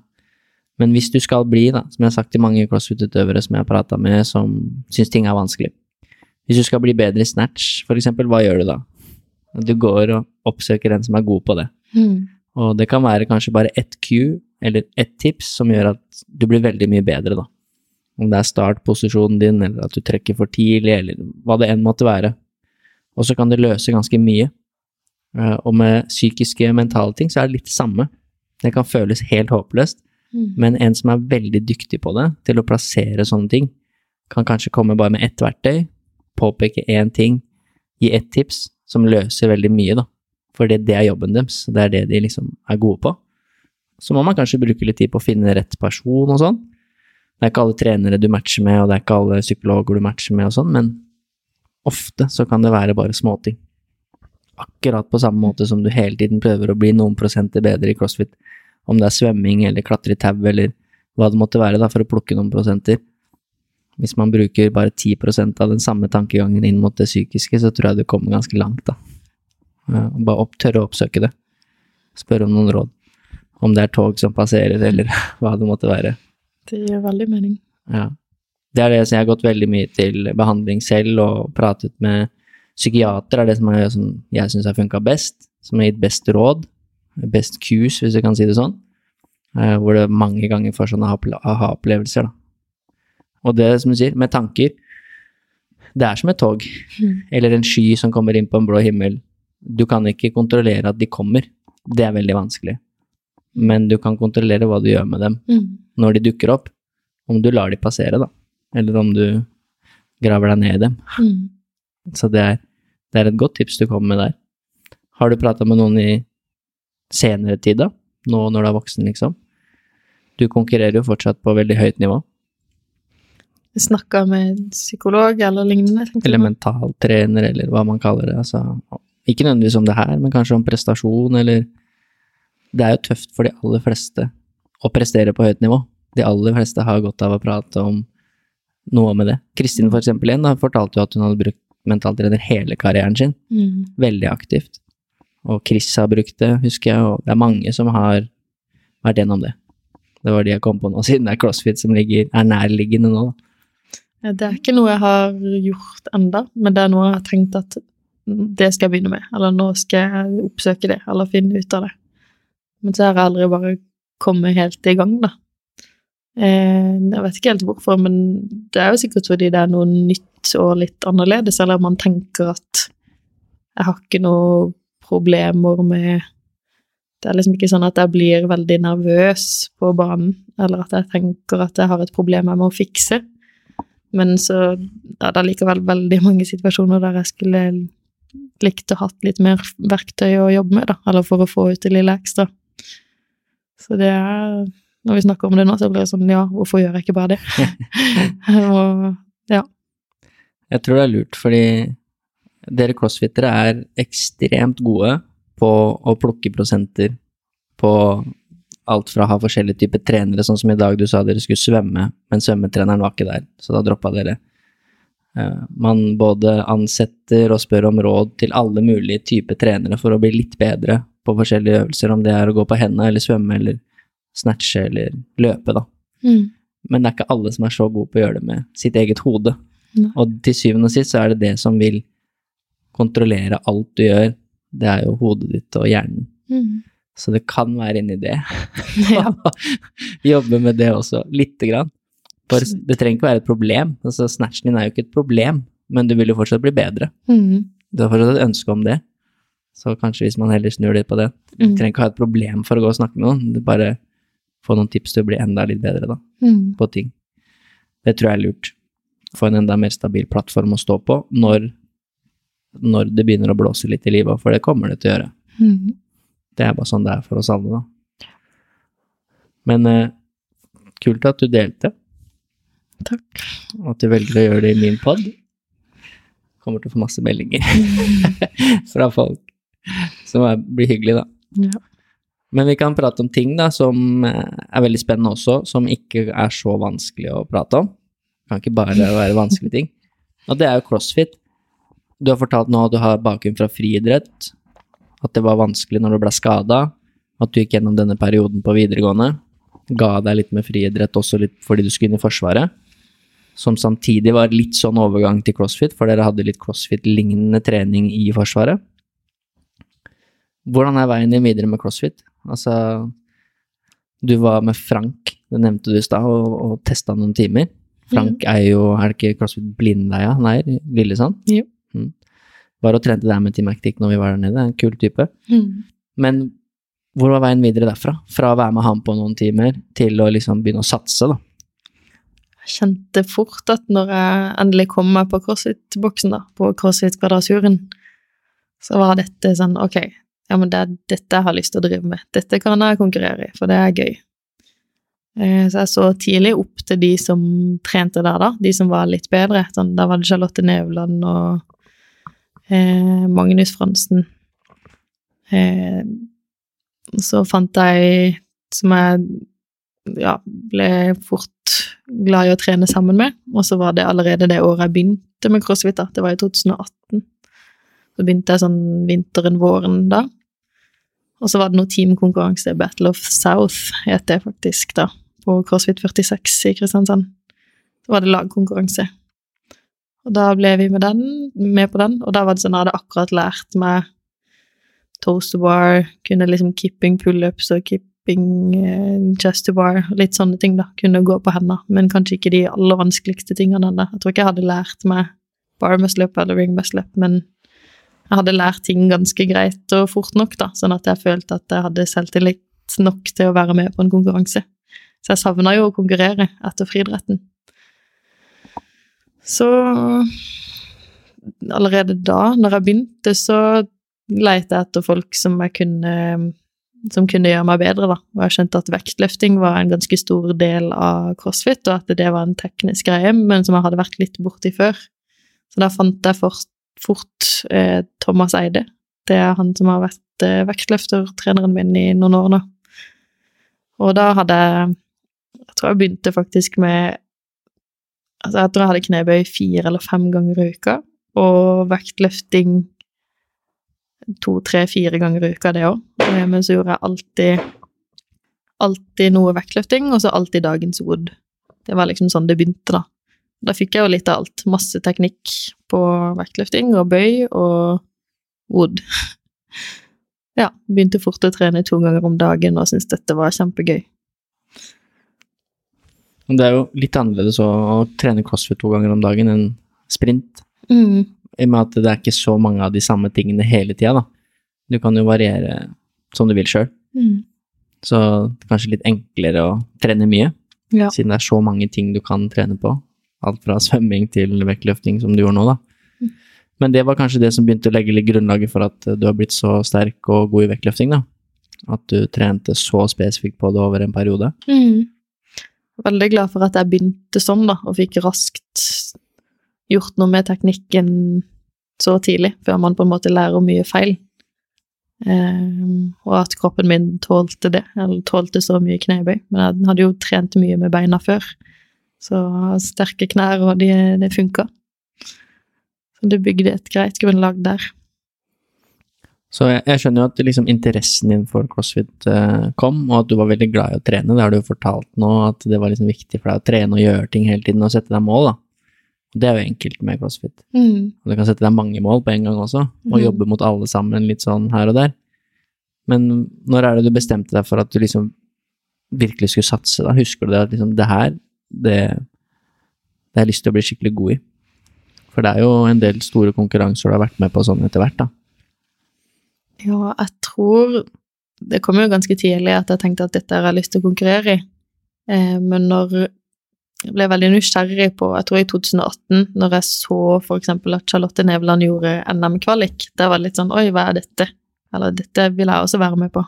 men hvis du skal bli, da, som jeg har sagt til mange crossfit-utøvere som jeg har prata med, som syns ting er vanskelig Hvis du skal bli bedre i snatch, for eksempel, hva gjør du da? Du går og oppsøker en som er god på det. Mm. Og det kan være kanskje bare ett cue eller ett tips som gjør at du blir veldig mye bedre, da. Om det er startposisjonen din, eller at du trekker for tidlig, eller hva det enn måtte være. Og så kan det løse ganske mye. Eh, Og med psykiske, mentale ting så er det litt det samme. Det kan føles helt håpløst, Mm. men en som er veldig dyktig på det, til å plassere sånne ting, kan kanskje komme bare med ett verktøy, påpeke én ting, gi ett tips, som løser veldig mye, da. For det, det er jobben deres, det er det de liksom er gode på. Så må man kanskje bruke litt tid på å finne rett person og sånn. Det er ikke alle trenere du matcher med, og det er ikke alle psykologer du matcher med og sånn, men ofte så kan det være bare småting. Akkurat på samme måte som du hele tiden prøver å bli noen prosenter bedre i crossfit, om det er svømming eller klatre i tau eller hva det måtte være da, for å plukke noen prosenter. Hvis man bruker bare 10% av den samme tankegangen inn mot det psykiske, så tror jeg du kommer ganske langt, da. Bare opp, tørre å oppsøke det. Spørre om noen råd. Om det er tog som passerer, eller hva det måtte være. Det gir veldig mening. Ja. Det er det som jeg har gått veldig mye til behandling selv, og pratet med psykiater, er det som, er, som jeg syns har funka best. Som har gitt best råd. Best cues, hvis du kan si det sånn. Eh, hvor det mange ganger får sånne aha- aha-opplevelser, da. Og det som du sier, med tanker Det er som et tog, Mm. eller en sky som kommer inn på en blå himmel. Du kan ikke kontrollere at de kommer. Det er veldig vanskelig. Men du kan kontrollere hva du gjør med dem Mm. når de dukker opp. Om du lar de passere, da. Eller om du graver deg ned i dem. Mm. Så det er, det er et godt tips du kommer med der. Har du prata med noen i senere tid, da? Nå når du er voksen, liksom? Du konkurrerer jo fortsatt på veldig høyt nivå. Snakka med psykolog eller lignende. Eller mentaltrener, eller hva man kaller det. Altså, ikke nødvendigvis om det her, men kanskje om prestasjon, eller Det er jo tøft for de aller fleste å prestere på høyt nivå. De aller fleste har godt av å prate om noe med det. Kristin, for eksempel, igjen, da, fortalte jo at hun hadde brukt mentaltrener hele karrieren sin. Mm. Veldig aktivt. Og Chris har brukt det, husker jeg, og det er mange som har vært gjennom det. Det var de jeg kom på nå, siden det er CrossFit som ligger, er nærliggende nå. da. Det er ikke noe jeg har gjort enda, men det er noe jeg har tenkt at det skal jeg begynne med, eller nå skal jeg oppsøke det, eller finne ut av det. Men så har jeg aldri bare kommet helt i gang, da. Eh, jeg vet ikke helt hvorfor, men det er jo sikkert fordi det er noe nytt og litt annerledes, eller man tenker at jeg har ikke noe problemer med Det er liksom ikke sånn at jeg blir veldig nervøs på banen, eller at jeg tenker at jeg har et problem jeg må fikse. Men så er det likevel veldig mange situasjoner der jeg skulle likt å hatt litt mer verktøy å jobbe med, da, eller for å få ut det lille ekstra. Så det er Når vi snakker om det nå, så blir det sånn ja, hvorfor gjør jeg ikke bare det? og ja. Jeg tror det er lurt, fordi dere crossfittere er ekstremt gode på å plukke prosenter på alt fra å ha forskjellige typer trenere, sånn som i dag du sa dere skulle svømme, men svømmetreneren var ikke der, så da droppa dere. Eh, man både ansetter og spør om råd til alle mulige typer trenere for å bli litt bedre på forskjellige øvelser, om det er å gå på hendene eller svømme eller snatche eller løpe, da. Mm. Men det er ikke alle som er så gode på å gjøre det med sitt eget hode. Nei. Og til syvende og sist så er det det som vil kontrollere alt du gjør. Det er jo hodet ditt og hjernen. Mm. Så det kan være inni det. Jobbe med det også, lite grann. For det trenger ikke være et problem. Altså, snatchen din er jo ikke et problem, men du vil jo fortsatt bli bedre. Mm. Du har fortsatt et ønske om det. Så kanskje hvis man heller snur litt på det. Du Mm. trenger ikke ha et problem for å gå og snakke med noen, du bare få noen tips til å bli enda litt bedre da, Mm. på ting. Det tror jeg er lurt. Få en enda mer stabil plattform å stå på når, når det begynner å blåse litt i livet, for det kommer det til å gjøre. Mm. Det er bare sånn det er for oss alle, da. Men eh, kult at du delte, Takk. at du velger å gjøre det i min pod. Kommer til å få masse meldinger fra folk, som blir hyggelig, da. Ja. Men vi kan prate om ting da, som eh, er veldig spennende også, som ikke er så vanskelig å prate om. Det kan ikke bare være vanskelige ting. Og det er jo crossfit. Du har fortalt nå at du har bakgrunn fra friidrett, at det var vanskelig når du ble skada, at du gikk gjennom denne perioden på videregående, ga deg litt med friidrett også litt fordi du skulle inn i Forsvaret, som samtidig var litt sånn overgang til crossfit, for dere hadde litt crossfit-lignende trening i Forsvaret. Hvordan er veien din videre med crossfit? Altså, du var med Frank, det nevnte du i stad, og, og testa noen timer. Frank er jo, er det ikke CrossFit Blindleia han er, Lillesand? Jo. Mm. Var og trente der med Team Actic når vi var der nede, en kul type. Mm. Men hvor var veien videre derfra? Fra å være med han på noen timer, til å liksom begynne å satse, da. Kjente fort at når jeg endelig kom meg på crossfit-boksen, da, på crossfit-kvadraturen, så var dette sånn ok, ja, men det er dette jeg har lyst til å drive med. Dette kan jeg konkurrere i, for det er gøy. Eh, Så jeg så tidlig opp til de som trente der, da, de som var litt bedre. Sånn, da var det Charlotte Nevland og eh, Magnus Fransen. Eh, så fant jeg, som jeg ja, ble fort glad i å trene sammen med, og så var det allerede det året jeg begynte med crossfit, da. Det var i 2018. Så begynte jeg sånn vinteren-våren da. Og så var det noe teamkonkurranse, Battle of South het det faktisk, da, på CrossFit 46 i Kristiansand. Så var det lagkonkurranse. Og da ble vi med, den, med på den, og da var det sånn, jeg hadde akkurat lært meg toaster bar, kunne liksom kipping pullups og kipping eh, chest to bar, litt sånne ting, da. Kunne gå på hender, men kanskje ikke de aller vanskeligste tingene ennå. Jeg tror ikke jeg hadde lært meg bar muscle up eller ring muscle up, men jeg hadde lært ting ganske greit og fort nok, da, sånn at jeg følte at jeg hadde selvtillit nok til å være med på en konkurranse. Så jeg savna jo å konkurrere etter friidretten. Så allerede da, når jeg begynte, så leita jeg etter folk som jeg kunne som kunne gjøre meg bedre, da. Og jeg skjønte at vektløfting var en ganske stor del av crossfit, og at det var en teknisk greie, men som jeg hadde vært litt borti før. Så da fant jeg fort, fort eh, Thomas Eide. Det er han som har vært eh, vektløftertreneren min i noen år nå. Og da hadde jeg Jeg tror jeg begynte faktisk med Altså, jeg tror jeg hadde knebøy fire eller fem ganger i uka, og vektløfting to, tre, fire ganger i uka, det òg. Men så gjorde jeg alltid alltid noe vektløfting, og så alltid dagens wood. Det var liksom sånn det begynte, da. Da fikk jeg jo litt av alt. Masse teknikk på vektløfting og bøy og wood. Ja, begynte fort å trene to ganger om dagen og syntes dette var kjempegøy. Det er jo litt annerledes å, å trene crossfit to ganger om dagen enn sprint. Mm. I og med at det er ikke så mange av de samme tingene hele tida, da. Du kan jo variere som du vil sjøl. Mm. Så det er kanskje litt enklere å trene mye, Ja. siden det er så mange ting du kan trene på. Alt fra svømming til vektløfting, som du gjør nå, da. Mm. Men det var kanskje det som begynte å legge litt grunnlaget for at du har blitt så sterk og god i vektløfting, da. At du trente så spesifikt på det over en periode. Mm. Veldig glad for at jeg begynte sånn, da, og fikk raskt gjort noe med teknikken så tidlig, før man på en måte lærer mye feil. Ehm, og at kroppen min tålte det, eller tålte så mye knebøy. Men jeg hadde jo trent mye med beina før, så sterke knær, og det de funka. Så det bygde et greit grunnlag der. Så jeg, jeg skjønner jo at liksom interessen din for crossfit eh, kom, og at du var veldig glad i å trene. Det har du jo fortalt nå, at det var liksom viktig for deg å trene og gjøre ting hele tiden og sette deg mål, da. Det er jo enkelt med crossfit. Mm. Du kan sette deg mange mål på en gang også, og mm. jobbe mot alle sammen litt sånn her og der. Men når er det du bestemte deg for at du liksom virkelig skulle satse, da? Husker du det at liksom det her, det, det har jeg lyst til å bli skikkelig god i? For det er jo en del store konkurranser du har vært med på sånn etter hvert, da. Ja, jeg tror Det kom jo ganske tidlig at jeg tenkte at dette har jeg lyst til å konkurrere i. Eh, men når jeg ble veldig nysgjerrig på, jeg tror i 2018, når jeg så eksempel at Charlotte Nevland gjorde NM-kvalik, det var litt sånn Oi, hva er dette? Eller dette vil jeg også være med på.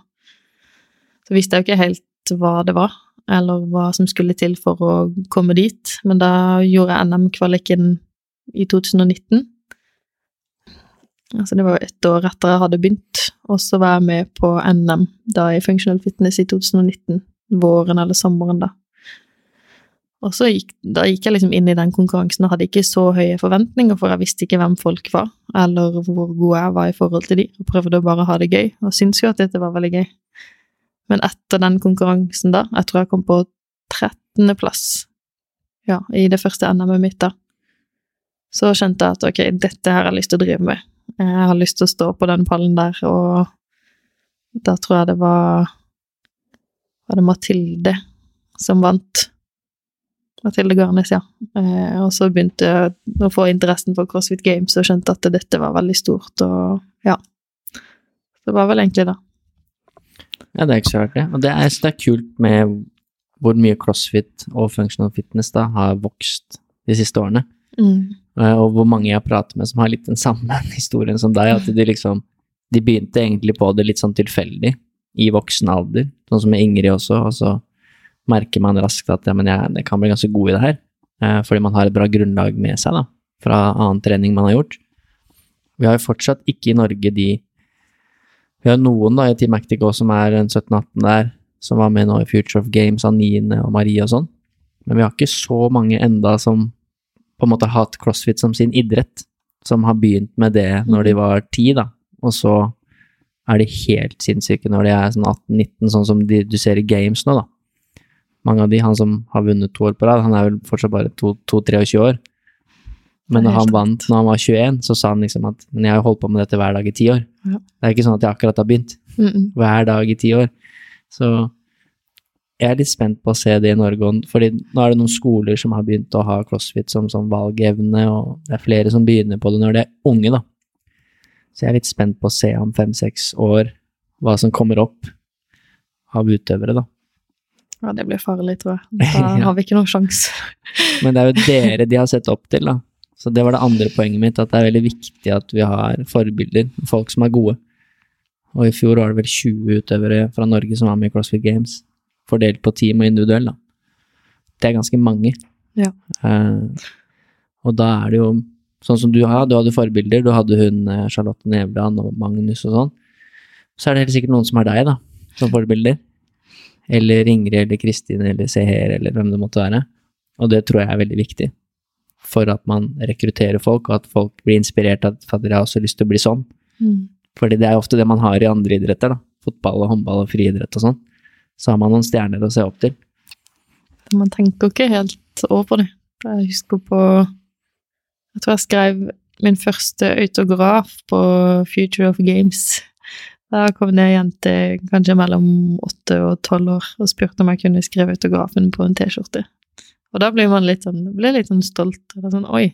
Så visste jeg jo ikke helt hva det var, eller hva som skulle til for å komme dit, men da gjorde jeg NM-kvaliken i 2019. Altså det var jo ett år etter jeg hadde begynt, og så var jeg med på NM da i Functional Fitness i 2019. Våren eller sommeren, da. Og så gikk, da gikk jeg liksom inn i den konkurransen og hadde ikke så høye forventninger, for jeg visste ikke hvem folk var, eller hvor god jeg var i forhold til de, og prøvde å bare ha det gøy, og syntes jo at dette var veldig gøy. Men etter den konkurransen da, jeg tror jeg kom på 13. plass, ja, i det første NM-et mitt da, så skjønte jeg at ok, dette her har jeg lyst til å drive med. Jeg har lyst til å stå på den pallen der, og da tror jeg det var Var det Mathilde som vant? Mathilde Garnes, ja. Eh, og så begynte jeg å få interessen for CrossFit Games og skjønte at dette var veldig stort, og ja. Det var vel egentlig det. Ja, det er ikke så rart, det. Og det er, det er kult med hvor mye crossfit og functional fitness da har vokst de siste årene. Mm. Eh, Og hvor mange jeg prater med som har litt den samme historien som deg, at de liksom De begynte egentlig på det litt sånn tilfeldig i voksen alder, sånn som med Ingrid også, og så merker man raskt at ja, men jeg, jeg kan bli ganske god i det her, eh, fordi man har et bra grunnlag med seg, da, fra annen trening man har gjort. Vi har jo fortsatt ikke i Norge de Vi har noen da i Team Actic også som er 17-18 der, som var med nå i Future of Games, Anine og Marie og sånn, men vi har ikke så mange enda som på en måte har hatt crossfit som sin idrett, som har begynt med det når de var ti, da, og så er de helt sinnssyke når de er sånn 18-19, sånn som de, du ser i games nå, da. Mange av de, han som har vunnet to år på rad, han er vel fortsatt bare 2-23 år. Men når han vant når han var 21, så sa han liksom at men jeg har jo holdt på med dette hver dag i ti år. Ja. Det er ikke sånn at jeg akkurat har begynt. Mm -mm. Hver dag i ti år. Så jeg er litt spent på å se det i Norge, fordi nå er det noen skoler som har begynt å ha crossfit som, som valgevne, og det er flere som begynner på det når de er unge, da. Så jeg er litt spent på å se om fem-seks år hva som kommer opp av utøvere, da. Ja, det blir farlig, tror jeg. Da Ja. har vi ikke noen sjanse. Men det er jo dere de har sett opp til, da. Så det var det andre poenget mitt, at det er veldig viktig at vi har forbilder, folk som er gode. Og i fjor var det vel 20 utøvere fra Norge som var med i CrossFit Games, fordelt på team og individuell, da. Det er ganske mange. Ja. Eh, og da er det jo sånn som du har, du hadde forbilder, du hadde hun eh, Charlotte Nevland og Magnus og sånn. Så er det helt sikkert noen som er deg, da, som forbilder. Eller Ingrid eller Kristin eller Seher eller hvem det måtte være. Og det tror jeg er veldig viktig for at man rekrutterer folk, og at folk blir inspirert av at dere har også lyst til å bli sånn. Mm. Fordi det er ofte det man har i andre idretter, da. Fotball og håndball og friidrett og sånn. Så har man noen stjerner å se opp til. Man tenker ikke helt over det. Jeg husker på Jeg tror jeg skrev min første autograf på Future of Games. Da kom det ei jente kanskje mellom åtte og tolv år og spurte om jeg kunne skrive autografen på en T-skjorte. Og da blir man litt sånn, blir litt sånn stolt. Eller sånn Oi,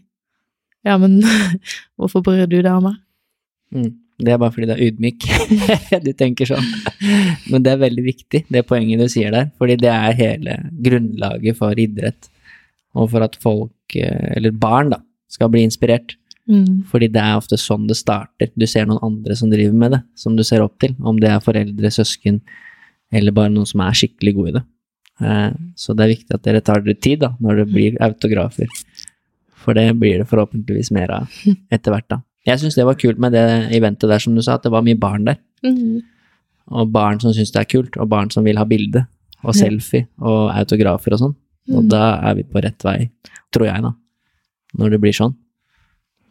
ja, men hvorfor bryr du deg om meg? Mm. Det er bare fordi det er ydmyk. du tenker sånn. Men det er veldig viktig, det poenget du sier der. Fordi det er hele grunnlaget for idrett. Og for at folk, eh, eller barn, da, skal bli inspirert. Mm. Fordi det er ofte sånn det starter. Du ser noen andre som driver med det, som du ser opp til. Om det er foreldre, søsken, eller bare noen som er skikkelig gode i det. Eh, Så det er viktig at dere tar dere tid da, når det blir autografer. For det blir det forhåpentligvis mer av etter hvert, da. Jeg syns det var kult med det eventet der, som du sa, at det var mye barn der. Mm. Og barn som syns det er kult, og barn som vil ha bilde, og selfie, og autografer og sånn. Og Mm. da er vi på rett vei, tror jeg, da. Når det blir sånn.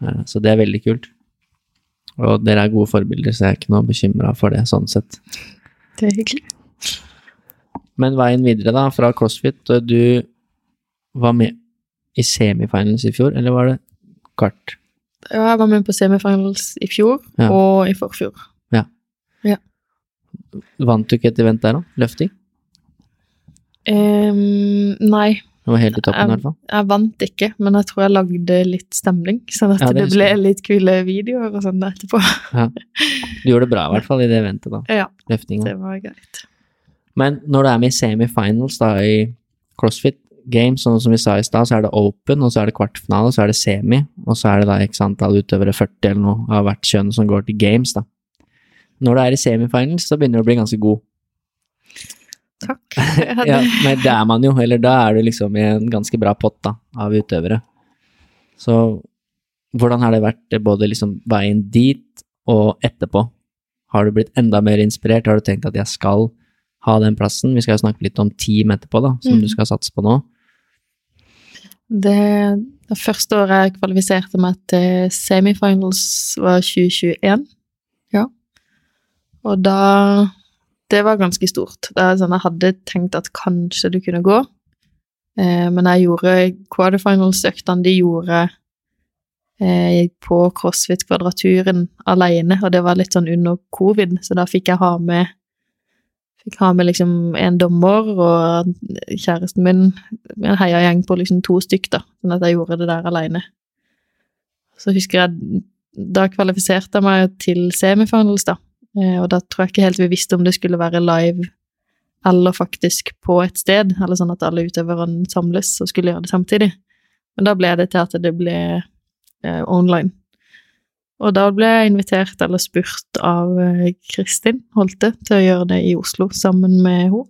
Eh, Så det er veldig kult. Og dere er gode forbilder, så jeg er ikke noe bekymra for det, sånn sett. Det er hyggelig. Men veien videre, da, fra CrossFit, du var med i semifinals i fjor, eller var det kart? Ja, jeg var med på semifinals i fjor Ja. og i forfjor. Vant du ikke et event der, da? Løfting? Um, nei, Det var helt i toppen, i hvert fall. jeg vant ikke, men jeg tror jeg lagde litt stemning, sånn at Ja, det det, ble litt kule videoer og sånn etterpå. Du gjorde det bra, i hvert fall, i det eventet, da. Ja, Løftinga. det var greit. Men når du er med i semifinals da, i CrossFit Games, sånn som vi sa i stad, så er det open, og så er det kvartfinale, så er det semi, og så er det da x antall utøvere, 40 eller noe, av hvert kjønn som går til games, da. Når du er i semifinals, så begynner du å bli ganske god. Takk. Ja, men det er man jo, eller da er du liksom i en ganske bra pott da, av utøvere. Så hvordan har det vært eh, både liksom veien dit og etterpå? Har du blitt enda mer inspirert? Har du tenkt at jeg skal ha den plassen? Vi skal jo snakke litt om team etterpå, da, som Mm. du skal satse på nå. Det, det første året jeg kvalifiserte meg til semifinals, var 2021. Ja. Og da Det var ganske stort. Sånn, jeg hadde tenkt at kanskje det kunne gå, eh, men jeg gjorde quarterfinals-øktene de gjorde eh, på CrossFit-kvadraturen alene, og det var litt sånn under covid, så da fikk jeg ha med Fikk ha med liksom en dommer og kjæresten min en heiagjeng på liksom to stykk, da, sånn at jeg gjorde det der alene. Så husker jeg Da kvalifiserte jeg meg til semifinals, da, og da tror jeg ikke helt vi visste om det skulle være live eller faktisk på et sted, eller sånn at alle utøverne samles og skulle gjøre det samtidig. Men da ble det til at det ble eh, online. Og da ble jeg invitert eller spurt av eh, Kristin Holte til å gjøre det i Oslo sammen med henne.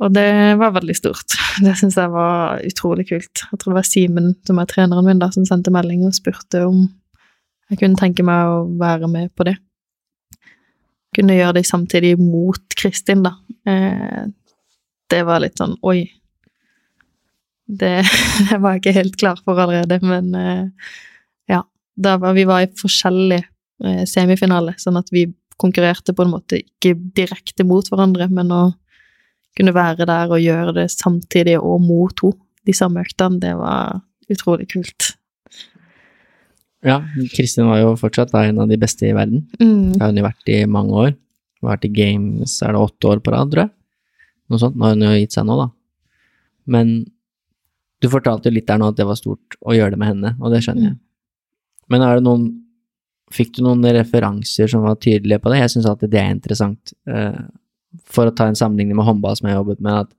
Og det var veldig stort. Det syns jeg var utrolig kult. Jeg tror det var Simen, som er treneren min, da, som sendte melding og spurte om jeg kunne tenke meg å være med på det. Kunne gjøre det samtidig mot Kristin, da. Eh, det var litt sånn oi. Det, det var jeg ikke helt klar for allerede, men eh, ja. Da var, vi var i forskjellige eh, semifinaler, sånn at vi konkurrerte på en måte ikke direkte mot hverandre, men å kunne være der og gjøre det samtidig og mot henne, de samme øktene, det var utrolig kult. Ja, Kristin var jo fortsatt da en av de beste i verden. Mm. Det har hun jo vært i mange år. Hun har vært i games, er det åtte år på rad, tror jeg? Noe sånt. Nå har hun jo gitt seg nå, da. Men du fortalte jo litt der nå at det var stort å gjøre det med henne, og det skjønner jeg. Men er det noen Fikk du noen referanser som var tydelige på det? Jeg syns alltid det er interessant. eh, For å ta en sammenligning med håndball som jeg har jobbet med, at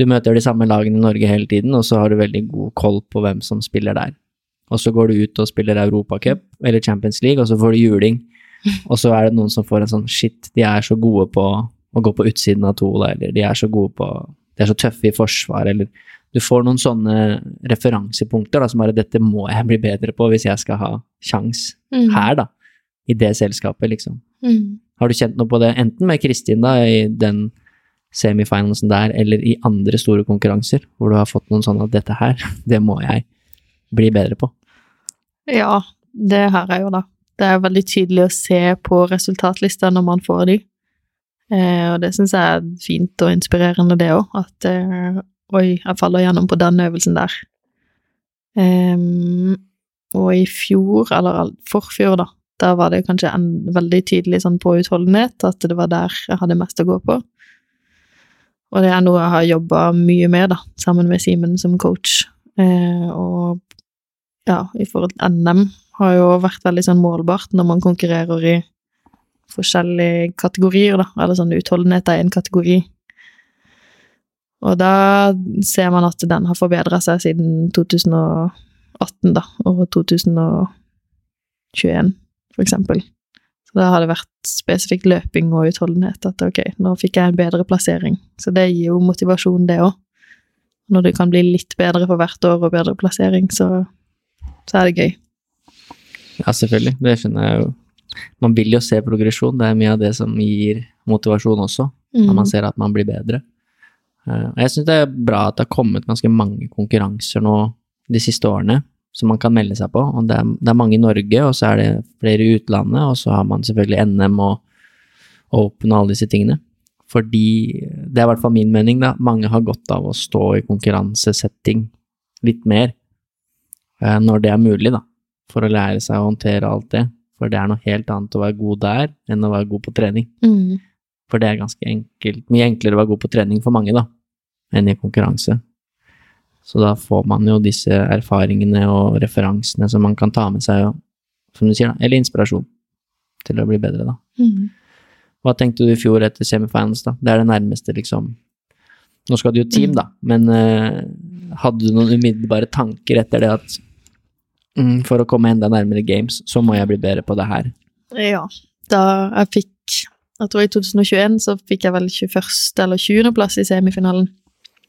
du møter de samme lagene i Norge hele tiden, og så har du veldig god koll på hvem som spiller der. Og så går du ut og spiller Europacup eller Champions League, og så får du juling. Og så er det noen som får en sånn shit, de er så gode på å gå på utsiden av tola, eller de er så gode på De er så tøffe i forsvar, eller Du får noen sånne referansepunkter da, som bare 'Dette må jeg bli bedre på hvis jeg skal ha sjans Mm. her, da. I det selskapet, liksom. Mm. Har du kjent noe på det, enten med Kristin da, i den semifinalsen der, eller i andre store konkurranser, hvor du har fått noen sånne at 'Dette her, det må jeg bli bedre på'? Ja, det har jeg jo, da. Det er veldig tydelig å se på resultatlista når man får de. Eh, og det syns jeg er fint og inspirerende, det òg. At eh, oi, jeg faller gjennom på den øvelsen der. Em, og i fjor, eller forfjor, da, da var det kanskje en veldig tydelig sånn på utholdenhet, at det var der jeg hadde mest å gå på. Og det er noe jeg har jobba mye med, da, sammen med Simen som coach. Eh, og ja, i forhold til NM har jo vært veldig sånn målbart når man konkurrerer i forskjellige kategorier, da, eller sånn utholdenhet er en kategori. Og da ser man at den har forbedra seg siden 2018, da, og 2021, for eksempel. Så da har det vært spesifikt løping og utholdenhet. At ok, nå fikk jeg en bedre plassering. Så det gir jo motivasjon, det òg. Når du kan bli litt bedre for hvert år og bedre plassering, så, så er det gøy. Ja, selvfølgelig. Det skjønner jeg jo. Man vil jo se progresjon. Det er mye av det som gir motivasjon også. Mm. Når man ser at man blir bedre. Eh, og Jeg syns det er bra at det har kommet ganske mange konkurranser nå de siste årene som man kan melde seg på. Og det er, det er mange i Norge, og så er det flere i utlandet, og så har man selvfølgelig NM og Open og alle disse tingene. Fordi, det er i hvert fall min mening, da, mange har godt av å stå i konkurransesetting litt mer når det er mulig, da. For å lære seg å håndtere alt det. For det er noe helt annet å være god der enn å være god på trening. Mm. For det er ganske enkelt, mye enklere å være god på trening for mange, da, enn i konkurranse. Så da får man jo disse erfaringene og referansene som man kan ta med seg, som du sier, da, eller inspirasjon til å bli bedre, da. Mm. Hva tenkte du i fjor etter semifinals, da? Det er det nærmeste, liksom. Nå skal du jo team, da, men uh, hadde du noen umiddelbare tanker etter det at mm, for å komme enda nærmere games, så må jeg bli bedre på det her? Ja. Da jeg fikk Jeg tror i 2021 så fikk jeg vel 21. eller 20. plass i semifinalen.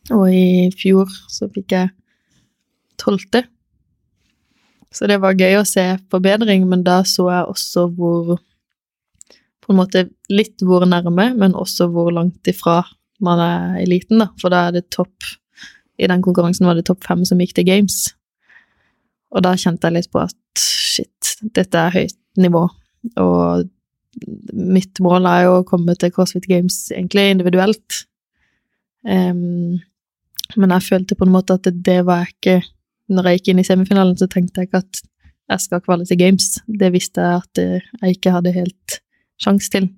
Og i fjor så fikk jeg 12. Så det var gøy å se forbedring, men da så jeg også hvor På en måte litt hvor nærme, men også hvor langt ifra man er eliten, da. For da er det topp I den konkurransen var det topp fem som gikk til games. Og da kjente jeg litt på at shit, dette er høyt nivå. Og mitt mål er jo å komme til CrossFit Games egentlig individuelt. Um, men jeg følte på en måte at det, var jeg ikke Når jeg gikk inn i semifinalen, så tenkte jeg ikke at jeg skal kvalle til Games. Det visste jeg at jeg ikke hadde helt sjanse til.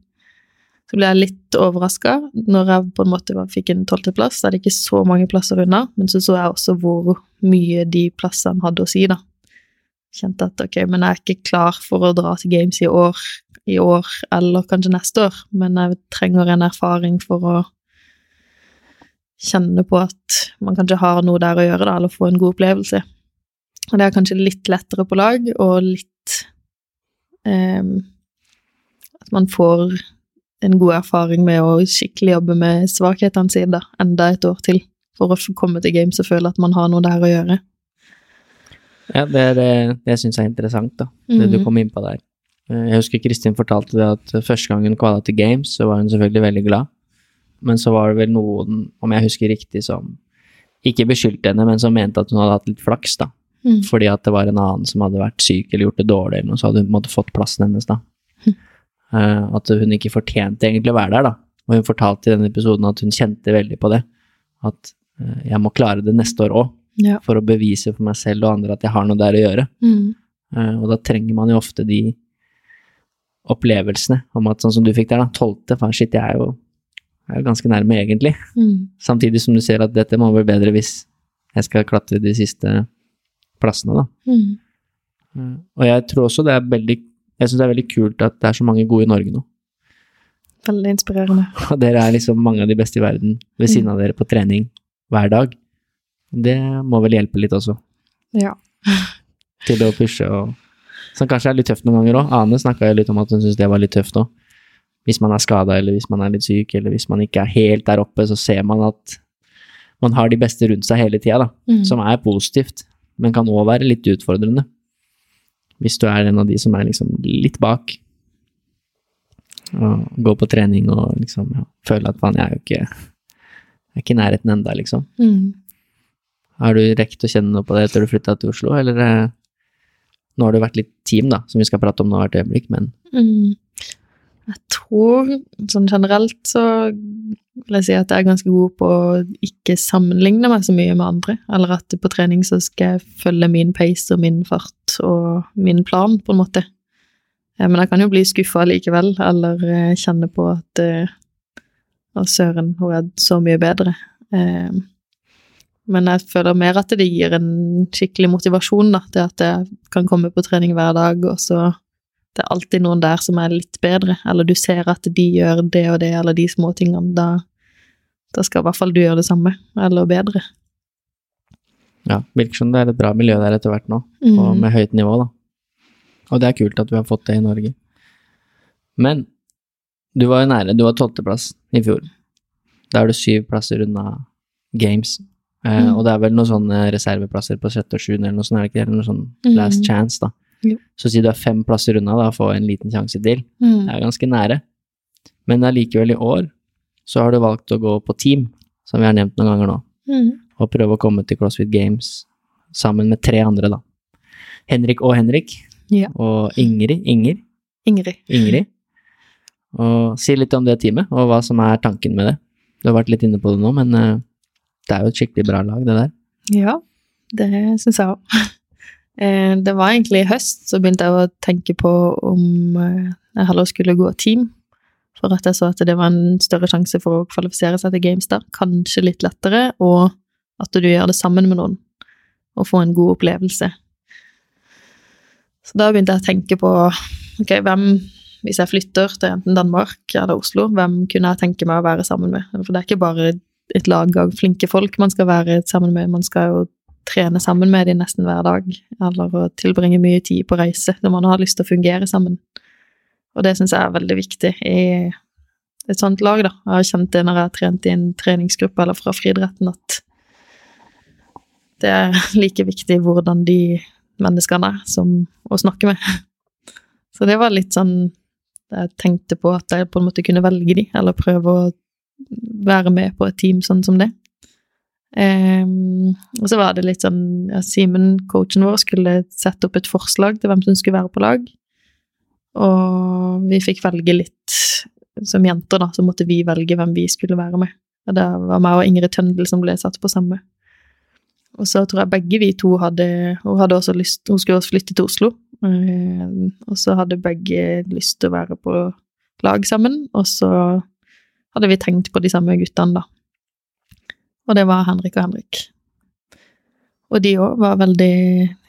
Så ble jeg litt overraska når jeg på en måte fikk en tolvteplass. Er det ikke så mange plasser unna, men så så jeg også hvor mye de plassene hadde å si, da. Kjente at ok, men jeg er ikke klar for å dra til Games i år, i år eller kanskje neste år, men jeg trenger en erfaring for å kjenne på at man kanskje har noe der å gjøre, da, eller få en god opplevelse. Og det er kanskje litt lettere på lag, og litt ehm, At man får en god erfaring med å skikkelig jobbe med svakhetene sine da, enda et år til, for å komme til games og føle at man har noe der å gjøre. Ja, det, eh, det syns jeg er interessant, da, det du Mhm. kom inn på der. Eh, Jeg husker Kristin fortalte det at første gang hun kvala til Games, så var hun selvfølgelig veldig glad. Men så var det vel noen, om jeg husker riktig, som ikke beskyldte henne, men som mente at hun hadde hatt litt flaks, da. Mm. Fordi at det var en annen som hadde vært syk eller gjort det dårlig, eller noe, så hadde hun på en måte fått plassen hennes, da. Eh, at hun ikke fortjente egentlig å være der, da. Og hun fortalte i denne episoden at hun kjente veldig på det. At eh, jeg må klare det neste år òg, Ja. for å bevise for meg selv og andre at jeg har noe der å gjøre. Mm. Eh, og da trenger man jo ofte de opplevelsene om at sånn som du fikk der, da, tolvte, faen shit, jeg er jo, jeg er jo ganske nærme egentlig. Mm. Samtidig som du ser at dette må bli bedre hvis jeg skal klatre de siste plassene, da. Mm. Eh, Og jeg tror også det er veldig Jeg syns det er veldig kult at det er så mange gode i Norge nå. Veldig inspirerende. Og dere er liksom mange av de beste i verden ved siden av dere på trening hver dag. Det må vel hjelpe litt også, Ja. til å pushe og Som kanskje er litt tøft noen ganger òg. Ane snakka jo litt om at hun syntes det var litt tøft òg. Hvis man er skada, eller hvis man er litt syk, eller hvis man ikke er helt der oppe, så ser man at man har de beste rundt seg hele tida, da. Mm. Som er positivt, men kan òg være litt utfordrende. Hvis du er en av de som er liksom litt bak. Og går på trening og liksom ja, føler at faen, jeg er jo ikke Jeg er ikke i nærheten enda, liksom. Mm. Har du rekt å kjenne noe på det etter du flytta til Oslo, eller eh, Nå har det vært litt team, da, som vi skal prate om nå hvert øyeblikk, men Mm. Jeg tror sånn generelt så vil jeg si at jeg er ganske god på å ikke sammenligne meg så mye med andre. Eller at på trening så skal jeg følge min pace og min fart og min plan, på en måte. Eh, Men jeg kan jo bli skuffa likevel, eller eh, kjenne på at, Å, søren, hun er så mye bedre. Eh, men jeg føler mer at det gir en skikkelig motivasjon, da, til at jeg kan komme på trening hver dag, og så det er alltid noen der som er litt bedre, eller du ser at de gjør det og det, eller de små tingene, da, da skal i hvert fall du gjøre det samme, eller bedre. Ja, virker som det er et bra miljø der etter hvert nå, og Mm. med høyt nivå, da. Og det er kult at vi har fått det i Norge. Men du var jo nære, du var tolvteplass i fjor. Da er du syv plasser unna games. Eh, Mm. Og det er vel noen sånne reserveplasser på sjette og sjuende eller noe sånt, er det ikke det? Eller noe sånn Mm. last chance, da. Jo. Så si du er fem plasser unna da, å få en liten sjanse til. Mm. Det er ganske nære. Men allikevel, i år så har du valgt å gå på team, som vi har nevnt noen ganger nå Mm. Og prøve å komme til CrossFit Games sammen med tre andre, da. Henrik og Henrik. Ja. Og Ingrid. Inger. Ingrid. Ingrid. Og si litt om det teamet, og hva som er tanken med det. Du har vært litt inne på det nå, men eh, det er jo et skikkelig bra lag, det der. Ja, det syns jeg òg. Det var egentlig i høst så begynte jeg å tenke på om eh, jeg heller skulle gå team. For at jeg så at det var en større sjanse for å kvalifisere seg til Games da. Kanskje litt lettere, og at du gjør det sammen med noen. Og får en god opplevelse. Så da begynte jeg å tenke på ok, hvem, hvis jeg flytter til enten Danmark eller Oslo, hvem kunne jeg tenke meg å være sammen med? For det er ikke bare et lag av flinke folk man skal være sammen med, man skal jo trene sammen med dem nesten hver dag, eller å tilbringe mye tid på reise når man har lyst til å fungere sammen. Og det syns jeg er veldig viktig i et sånt lag, da. Jeg har kjent det når jeg har trent i en treningsgruppe eller fra friidretten, at det er like viktig hvordan de menneskene er, som å snakke med. Så det var litt sånn jeg tenkte på at jeg på en måte kunne velge de, eller prøve å være med på et team sånn som det. Um, og så var det litt sånn ja, Simen, coachen vår, skulle sette opp et forslag til hvem som skulle være på lag. Og vi fikk velge litt som jenter, da, så måtte vi velge hvem vi skulle være med. Og det var meg og Ingrid Tøndel som ble satt på samme. Og så tror jeg begge vi to hadde Hun hadde også lyst Hun skulle også flytte til Oslo. Eh, og så hadde begge lyst til å være på lag sammen. Og så hadde vi tenkt på de samme guttene, da. Og det var Henrik og Henrik. Og de òg var veldig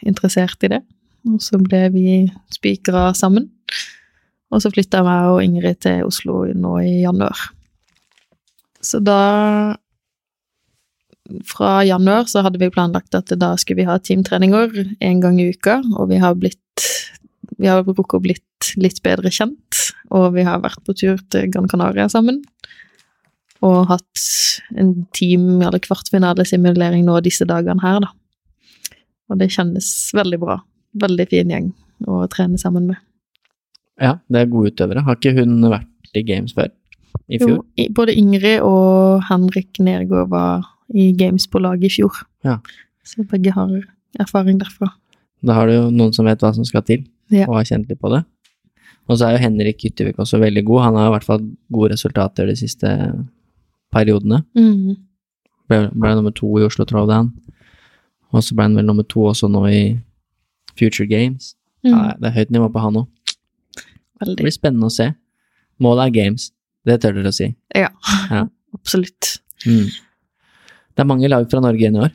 interessert i det. Og så ble vi spikra sammen. Og så flytta jeg og Ingrid til Oslo nå i januar. Så da Fra januar så hadde vi planlagt at da skulle vi ha teamtreninger én gang i uka, og vi har blitt Vi har rukket å blitt litt bedre kjent, og vi har vært på tur til Gran Canaria sammen. Og hatt en team- eller kvartfinalesimulering nå disse dagene her, da. Og det kjennes veldig bra. Veldig fin gjeng å trene sammen med. Ja, det er gode utøvere. Har ikke hun vært i games før? I fjor? Jo, både Ingrid og Henrik Nergård var i Games på laget i fjor. Ja. Så begge har erfaring derfra. Da har du jo noen som vet hva som skal til, Ja. og har kjent litt på det. Og så er jo Henrik Yttervik også veldig god. Han har i hvert fall gode resultater de siste periodene. Mm. Ble, ble nummer to i Oslo Throwdown. Og så ble han vel nummer to også nå i Future Games. Mm. Ja, det er høyt nivå på han òg. Det blir spennende å se. Målet er games. Det tør dere å si. Ja. Ja. Absolutt. Mm. Det er mange lag fra Norge igjen i år.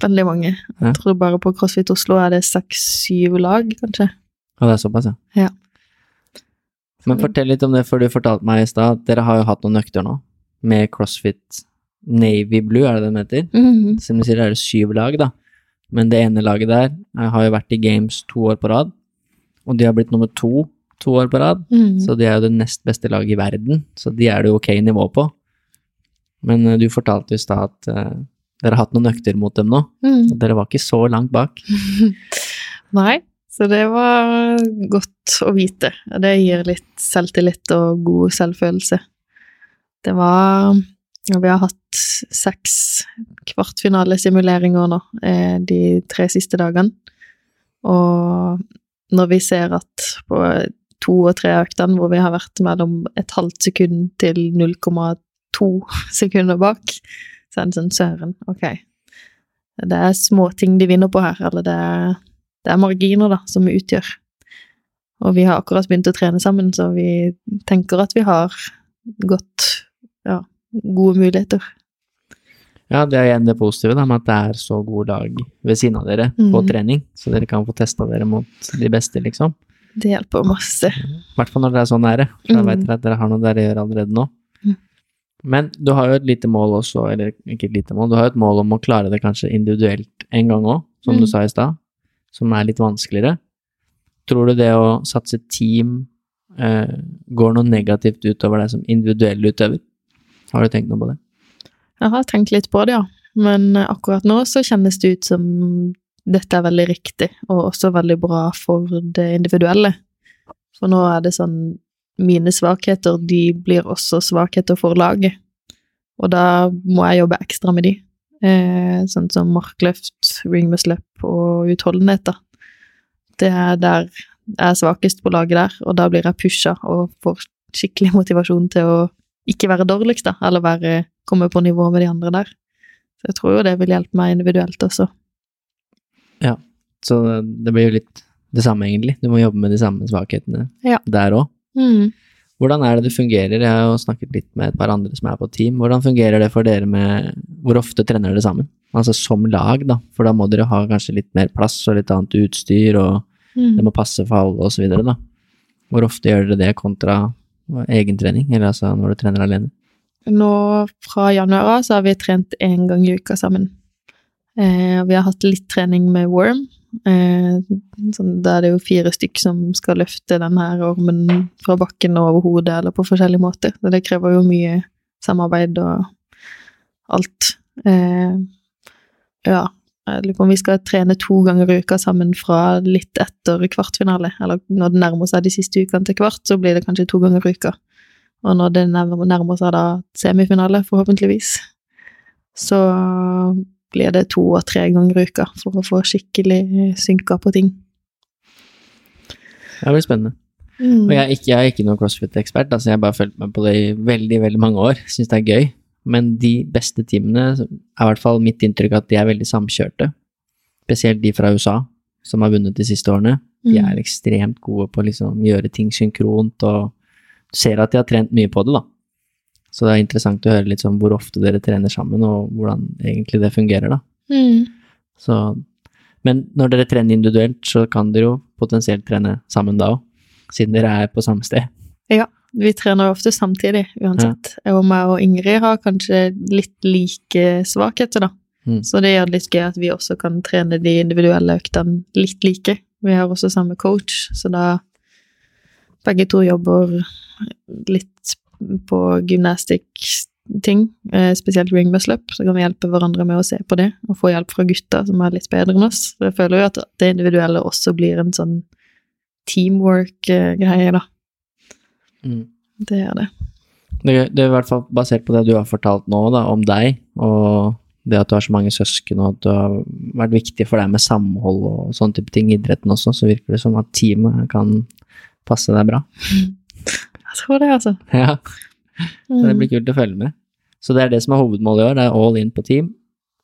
Veldig mange. Ja. Jeg tror bare på CrossFit Oslo er det seks-syv lag, kanskje. Og det er såpass, ja. Ja. Men fortell litt om det, for du fortalte meg i stad at dere har jo hatt noen økter nå, med CrossFit Navy Blue, er det det den heter? Mhm. Som du sier, er det syv lag, da. Men det ene laget der eh, har jo vært i games to år på rad, og de har blitt nummer to to år på rad. Mm. Så de er jo det nest beste laget i verden, så de er det jo ok nivå på. Men eh, du fortalte i stad at eh, dere har hatt noen økter mot dem nå, Mm. dere var ikke så langt bak. Nei, så det var godt å vite. Det gir litt selvtillit og god selvfølelse. Det var Vi har hatt seks kvartfinalesimuleringer nå eh, de tre siste dagene. Og når vi ser at på to og tre øktene hvor vi har vært mellom et halvt sekund til 0,2 sekunder bak, så er det sånn Søren, ok. Det er småting de vinner på her, eller det er det er marginer da, som vi utgjør. Og vi har akkurat begynt å trene sammen, så vi tenker at vi har godt ja, gode muligheter. Ja, det er igjen det positive da, med at det er så gode lag ved siden av dere på Mhm. trening, så dere kan få testa dere mot de beste, liksom. Det hjelper masse. I hvert fall når det er så nære. For da mm. vet dere at dere har noe dere gjør allerede nå. Men du har jo et lite mål også, eller ikke et lite mål, du har jo et mål om å klare det kanskje individuelt en gang òg, som du Mhm. sa i stad, som er litt vanskeligere. Tror du det å satse team eh, går noe negativt utover deg som individuell utøver? Har du tenkt noe på det? Jeg har tenkt litt på det, ja. Men akkurat nå så kjennes det ut som dette er veldig riktig, og også veldig bra for det individuelle. For nå er det sånn Mine svakheter, de blir også svakheter for laget. Og da må jeg jobbe ekstra med de. Eh, sånn som markløft, ringmuscle-up og utholdenhet, da. Det er der jeg er svakest på laget der, og da blir jeg pusha og får skikkelig motivasjon til å ikke være dårligst, da, eller være, komme på nivå med de andre der. Så jeg tror jo det vil hjelpe meg individuelt også. Ja, Så det blir jo litt det samme, egentlig. Du må jobbe med de samme svakhetene Ja. der òg. Mm. Hvordan er det det fungerer? Jeg har jo snakket litt med et par andre som er på team. Hvordan fungerer det for dere med Hvor ofte trener dere sammen? Altså som lag, da. For da må dere ha kanskje litt mer plass og litt annet utstyr, og det Mm. må passe for alle videre, da. Hvor ofte gjør dere det kontra egentrening, eller altså når du trener alene? Nå fra januar av så har vi trent én gang i uka sammen. Eh, vi har hatt litt trening med worm. Eh, sånn, da er det jo fire stykk som skal løfte den her ormen fra bakken og over hodet, eller på forskjellige måter. Så det krever jo mye samarbeid og alt. Eh, ja, jeg lurer på om vi skal trene to ganger i uka sammen fra litt etter kvartfinale. Eller når det nærmer seg de siste ukene til kvart, så blir det kanskje to ganger i uka. Og når det nærmer seg da semifinale, forhåpentligvis, så blir det to og tre ganger i uka for å få skikkelig synka på ting. Det blir spennende. Mm. Og jeg er ikke, jeg er ikke noen crossfit-ekspert, altså jeg har bare fulgt med på det i veldig, veldig mange år. Syns det er gøy. Men de beste teamene er i hvert fall mitt inntrykk at de er veldig samkjørte. Spesielt de fra USA, som har vunnet de siste årene. De Mm. er ekstremt gode på å liksom gjøre ting synkront, og ser at de har trent mye på det, da. Så det er interessant å høre litt sånn hvor ofte dere trener sammen, og hvordan egentlig det fungerer, da. Mm. Så, men når dere trener individuelt, så kan dere jo potensielt trene sammen da òg, siden dere er på samme sted. Ja, vi trener ofte samtidig, uansett. Og meg og Ingrid har kanskje litt like svakheter, da. Mm. Så det gjør det litt gøy at vi også kan trene de individuelle øktene litt like. Vi har også samme coach, så da begge to jobber litt på gymnastikk-ting, eh, spesielt ring muscle up, så kan vi hjelpe hverandre med å se på det, og få hjelp fra gutta som er litt bedre enn oss. Så jeg føler jo at det individuelle også blir en sånn teamwork-greie, da. Mm. Det er det. Det, det er i hvert fall basert på det du har fortalt nå, da, om deg, og det at du har så mange søsken, og at det har vært viktig for deg med samhold og sånne type ting i idretten også, så virker det som at teamet kan passe deg bra. Jeg tror det, altså. Ja, så det Mm. blir kult å følge med. Så det er det som er hovedmålet i år, det er all in på team,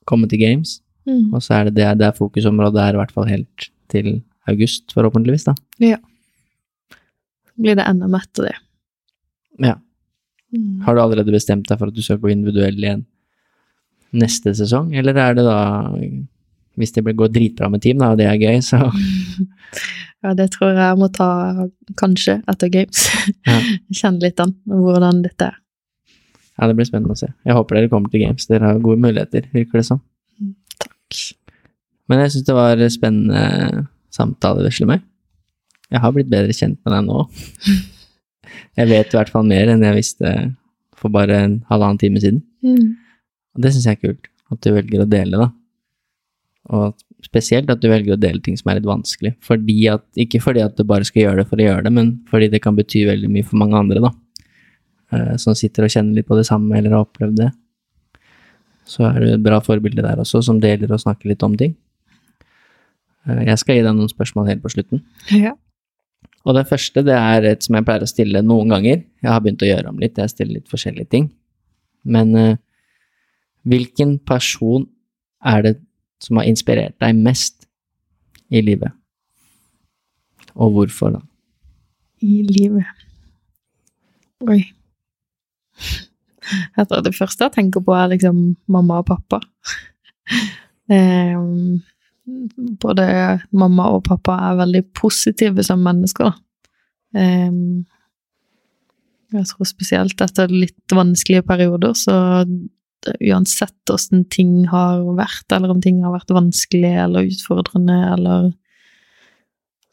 komme til games, Mm. og så er det det, det er fokusområdet er i hvert fall helt til august, forhåpentligvis, da. Blir det NM etter det. Ja. Mm. Har du allerede bestemt deg for at du skal gå individuell igjen neste sesong, eller er det da Hvis det går dritbra med team, da, og det er gøy, så Ja, det tror jeg jeg må ta kanskje etter Games. Ja. Kjenne litt an hvordan dette er. Ja, det blir spennende å se. Jeg håper dere kommer til games. Dere har gode muligheter, virker det som. Takk. Men jeg syns det var spennende samtale, vesle meg. Jeg har blitt bedre kjent med deg nå. Jeg vet i hvert fall mer enn jeg visste for bare en halvannen time siden. Mm. Og det syns jeg er kult, at du velger å dele, da. Og spesielt at du velger å dele ting som er litt vanskelig. Fordi at, ikke fordi at du bare skal gjøre det for å gjøre det, men fordi det kan bety veldig mye for mange andre, da. Eh, Som sitter og kjenner litt på det samme, eller har opplevd det. Så er du et bra forbilde der også, som deler og snakker litt om ting. Eh, Jeg skal gi deg noen spørsmål helt på slutten. Ja. Og det første det er et som jeg pleier å stille noen ganger. Jeg har begynt å gjøre om litt, jeg stiller litt forskjellige ting. Men eh, hvilken person er det som har inspirert deg mest i livet? Og hvorfor, da? I livet. Oi. Jeg tror det første jeg tenker på, er liksom mamma og pappa. Um, både mamma og pappa er veldig positive som mennesker. Ehm, jeg tror spesielt etter litt vanskelige perioder, så uansett åssen ting har vært, eller om ting har vært vanskelig eller utfordrende, eller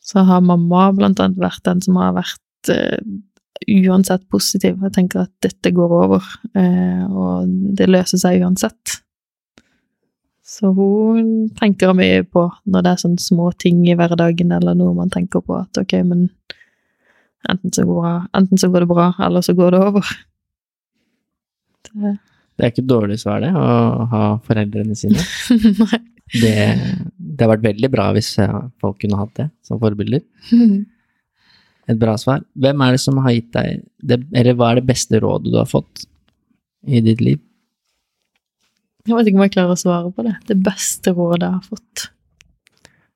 Så har mamma blant annet vært den som har vært uh, uansett positiv. Jeg tenker at dette går over, uh, og det løser seg uansett. Så hun tenker mye på når det er sånne små ting i hverdagen, eller noe man tenker på at ok, men enten så går, enten så går det bra, eller så går det over. Det, Det er ikke dårlig svar, det, å ha foreldrene sine. nei. Det, det har vært veldig bra hvis folk kunne hatt det som forbilder. Et bra svar. Hvem er det som har gitt deg det, Eller hva er det beste rådet du har fått i ditt liv? Jeg vet ikke om jeg klarer å svare på det. Det beste rådet jeg har fått.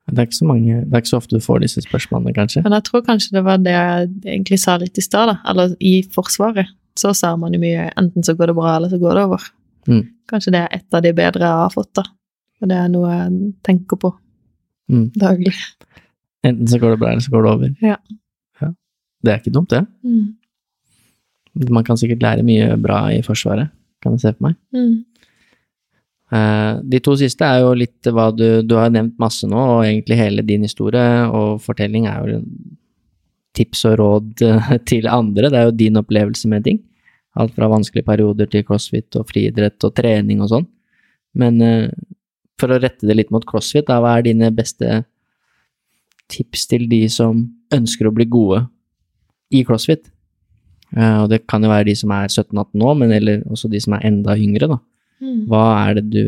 Det er ikke så mange Det er ikke så ofte du får disse spørsmålene, kanskje. Men jeg tror kanskje det var det jeg egentlig sa litt i stad, da. Eller i Forsvaret. Så ser man jo mye enten så går det bra, eller så går det over. Mm. Kanskje det er et av de bedre jeg har fått, da. Og det er noe jeg tenker på Mm. daglig. Enten så går det bra, eller så går det over. Ja. Ja. Det er ikke dumt, det. Mm. Man kan sikkert lære mye bra i Forsvaret, kan jeg se for meg. Mm. Eh, De to siste er jo litt hva du Du har nevnt masse nå, og egentlig hele din historie og fortelling er jo tips og råd eh, til andre. Det er jo din opplevelse med ting. Alt fra vanskelige perioder til crossfit og friidrett og trening og sånn. Men eh, for å rette det litt mot crossfit, da, hva er dine beste tips til de som ønsker å bli gode i crossfit? Eh, Og det kan jo være de som er 17-18 nå, men eller også de som er enda yngre, da. Mm. Hva er det du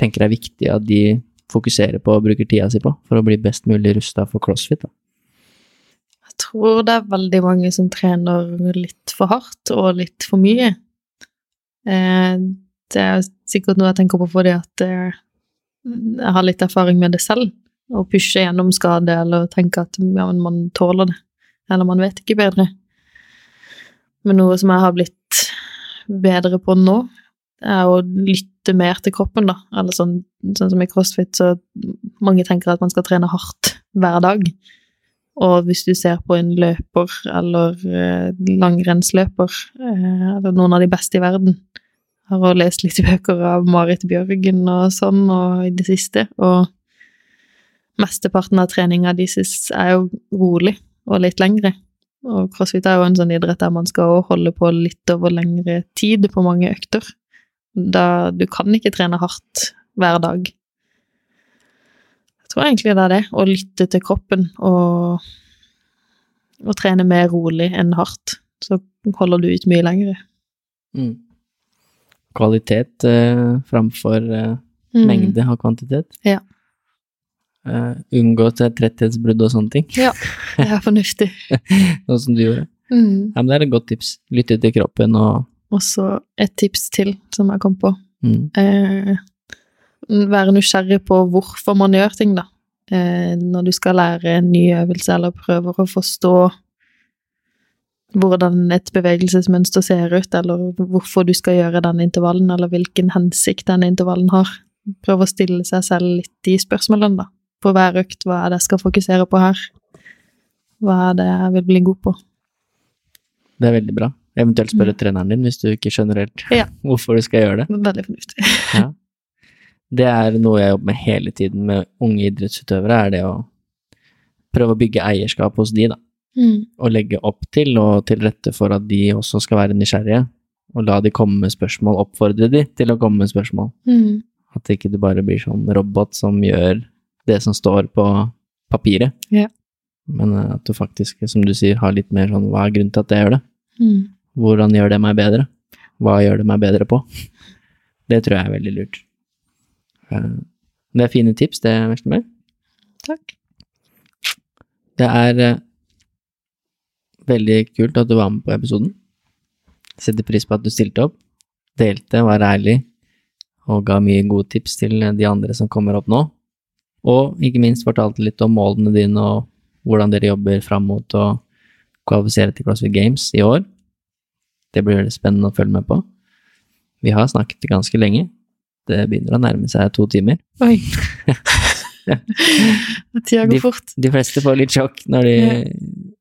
tenker er viktig at de fokuserer på og bruker tida si på, for å bli best mulig rusta for crossfit? Da? Tror det er veldig mange som trener litt for hardt og litt for mye. Eh, det er sikkert noe jeg tenker på fordi at eh, jeg har litt erfaring med det selv. Å pushe gjennom skade eller tenke at ja, man tåler det. Eller man vet ikke bedre. Men noe som jeg har blitt bedre på nå, er å lytte mer til kroppen, da. Eller sånn, sånn som i crossfit, så mange tenker at man skal trene hardt hver dag. Og hvis du ser på en løper eller eh, langrennsløper, eh, eller noen av de beste i verden Jeg har også lest litt bøker av Marit Bjørgen og sånn og i det siste, og mesteparten av treninga deres er jo rolig og litt lengre. Og crossfit er jo en sånn idrett der man skal holde på litt over lengre tid på mange økter. Da du kan ikke trene hardt hver dag. Tror egentlig det er det, å lytte til kroppen og, og trene mer rolig enn hardt. Så holder du ut mye lengre. Mm. Kvalitet eh, framfor eh, Mm. mengde og kvantitet. Ja. Uh, unngå tretthetsbrudd og sånne ting, Ja, det er fornuftig. sånn som du gjorde. Mm. Ja, men det er et godt tips. Lytte til kroppen og Og så et tips til som jeg kom på. mm, eh, være nysgjerrig på hvorfor man gjør ting, da. Eh, når du skal lære en ny øvelse eller prøver å forstå hvordan et bevegelsesmønster ser ut, eller hvorfor du skal gjøre den intervallen, eller hvilken hensikt den intervallen har. Prøve å stille seg selv litt de spørsmålene, da. På hver økt, hva er det jeg skal fokusere på her? Hva er det jeg vil bli god på? Det er veldig bra. Eventuelt spørre treneren din hvis du ikke skjønner helt Ja. hvorfor du skal gjøre det. Veldig fornuftig. Ja. Det er noe jeg jobber med hele tiden med unge idrettsutøvere, er det å prøve å bygge eierskap hos de, da. Mm. Og legge opp til og til rette for at de også skal være nysgjerrige. Og la de komme med spørsmål, oppfordre de til å komme med spørsmål. Mm. At det ikke bare blir sånn robot som gjør det som står på papiret. Ja. Men eh, at du faktisk, som du sier, har litt mer sånn hva er grunnen til at jeg gjør det? Mm. Hvordan gjør det meg bedre? Hva gjør det meg bedre på? Det tror jeg er veldig lurt. Eh, Det er fine tips, det, Veslemøy. Takk. Det er eh, veldig kult at du var med på episoden. Setter pris på at du stilte opp, delte, var ærlig og ga mye gode tips til de andre som kommer opp nå. Og ikke minst fortalte litt om målene dine og hvordan dere jobber fram mot å kvalifisere til CrossFit Games i år. Det blir veldig spennende å følge med på. Vi har snakket ganske lenge. Det begynner å nærme seg to timer. Oi. Tida går De- fort. De fleste får litt sjokk når de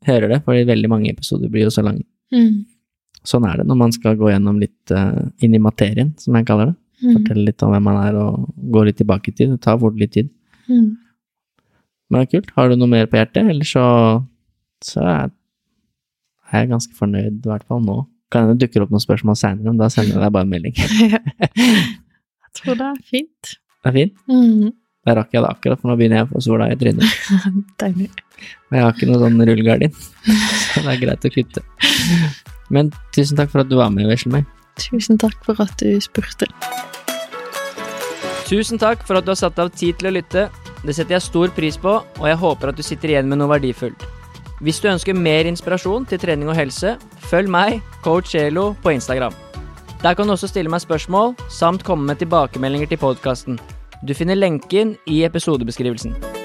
hører det, fordi veldig mange episoder blir jo så lange. Mm. Sånn er det når man skal gå gjennom litt uh, inn i materien, som jeg kaller det. Mm. Fortelle litt om hvem man er, og gå litt tilbake i tid. Det tar fort litt tid. Mm. Men det er kult. Har du noe mer på hjertet, eller så, så er jeg ganske fornøyd, i hvert fall nå. Kan hende dukker opp noen spørsmål seinere, men da sender jeg deg bare en melding. Jeg tror det er fint. Det er fint. Mm. Da rakk jeg det akkurat, for nå begynner jeg å få sola i trynet. Deilig. Og jeg har ikke noe sånn rullegardin, så det er greit å kutte. Men tusen takk for at du var med, Veslemøy. Tusen takk for at du spurte. Tusen takk for at du har satt av tid til å lytte. Det setter jeg stor pris på, og jeg håper at du sitter igjen med noe verdifullt. Hvis du ønsker mer inspirasjon til trening og helse, følg meg, coach Elo, på Instagram. Der kan du også stille meg spørsmål, samt komme med tilbakemeldinger til podkasten. Du finner lenken i episodebeskrivelsen.